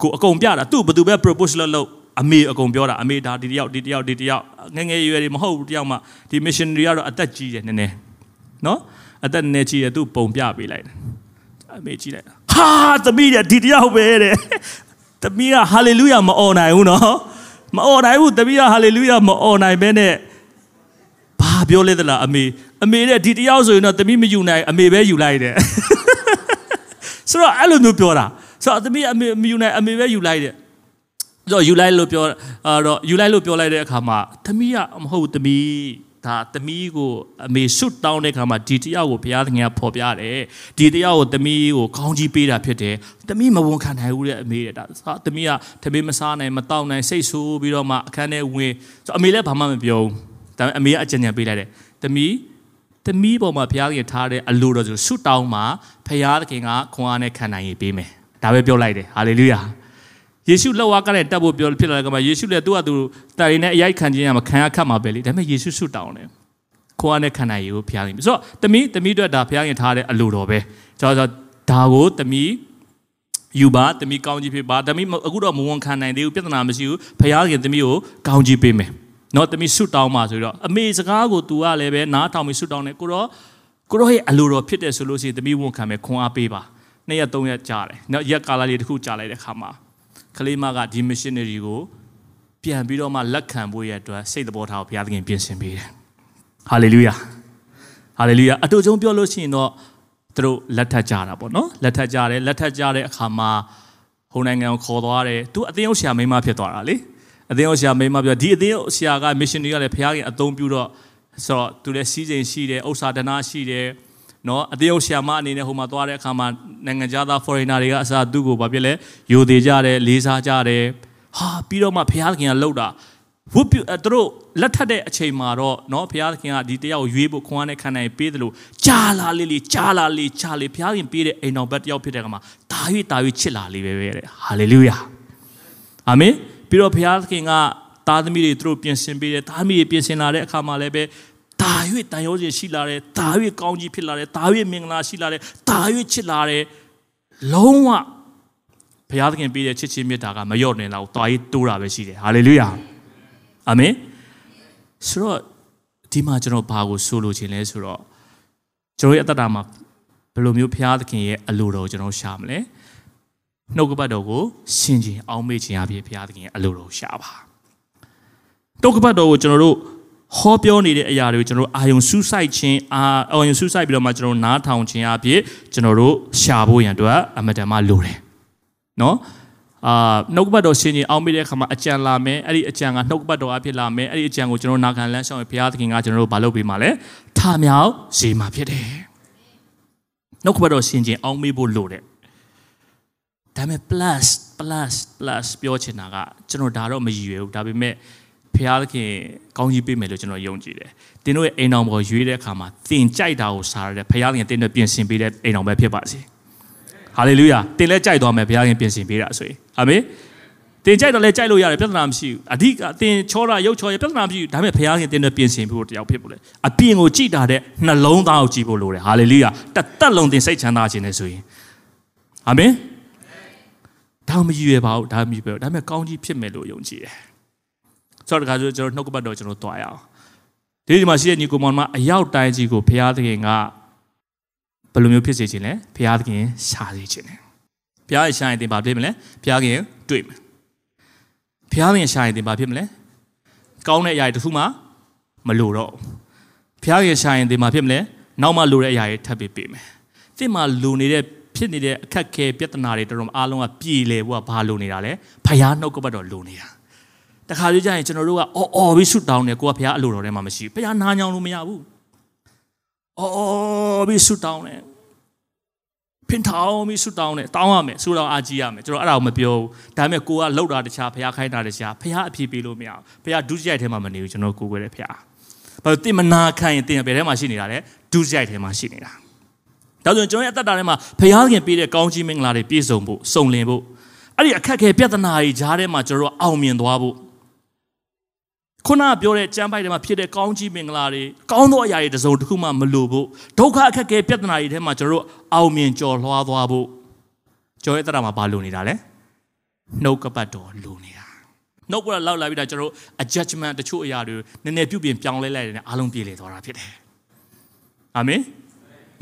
ကိုအကုန်ပြတာသူ့ဘသူပဲ propose လုပ်လို့အမေအကုန်ပြောတာအမေဒါဒီတယောက်ဒီတယောက်ဒီတယောက်ငငယ်ရွယ်တွေမဟုတ်ဘူးတယောက်မှဒီ missionary ကတော့အသက်ကြီးတယ်နည်းနည်းနော်အသက်နည်းကြီးတယ်သူပုံပြပေးလိုက်တယ်အမေကြည့်လိုက်ဟာသမီးတဲ့ဒီတယောက်ပဲတဲ့သမီးက hallelujah မအော်နိုင်ဘူးနော်မအော်နိုင်ဘူးသမီးက hallelujah မအော်နိုင်ဘဲနဲ့ဘာပြောလဲသလားအမေအမေတဲ့ဒီတယောက်ဆိုရင်တော့သမီးမယူနိုင်အမေပဲယူလိုက်တယ်ဆိုတော့အဲ့လိုမျိုးပြောတာ ဆိုတော့သမီးအမေမယူနိုင်အမေပဲယူလိုက်တယ်ဆိုတော့ယူလိုက်လို့ပြောတော့ယူလိုက်လို့ပြောလိုက်တဲ့အခါမှာသမီးကမဟုတ်သမီးဒါသမီးကိုအမေဆွတ်တောင်းတဲ့ခါမှာဒီတယောက်ကိုဘုရားသခင်ကဖော်ပြတယ်ဒီတယောက်ကိုသမီးကိုကောင်းကြီးပေးတာဖြစ်တယ်သမီးမဝန်ခံနိုင်ဘူးတဲ့အမေတဲ့ဒါသမီးကသမီးမစားနိုင်မတောက်နိုင်စိတ်ဆိုးပြီးတော့မှအခန်းထဲဝင်ဆိုအမေလည်းဘာမှမပြောဘူးဒါပေမဲ့အမေကအကြံဉာဏ်ပေးလိုက်တယ်သမီးသမီးပေါ်မှာဘုရားသခင်ထားတဲ့အလိုတော်ဆိုဆွတ်တောင်းမှာဘုရားသခင်ကခွန်အားနဲ့ခံနိုင်ရေးပေးမယ် ဒါပဲပြောလိုက်တယ်ဟာလေလုယာယေရှုလက်ဝါးကလည်းတက်ဖို့ပြောဖြစ်လာတဲ့ကမှာယေရှုလည်းသူ့ဟာသူတာရီနဲ့အရိုက်ခံခြင်းရမှာခံရခတ်မှာပဲလေဒါပေမဲ့ယေရှုဆုတောင်းတယ်ခွာနဲ့ခန္ဓာရည်ကိုဖျားခင်ဆိုတော့တမီးတမီးတို့ဒါဖျားခင်ထားတဲ့အလိုတော်ပဲကျွန်တော်ဒါကိုတမီးယူပါတမီးကောင်းကြီးဖြစ်ပါတမီးအခုတော့မဝန်ခံနိုင်သေးဘူးပြဿနာမရှိဘူးဖျားခင်တမီးကိုကောင်းကြီးပေးမယ်နော်တမီးဆုတောင်းပါဆိုတော့အမေစကားကို तू ကလည်းပဲနားထောင်ပြီးဆုတောင်းတယ်ကိုတော့ကိုတော့ရဲ့အလိုတော်ဖြစ်တယ်ဆိုလို့ရှိရင်တမီးဝန်ခံမယ်ခွန်အားပေးပါ နှစ်ရက်သုံးရက်ကြာတယ်နော်ရက်ကာလလေးတစ်ခုကြာလိုက်တဲ့ခါမှာကလေးမကဒီ missionary ကိုပြန်ပြီးတော့မှလက်ခံဖို့ရအတွက်စိတ်သဘောထားကိုဘုရားသခင်ပြင်ဆင်ပေးတယ်ဟာလေလုယာဟာလေလုယာအတူဆုံးပြောလို့ရှိရင်တော့သူတို့လက်ထပ်ကြတာပေါ့နော်လက်ထပ်ကြတယ်လက်ထပ်ကြတဲ့အခါမှာဟိုနိုင်ငံကိုခေါ်သွားတယ်သူအသင်းဥဆရာမိန်းမဖြစ်သွားတာလေအသင်းဥဆရာမိန်းမပြောဒီအသင်းဥဆရာက missionary ကလည်းဘုရားခင်အသုံးပြုတော့ဆိုတော့သူလည်းစီးစိမ်ရှိတယ်ဥစ္စာဒနာရှိတယ် နော်အသေးအုပ်ဆရာမအနေနဲ့ဟိုမှာသွားတဲ့အခါမှာနိုင်ငံခြားသား foreigner တွေကအစားသူ့ကိုဘာဖြစ်လဲယိုသေးကြတယ်လေးစားကြတယ်ဟာပြီးတော့မှဘုရားခင်ကလှုပ်တာဝတ်ပြုသူတို့လက်ထပ်တဲ့အချိန်မှာတော့เนาะဘုရားခင်ကဒီတယောက်ရွေးဖို့ခွန်အားနဲ့ခံနိုင်ပေးတယ်လို့ကြာလာလေးလေးကြာလာလေးကြာလေးဘုရားခင်ပေးတဲ့အိမ်တော်ဘက်တယောက်ဖြစ်တဲ့ကမှာတာ၍တာ၍ချစ်လာလေးပဲပဲတဲ့ဟာလေလုယာအာမင်ပြီးတော့ဘုရားခင်ကသားသမီးတွေသူတို့ပြင်ဆင်ပေးတယ်သားသမီးတွေပြင်ဆင်လာတဲ့အခါမှာလည်းပဲ တာ၍တန်ရောခြင်းရှိလာတယ်တာ၍ကောင်းကြီးဖြစ်လာတယ်တာ၍မင်္ဂလာရှိလာတယ်တာ၍ချစ်လာတယ်လုံးဝဘုရားသခင်ပေးတဲ့ချစ်ချင်းမေတ္တာကမလျော့နေတော့တာ၍တိုးတာပဲရှိတယ်ဟာလေလုယာအာမင်ဆိုတော့ဒီမှာကျွန်တော်ဘာကိုဆိုလိုချင်လဲဆိုတော့ကျွန်တော်ရဲ့အတ္တတာမှာဘယ်လိုမျိုးဘုရားသခင်ရဲ့အလိုတော်ကိုကျွန်တော်ရှာမလဲနှုတ်ကပတ်တော်ကိုရှင်းခြင်းအောင်းမေ့ခြင်းအဖြစ်ဘုရားသခင်ရဲ့အလိုတော်ရှာပါနှုတ်ကပတ်တော်ကိုကျွန်တော်တို့ ဟောပြောနေတဲ့အရာတွေကိုကျွန်တော်တို့အာယုံစူးစိုက်ခြင်းအာအာယုံစူးစိုက်ပြီးတော့မှကျွန်တော်တို့နားထောင်ခြင်းအဖြစ်ကျွန်တော်တို့ရှာဖို့ရန်အတွက်အမတန်မှလိုတယ်နော်အာနှုတ်ကပတ်တော်ရှင်းခြင်းအောင်းမိတဲ့အခါမှာအကြံလာမယ်အဲ့ဒီအကြံကနှုတ်ကပတ်တော်အဖြစ်လာမယ်အဲ့ဒီအကြံကိုကျွန်တော်နာခံလမ်းရှောင်ဘုရားသခင်ကကျွန်တော်တို့မလုပ်ပေးမှလဲထမြောက်စေမှာဖြစ်တယ်နှုတ်ကပတ်တော်ရှင်းခြင်းအောင်းမိဖို့လိုတယ်ဒါပေမဲ့ plus plus plus ပြောချင်တာကကျွန်တော်ဒါတော့မရည်ရွယ်ဘူးဒါပေမဲ့ ဖျားသခင်ကောင်းကြီးပေးမယ်လို့ကျွန်တော်ယုံကြည်တယ်။တင်းတို့ရဲ့အိမ်တော်ပေါ်ရွေးတဲ့အခါမှာသင်ကြိုက်တာကိုစားရတဲ့ဖျားသခင်တင်းတို့ပြင်ဆင်ပေးတဲ့အိမ်တော်ပဲဖြစ်ပါစေ။ဟာလေလုယာ။တင်းလည်းကြိုက်သွားမယ်ဖျားသခင်ပြင်ဆင်ပေးတာဆိုရင်။အာမင်။တင်ကြိုက်တော့လဲကြိုက်လို့ရတယ်ပြဿနာမရှိဘူးအဓိကတင်ချောတာရုပ်ချောရပြဿနာမရှိဘူးဒါပေမဲ့ဘုရားခင်တင်တဲ့ပြင်ဆင်ဖို့တယောက်ဖြစ်ဖို့လေအပြင်ကိုကြည်တာတဲ့နှလုံးသားကိုကြည်ဖို့လိုတယ်ဟာလေလုယာတသက်လုံးတင်စိတ်ချမ်းသာခြင်းနဲ့ဆိုရင်အာမင်ဒါမှမရည်ရွယ်ပါဘူးဒါမှမရည်ရွယ်ဒါပေမဲ့ကောင်းကြီးဖြစ်မယ်လို့ယုံကြည်တယ် ဆိုတော့တခါဆိုကျွန်တော်နှုတ်ကပတ်တော်ကျွန်တော်တွားရအောင်ဒီဒီမှာရှိတဲ့ညီကိုမောင်မအရောက်တိုင်းကြီးကိုဘုရားသခင်ကဘယ်လိုမျိုးဖြစ်စေခြင်းလဲဘုရားသခင်ရှာစေခြင်းလဲဘုရားရဲ့ရှာရင်တင်ပါဖြစ်မလဲဘုရားခင်တွေ့မယ်ဘုရားခင်ရှာရင်တင်ပါဖြစ်မလဲကောင်းတဲ့အရာတွေတစ်ခုမှမလိုတော့ဘုရားခင်ရှာရင်တင်ပါဖြစ်မလဲနောက်မှလိုတဲ့အရာတွေထပ်ပြီးပေးမယ်သင်မှာလိုနေတဲ့ဖြစ်နေတဲ့အခက်ခဲပြဿနာတွေတော်တော်အားလုံးကပြည်လေဖို့ကဘာလိုနေတာလဲဘုရားနှုတ်ကပတ်တော်လိုနေတာ တခါလေးကျရင်ကျွန်တော်တို့ကအော်အော်ပြီးဆုတောင်းတယ်ကိုကဘုရားအလိုတော်ထဲမှာမရှိဘူးဘုရားနားညောင်းလို့မရဘူးအော်အော်ပြီးဆုတောင်းတယ်ဖင်ထောင်းပြီးဆုတောင်းတယ်တောင်းရမယ်ဆုတောင်းအားကြီးရမယ်ကျွန်တော်အဲ့ဒါကိုမပြောဘူးဒါပေမဲ့ကိုကလှုပ်တာတခြားဘုရားခိုင်းတာတခြားဘုရားအပြည့်ပေးလို့မရဘူးဘုရားဒုစရိုက်ထဲမှာမနေဘူးကျွန်တော်ကိုကိုယ်ရဲ့ဘုရားဘာလို့တင်မနာခံရင်တင်ဘယ်ထဲမှာရှိနေတာလဲဒုစရိုက်ထဲမှာရှိနေတာဒါဆိုရင်ကျွန်တော်ရဲ့အသက်တာထဲမှာဘုရားခင်ပေးတဲ့ကောင်းကြီးမင်္ဂလာတွေပြည့်စုံဖို့စုံလင်ဖို့အဲ့ဒီအခက်အခဲပြဿနာတွေကြားထဲမှာကျွန်တော်အောင်မြင်သွားဖို့ ခုနပြောတဲ့ကျမ်းပိုက်ထဲမှာဖြစ်တဲ့ကောင်းကြီးမင်္ဂလာတွေကောင်းသောအရာတွေတစုံတစ်ခုမှမလိုဖို့ဒုက္ခအခက်အခဲပြဿနာတွေထဲမှာကျွန်တော်အောင်မြင်ကျော်လွှားသွားဖို့ကျော်ရဲ့တရမှာဘာလိုနေတာလဲနှုတ်ကပတ်တော်လိုနေတာနှုတ်ကပတ်လောက်လာပြီးတော့ကျွန်တော် adjustment တချို့အရာတွေနည်းနည်းပြုပြင်ပြောင်းလဲလိုက်တယ်အားလုံးပြေလည်သွားတာဖြစ်တယ်အာမင်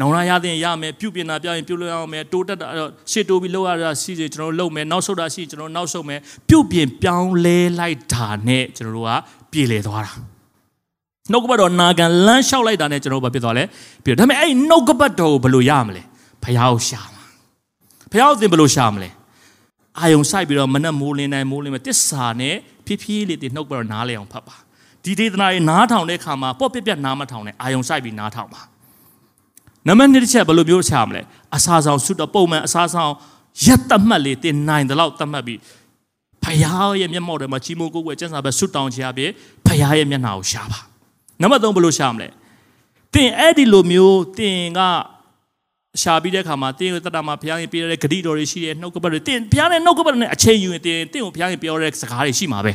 နောင်လာရတဲ့ရမယ်ပြုပြင်တာပြောရင်ပြုလို့ရအောင်မယ်တိုးတက်တာရှေ့တိုးပြီးလောက်ရတာရှိစေကျွန်တော်လုပ်မယ်နောက်ဆုတ်တာရှိကျွန်တော်နောက်ဆုတ်မယ်ပြုပြင်ပြောင်းလဲလိုက်တာနဲ့ကျွန်တော်တို့က ပြေလည်သွားတာနှုတ်ကပတ်တော်နာခံလမ်းလျှောက်လိုက်တာနဲ့ကျွန်တော်ဘာဖြစ်သွားလဲပြီးတော့ဒါပေမဲ့အဲ့နှုတ်ကပတ်တော်ကိုဘယ်လိုရမလဲဖះကိုရှာမှာဖះကိုသင်ဘယ်လိုရှာမလဲအာယုံဆိုင်ပြီးတော့မနဲ့မိုးလင်းတိုင်းမိုးလင်းမယ်တစ္ဆာနဲ့ဖြည်းဖြည်းလေးတင်နှုတ်ကပတ်တော်နားလေအောင်ဖတ်ပါဒီဒေသနာတွေနားထောင်တဲ့အခါမှာပေါ့ပြက်ပြက်နားမထောင်နဲ့အာယုံဆိုင်ပြီးနားထောင်ပါနံပါတ်1တစ်ချက်ဘယ်လိုမျိုးရှာမလဲအစာဆောင်ဆုတော့ပုံမှန်အစာဆောင်ရက်တတ်မှတ်လေးတင်နိုင်တယ်လို့တတ်မှတ်ပြီး ဖရားရဲ့မျက်မှောက်ထဲမှာချီးမွမ်းကိုးကွယ်ကျမ်းစာပဲဆွတောင်းချရပြီဖရားရဲ့မျက်နှာကိုရှာပါနံပါတ်3ဘယ်လိုရှာမလဲတင်အဲ့ဒီလိုမျိုးတင်က ရှာပြီးတဲ့အခါမှာတင်းကိုတတ်တာမှာဘုရားရှင်ပြရတဲ့ဂတိတော်တွေရှိတယ်နှုတ်ကပတ်တွေတင်းဘုရားနဲ့နှုတ်ကပတ်နဲ့အချိန်ယူရင်တင်းတင်းကိုဘုရားရှင်ပြောတဲ့စကားတွေရှိမှာပဲ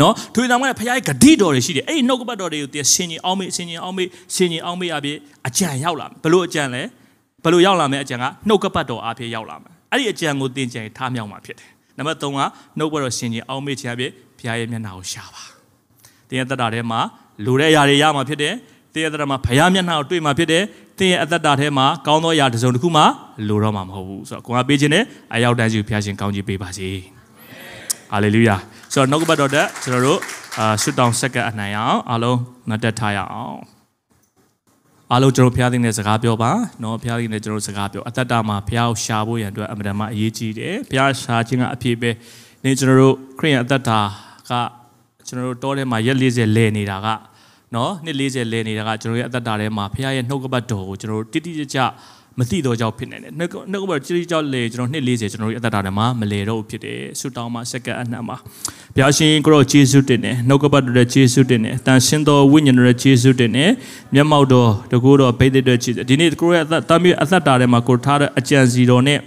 နော်ထွေတော်မှာဘုရားရဲ့ဂတိတော်တွေရှိတယ်အဲ့ဒီနှုတ်ကပတ်တော်တွေကိုတင်းဆင်ញင်အောင်မေးဆင်ញင်အောင်မေးဆင်ញင်အောင်မေးအပြည့်အကြံရောက်လာဘလို့အကြံလဲဘလို့ရောက်လာမယ်အကြံကနှုတ်ကပတ်တော်အပြည့်ရောက်လာမယ်အဲ့ဒီအကြံကိုတင်းကြံထားမြောက်မှာဖြစ်တယ် နံပါတ်3ကနှုတ်ကပတ်တော်ဆင်ញင်အောင်မေးခြင်းအပြည့်ဘုရားရဲ့မျက်နှာကိုရှာပါတင်းရဲ့တတ်တာထဲမှာလိုတဲ့အရာတွေရမှာဖြစ်တယ်တင်းရဲ့တတ်တာမှာဘုရားမျက်နှာကိုတွေ့မှာဖြစ်တယ်တင်းရဲ့အသက်တာထဲမှာကောင်းသောအရာတစ်စုံတစ်ခုမှလိုတော့မှာမဟုတ်ဘူးဆိုတော့ကိုကပေးခြင်းနဲ့အရောက်တန်းစီဘုရားရှင်ကောင်းကြီးပေးပါစေဟာလေလုယာဆိုတော့နှုတ်ကပတ်တော်တက်ကျွန်တော်တို့အာဆွတောင်းဆက်ကပ်အနိုင်အောင်အားလုံးငတ်တက်ထားရအောင် အားလုံးကျွန်တော်ဘုရားသခင်နဲ့စကားပြောပါเนาะဘုရားသခင်နဲ့ကျွန်တော်စကားပြောအသက်တာမှာဘုရားကိုရှာဖို့ရန်အတွက်အမှန်တမ်းအရေးကြီးတယ်ဘုရားရှာခြင်းကအဖြစ်ပဲနေကျွန်တော်တို့ခရိယန်အသက်တာကကျွန်တော်တို့တောထဲမှာရက်40လဲနေတာကနော်နှစ်40လဲနေတာကကျွန်တော်ရဲ့အသက်တာထဲမှာဖခင်ရဲ့နှုတ်ကပတ်တော်ကိုကျွန်တော်တို့တိတိကျကျ မသိတော့ကြောက်ဖြစ်နေတယ်နှုတ်နှုတ်ကပတ်တိတိကျကျလဲကျွန်တော်နှစ်40ကျွန်တော်ရဲ့အသက်တာထဲမှာမလဲတော့ဖြစ်တယ်ဆူတောင်းမှာစက္ကန့်အနှံ့မှာဘုရားရှင်ကိုရောယေရှုတင်တယ်နှုတ်ကပတ်တော်ရဲ့ယေရှုတင်တယ်တန်ရှင်းသောဝိညာဉ်တော်ရဲ့ယေရှုတင်တယ်မျက်မှောက်တော်တကူတော်ဘိသိက်တော်ယေရှုဒီနေ့ကိုရောရဲ့အသက်တာမျိုးအသက်တာထဲမှာကိုထားတဲ့အကြံစီတော်နဲ့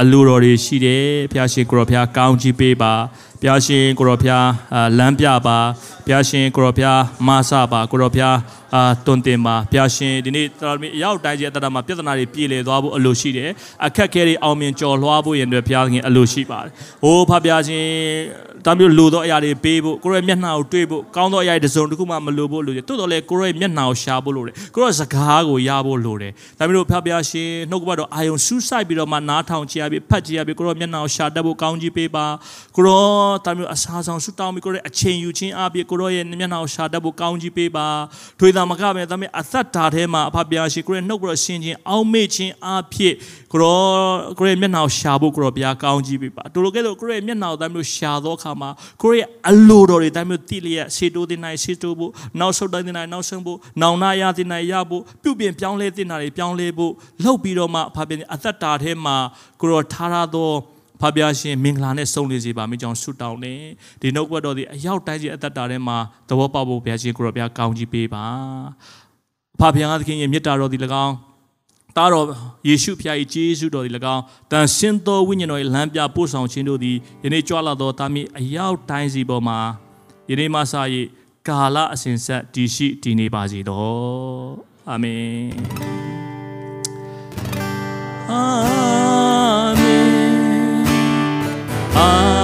အလိုတော်တွေရှိတယ်ဘုရားရှင်ကိုရောဘုရားကောင်းချီးပေးပါ ဘုရားရှင်ကိုရောဘုရားလမ်းပြပါဘုရားရှင်ကိုရောဘုရားမဆပါကိုရောဘုရားအာတွင်တင်ပါဘုရားရှင်ဒီနေ့တော်မီအရောက်တိုင်းကြီးအတ္တမှာပြဿနာတွေပြေလည်သွားဖို့အလိုရှိတယ်အခက်ခဲတွေအောင်မြင်ကျော်လွှားဖို့ရန်အတွက်ဘုရားခင်အလိုရှိပါတယ်ဟိုးဖဘုရားရှင်ဒါမျိုးလိုသောအရာတွေပေးဖို့ကိုရောမျက်နှာကိုတွေ့ဖို့ကောင်းသောအရာတွေတစ်စုံတစ်ခုမှမလိုဖို့လိုတယ်တိုးတော်လဲကိုရောမျက်နှာကိုရှာဖို့လိုတယ်ကိုရောစကားကိုရဖို့လိုတယ်ဒါမျိုးဖဘုရားရှင်နှုတ်ကပတ်တော်အာယုံစူးစိုက်ပြီးတော့မှနားထောင်ကြရပြီးဖတ်ကြရပြီးကိုရောမျက်နှာကိုရှာတတ်ဖို့ကောင်းကြီးပေးပါကိုရောဒါမျိုးအစားဆောင်ဆူတောင်းပြီးကိုရောအချိန်ယူခြင်းအပြင်ကိုရောရဲ့မျက်နှာကိုရှာတတ်ဖို့ကောင်းကြီးပေးပါထွေတာမကပဲဒါမျိုးအသက်တာထဲမှာအဖဘုရားရှင်ကိုရောနှုတ်ကပတ်တော်ရှင်ခြင်းအောက်မေ့ခြင်းအဖြစ်ကိုရောကိုရောမျက်နှာကိုရှာဖို့ကိုရောဘုရားကောင်းကြီးပေးပါတို့လိုကဲလို့ကိုရောမျက်နှာကိုဒါမျိုးရှာသောအခါမှာကိုရောအလိုတော်တွေဒါမျိုးတိလျက်ရှေတိုးတင်နိုင်ရှေတိုးဖို့နောက်ဆုတ်တိုင်းတင်နိုင်နောက်ဆုံးဖို့နောင်နာရတင်နိုင်ရဖို့ပြုပြင်ပြောင်းလဲတင်တာတွေပြောင်းလဲဖို့လှုပ်ပြီးတော့မှအဖဘုရားအသက်တာထဲမှာကိုရောထားရသော ဖဗျာရှင်မင်္ဂလာနဲ့စုံလင်စေပါမိကြောင်းဆုတောင်းနေဒီနှုတ်ဘတ်တော်ဒီအရောက်တိုင်းကြီးအသက်တာထဲမှာသဘောပေါက်ဖို့ဘုရားရှင်ကိုရောဘုရားကောင်းကြီးပေးပါဖဗျာသခင်ရဲ့မေတ္တာတော်ဒီ၎င်းသားတော်ယေရှုဖျား၏ကျေးဇူးတော်ဒီ၎င်းတန်ရှင်းသောဝိညာဉ်တော်၏လမ်းပြပို့ဆောင်ခြင်းတို့သည်ယနေ့ကြွလာသောသားမီးအရောက်တိုင်းစီပေါ်မှာယနေ့မှစ၍ကာလအစဉ်ဆက်တည်ရှိတည်နေပါစေတော်အာမင်အာ Ah.